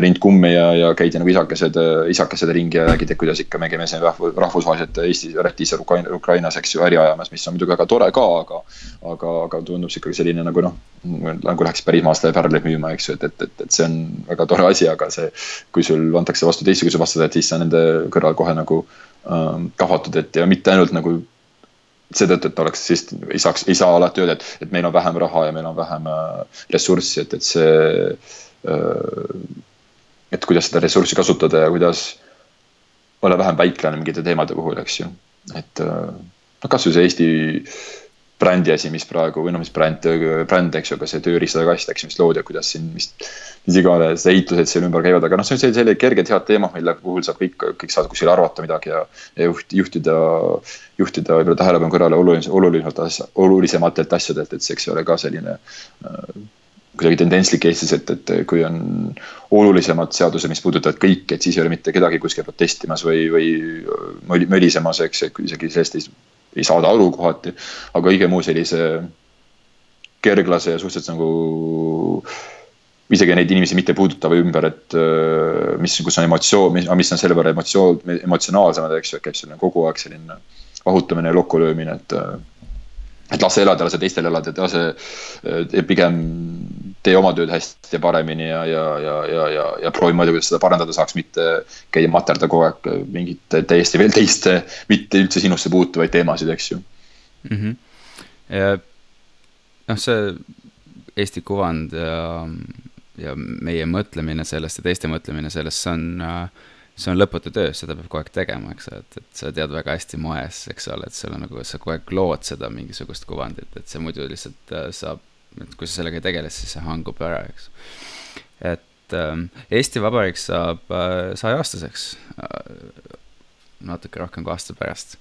rind kummi ja, ja käidi nagu isakesed, isakesed ringi ja räägiti, et kuidas ikka me käime siin rahvusvaheliselt Eestis, Lätis ja Ukrainas, eks ju, äri ajamas, mis on muidugi väga tore ka, aga aga, aga tundub see ikkagi selline nagu noh, nagu läheks päris maast pärleid müüma, eks ju, et, et, et, et see on väga tore asi, aga see, kui sul antakse vastu teistsuguse vastused, siis sa nende kõrval kohe nagu ähm, kahvatud, et ja mitte ainult nagu seetõttu, et oleks siis ei saaks, ei saa alati öelda, et, et meil on vähem raha ja meil on vähem äh, ressurssi, et, et see äh,. et kuidas seda ressurssi kasutada ja kuidas olla vähem väiklane mingite teemade puhul, eks ju, et äh, noh, kasvõi see Eesti brändi asi, mis praegu või noh, mis bränd, bränd, eks ju, aga see tööriistade kast, eks ju, mis loodi ja kuidas siin, mis, mis iganes ehitused seal ümber käivad, aga noh, see on selline kerged head teemad, mille puhul saab kõik, kõik saavad kuskil arvata midagi ja, ja juht, juhtida, juhtida võib-olla tähelepanu kõrvale oluliselt, oluliselt asja, olulisematelt asjadelt, et see, eks ole, ka selline äh, kuidagi tendentslik Eestis, et, et kui on olulisemad seadused, mis puudutavad kõike, et siis ei ole mitte kedagi kuskil protestimas või, või mölisemas, eks, isegi sellest ei ei saada aru kohati, aga kõige muu sellise kerglase ja suhteliselt nagu isegi neid inimesi mitte puudutava ümber, et äh, mis, kus on emotsioon, mis, mis on selle võrra emotsioon, emotsionaalsemad, eks ju, et käib selline kogu aeg selline vahutamine ja lokkulöömine, et äh, et lase elada, lase teistel elada, lase äh, pigem tee oma tööd hästi ja paremini ja, ja, ja, ja, ja, ja proovi mõelda, kuidas seda parandada saaks, mitte käia materda kogu aeg mingite täiesti veel teiste, mitte üldse sinusse puutuvaid teemasid, eks ju mm. -hmm. ja noh, see Eesti kuvand ja, ja meie mõtlemine sellest ja teiste mõtlemine sellest, see on äh, see on lõputu töö, seda peab kogu aeg tegema, eks ole, et, et sa tead väga hästi moes, eks ole, et sul on nagu, sa kogu aeg lood seda mingisugust kuvandit, et see muidu lihtsalt äh, saab et kui sa sellega ei tegele, siis see hangub ära, eks. et ähm, Eesti Vabariik saab äh, sajaaastaseks natuke rohkem kui aasta pärast.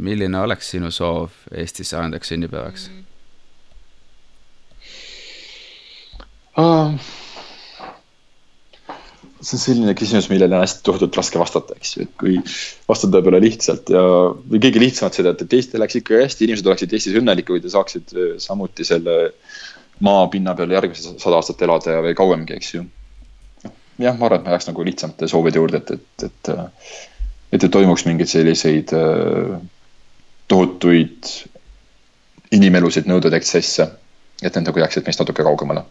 Milline oleks sinu soov Eesti sajandaks sünnipäevaks uh,? see on selline küsimus, millele on hästi tohutult raske vastata, eks ju, et kui vastata võib-olla lihtsalt ja, või kõige lihtsamalt seda, et, et Eesti läheks ikka hästi, inimesed oleksid Eestis õnnelikud ja saaksid äh, samuti selle maapinna peal järgmised sada aastat elada ja või kauemgi, eks ju. jah, ma arvan, et ma jääks nagu lihtsamate soovide juurde, et, et, et, et ei toimuks mingeid selliseid äh, tohutuid inimelusid nõudvaid ekstsesse, et need nagu jääksid meist natuke kaugemale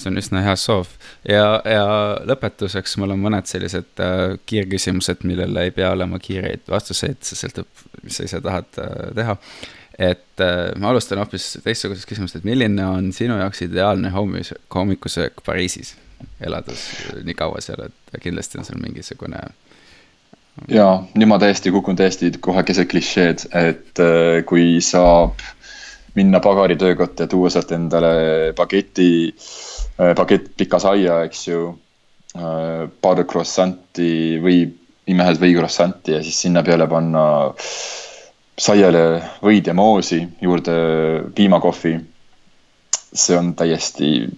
see on üsna hea soov ja, ja lõpetuseks mul on mõned sellised äh, kiirküsimused, millele ei pea olema kiireid vastuseid, see sõltub, mis sa ise tahad äh, teha. et äh, ma alustan hoopis teistsugusest küsimusest, et milline on sinu jaoks ideaalne hommis, hommikusöök Pariisis, elades nii kaua seal, et kindlasti on seal mingisugune ja nüüd ma täiesti kukun täiesti kohe keset klišeed, et äh, kui saab minna pagaritöökotta ja tuua sealt endale bageti äh, Äh, pakett pika saia, eks ju, äh, paar croissant'i või imehed või croissant'i ja siis sinna peale panna saiale võid ja moosi, juurde piimakohvi. see on täiesti,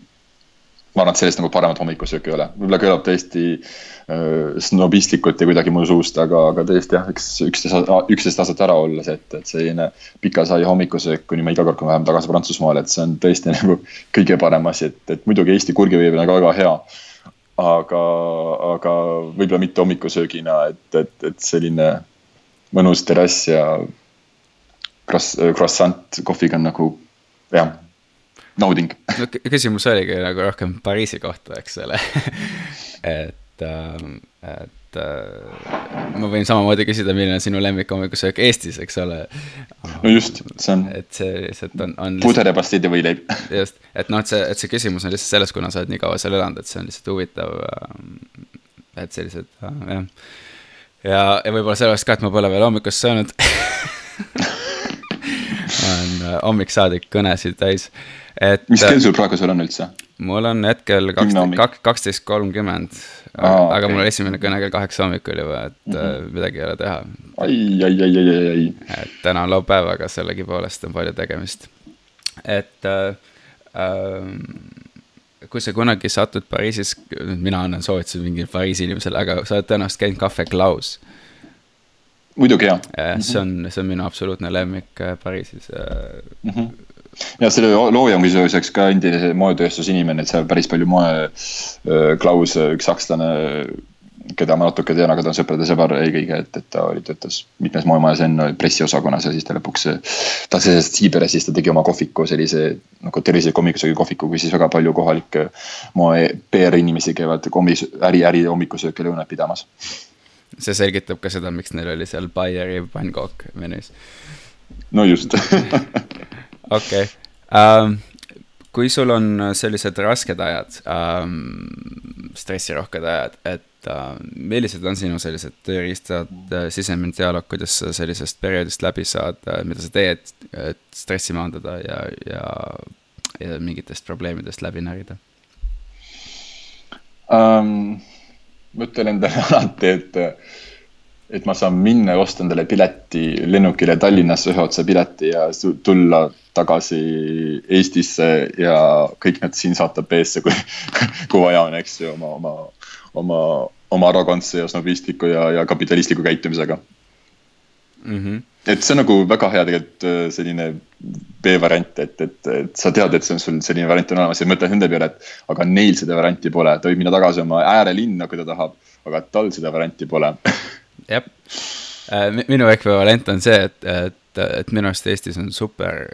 ma arvan, et sellest nagu paremat hommikusööki ei ole, võib-olla kõlab tõesti äh, snobistlikult ja kuidagi mu suust, aga, aga tõesti jah, eks üksteist, üksteist aastat ära olles, et, et selline pika sai hommikusöök, kuni ma iga kord, kui ma lähen tagasi Prantsusmaale, et see on tõesti nagu kõige parem asi, et, et muidugi Eesti kurgiveeb on ka väga hea. aga, aga võib-olla mitte hommikusöögina, et, et, et selline mõnus terrass ja croissant kohviga on nagu jah, nauding. no küsimus oligi nagu rohkem Pariisi kohta, eks ole et, ähm, et äh, ma võin samamoodi küsida, milline on sinu lemmik hommikusöök Eestis, eks ole. no just, see on. et see lihtsalt on, on. puder ja pastiidivõileib just, et noh, et see, et see küsimus on lihtsalt selles, kuna sa oled nii kaua seal elanud, et see on lihtsalt huvitav. Ähm, et sellised, jah. ja, ja võib-olla sellepärast ka, et ma pole veel hommikust söönud olen äh, hommiksaadik kõnesid täis, et. mis kell sul praegu seal on üldse? mul on hetkel kaksteist, kaksteist kolmkümmend. aga okay. mul esimene kõne kell kaheksa hommikul juba, et mm -hmm. midagi ei ole teha. ai, ai, ai, ai, ai, ai. et täna on laupäev, aga sellegipoolest on palju tegemist. et äh, äh, kui sa kunagi satud Pariisis, mina annan soovitusi mingile Pariisi inimesele, aga sa oled tõenäoliselt käinud Cafe Klaus muidugi jah. see on, see on minu absoluutne lemmik äh, Pariisis mm. -hmm ja selle looja on kusjuures ka endine moetööstuse inimene, et seal päris palju moe, Klaus, üks sakslane, keda ma natuke tean, aga ta on sõprade sõber eelkõige, et, et ta oli, töötas mitmes moemajas enne pressiosakonnas ja siis ta lõpuks. ta sellest Siibere, siis ta tegi oma kohviku sellise nagu tervisliku hommikusöögi kohviku, kus siis väga palju kohalikke moe PR inimesi käivad kommis, äri, äri hommikusööki lõunat pidamas see selgitab ka seda, miks neil oli seal Bayeri pannkook menüüs. no just okei okay. um,, kui sul on sellised rasked ajad um,, stressirohked ajad, et uh, millised on sinu sellised tööriistad uh,, sisemine dialoog, kuidas sa sellisest perioodist läbi saad uh,, mida sa teed, et stressi maandada ja, ja, ja mingitest probleemidest läbi närida um,? ma ütlen endale alati, et, et ma saan minna ja osta endale pileti lennukile Tallinnasse ühe otsa pileti ja tulla tagasi Eestisse ja kõik nad siin saata B-sse, kui, kui vaja on, eks ju, oma, oma, oma, oma arrogantse ja snobistliku ja, ja kapitalistliku käitumisega mm. -hmm. et see on nagu väga hea tegelikult äh, selline B-variant, et, et, et sa tead, et see on sul selline variant on olemas ja mõtled nende peale, et aga neil seda varianti pole, ta võib minna tagasi oma äärelinna, kui ta tahab, aga tal seda varianti pole. jah, äh, minu ekvivalent on see, et, et, et minu arust Eestis on super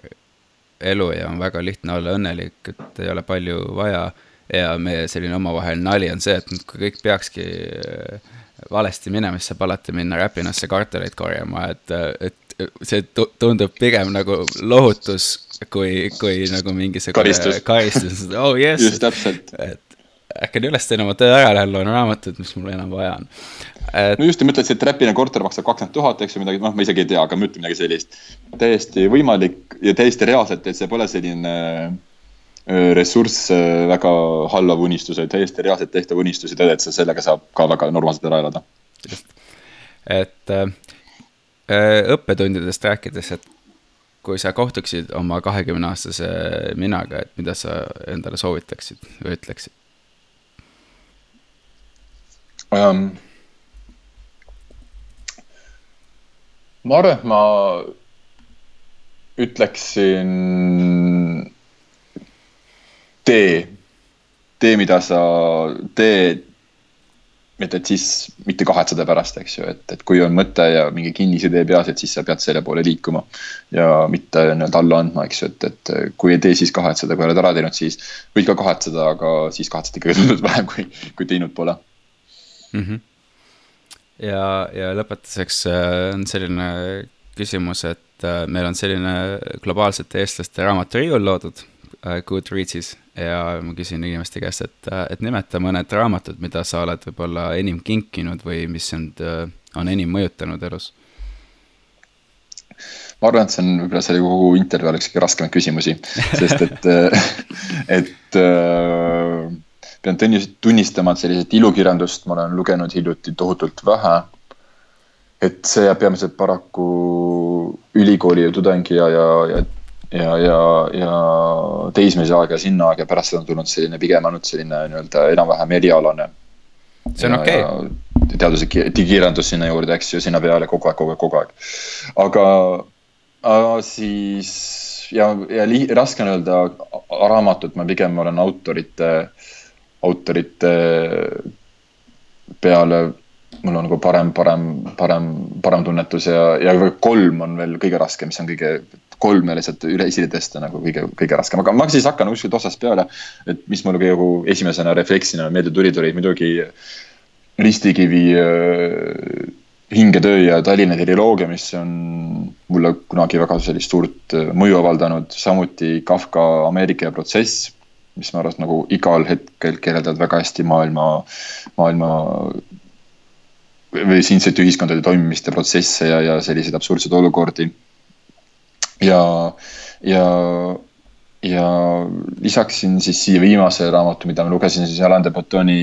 elu ja on väga lihtne olla õnnelik, et ei ole palju vaja. ja meie selline omavaheline nali on see, et kui kõik peakski äh, valesti minema, siis saab alati minna Räpinasse kartuleid korjama, et, et see tundub pigem nagu lohutus kui, kui nagu mingisugune karistus, karistus, oh yes. just täpselt. et ärkan üles, teen oma töö ära, lähen loen raamatut, mis mul enam vaja on et.... no just, ja mõtled, et Räpina korter maksab kakskümmend tuhat, eks ju, midagi, noh, ma isegi ei tea, aga ma ütlen midagi sellist. täiesti võimalik ja täiesti reaalselt, et see pole selline äh, Äh, ressurss väga hallav unistus, täiesti reaalselt tehtav unistus ja tead, et sa sellega saab ka väga normaalselt ära elada. just, et äh, äh, õppetundidest rääkides, et kui sa kohtuksid oma kahekümne aastase minaga, et mida sa endale soovitaksid või ütleksid um,? Ma arvan, et ma ütleksin tee, tee, mida sa teed. et, et siis mitte kahetseda pärast, eks ju, et, et kui on mõte ja mingi kinnisidee peas, et siis sa pead selle poole liikuma. ja mitte nii-öelda alla andma, eks ju, et, et kui ei tee, siis kahetseda, kui oled ära teinud, siis võid ka kahetseda, aga siis kahetsed ikkagi tunduvalt vähem, kui, kui teinud pole mm. -hmm. Ja, ja lõpetuseks äh, on selline küsimus, et äh, meil on selline globaalsete eestlaste raamaturiiul loodud äh, Goodreadsis ja ma küsin inimeste käest, et, et nimeta mõned raamatud, mida sa oled võib-olla enim kinkinud või mis sind on enim mõjutanud elus? ma arvan, et see on võib-olla selle kogu intervjuu oleks kõige raskemaid küsimusi, sest et et äh, pean tunnistama, et selliseid ilukirjandust ma olen lugenud hiljuti tohutult vähe. et see jääb peamiselt paraku ülikooli tudengi ja, ja, ja ja, ja, ja teismelise aeg ja sinna aeg ja pärast seda on tulnud selline pigem ainult selline nii-öelda enam-vähem erialane. see on okei okay.. teaduslik digikirjandus sinna juurde, eks ju, sinna peale kogu aeg, kogu aeg, kogu aeg. aga, aga siis ja, ja li, raske on öelda raamatut, ma pigem olen autorite, autorite peale mul on nagu parem, parem, parem, parem tunnetus ja, ja kolm on veel kõige raskem, mis on kõige, kolm lihtsalt üle esile tõsta nagu kõige, kõige raskem, aga ma siis hakkan kuskilt otsast peale. et mis mul nagu esimesena refleksina meelde tuli, tuli muidugi Ristikivi äh, hingetöö ja Tallinna triloogia, mis on mulle kunagi väga sellist suurt äh, mõju avaldanud, samuti Kafka Ameerika protsess, mis ma arvan, nagu igal hetkel kirjeldavad väga hästi maailma, maailma või siinsete ühiskondade toimimist ja protsesse ja, ja selliseid absurdseid olukordi. ja, ja, ja lisaksin siis siia viimase raamatu, mida ma lugesin siis Alain de Botoni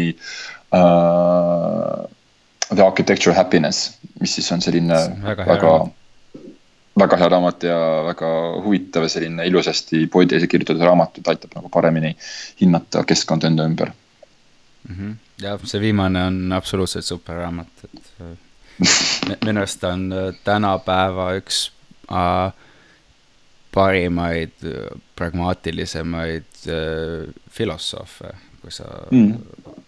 uh, The Architecture Happiness, mis siis on selline väga, väga, väga hea raamat ja väga huvitav ja selline ilusasti poeetiliselt kirjutatud raamat, et aitab nagu paremini hinnata keskkonda enda ümber mm. -hmm jah, see viimane on absoluutselt super raamat, et äh, minu arust ta on äh, tänapäeva üks äh, parimaid, äh, pragmaatilisemaid äh, filosoofe, kui sa mm.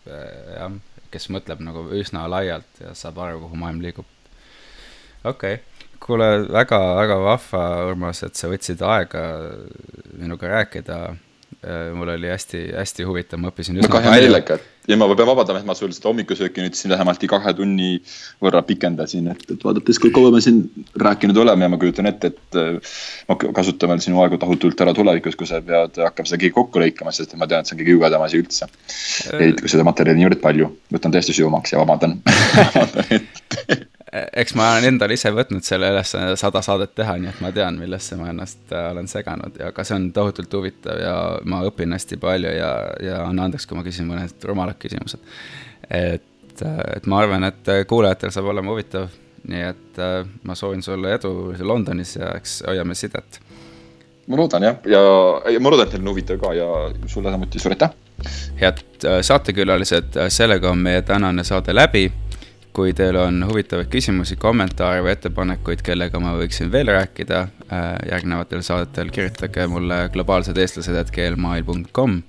äh, jah, kes mõtleb nagu üsna laialt ja saab aru, kuhu maailm liigub. okei okay., kuule väga, väga vahva, Urmas, et sa võtsid aega minuga rääkida. Äh, mul oli hästi-hästi huvitav, ma õppisin väga hea meelega ja ma pean vabandama, et ma sul seda hommikusööki nüüd siin vähemalt kahe tunni võrra pikendasin, et, et vaadates, kui kaua me siin rääkinud oleme ja ma kujutan ette, et äh, ma kasutan veel sinu aega tohutult ära tulevikus, kui sa pead hakkama seda kõike kokku lõikama, sest ma tean, et see on kõige jubedam asi üldse. Äh. et kui seda materjali niivõrd palju, võtan täiesti sügavamaks ja vabandan eks ma olen endale ise võtnud selle ülesande sada saadet teha, nii et ma tean, millesse ma ennast äh, olen seganud ja ka see on tohutult huvitav ja ma õpin hästi palju ja, ja anna andeks, kui ma küsin mõned rumalad küsimused. et, äh, et ma arvan, et äh, kuulajatel saab olema huvitav, nii et ma soovin sulle edu Londonis ja eks hoiame sidet. ma loodan jah, ja, ja ma loodan, et teil on huvitav ka ja sulle samuti suur aitäh. head saatekülalised, sellega on meie tänane saade läbi kui teil on huvitavaid küsimusi, kommentaare või ettepanekuid, kellega ma võiksin veel rääkida äh, järgnevatel saadetel, kirjutage mulle globaalsed eestlased, et gmail.com.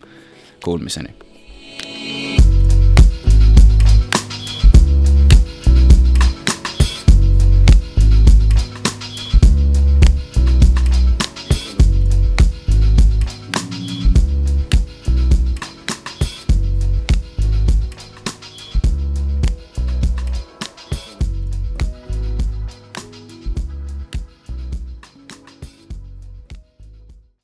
Kuulmiseni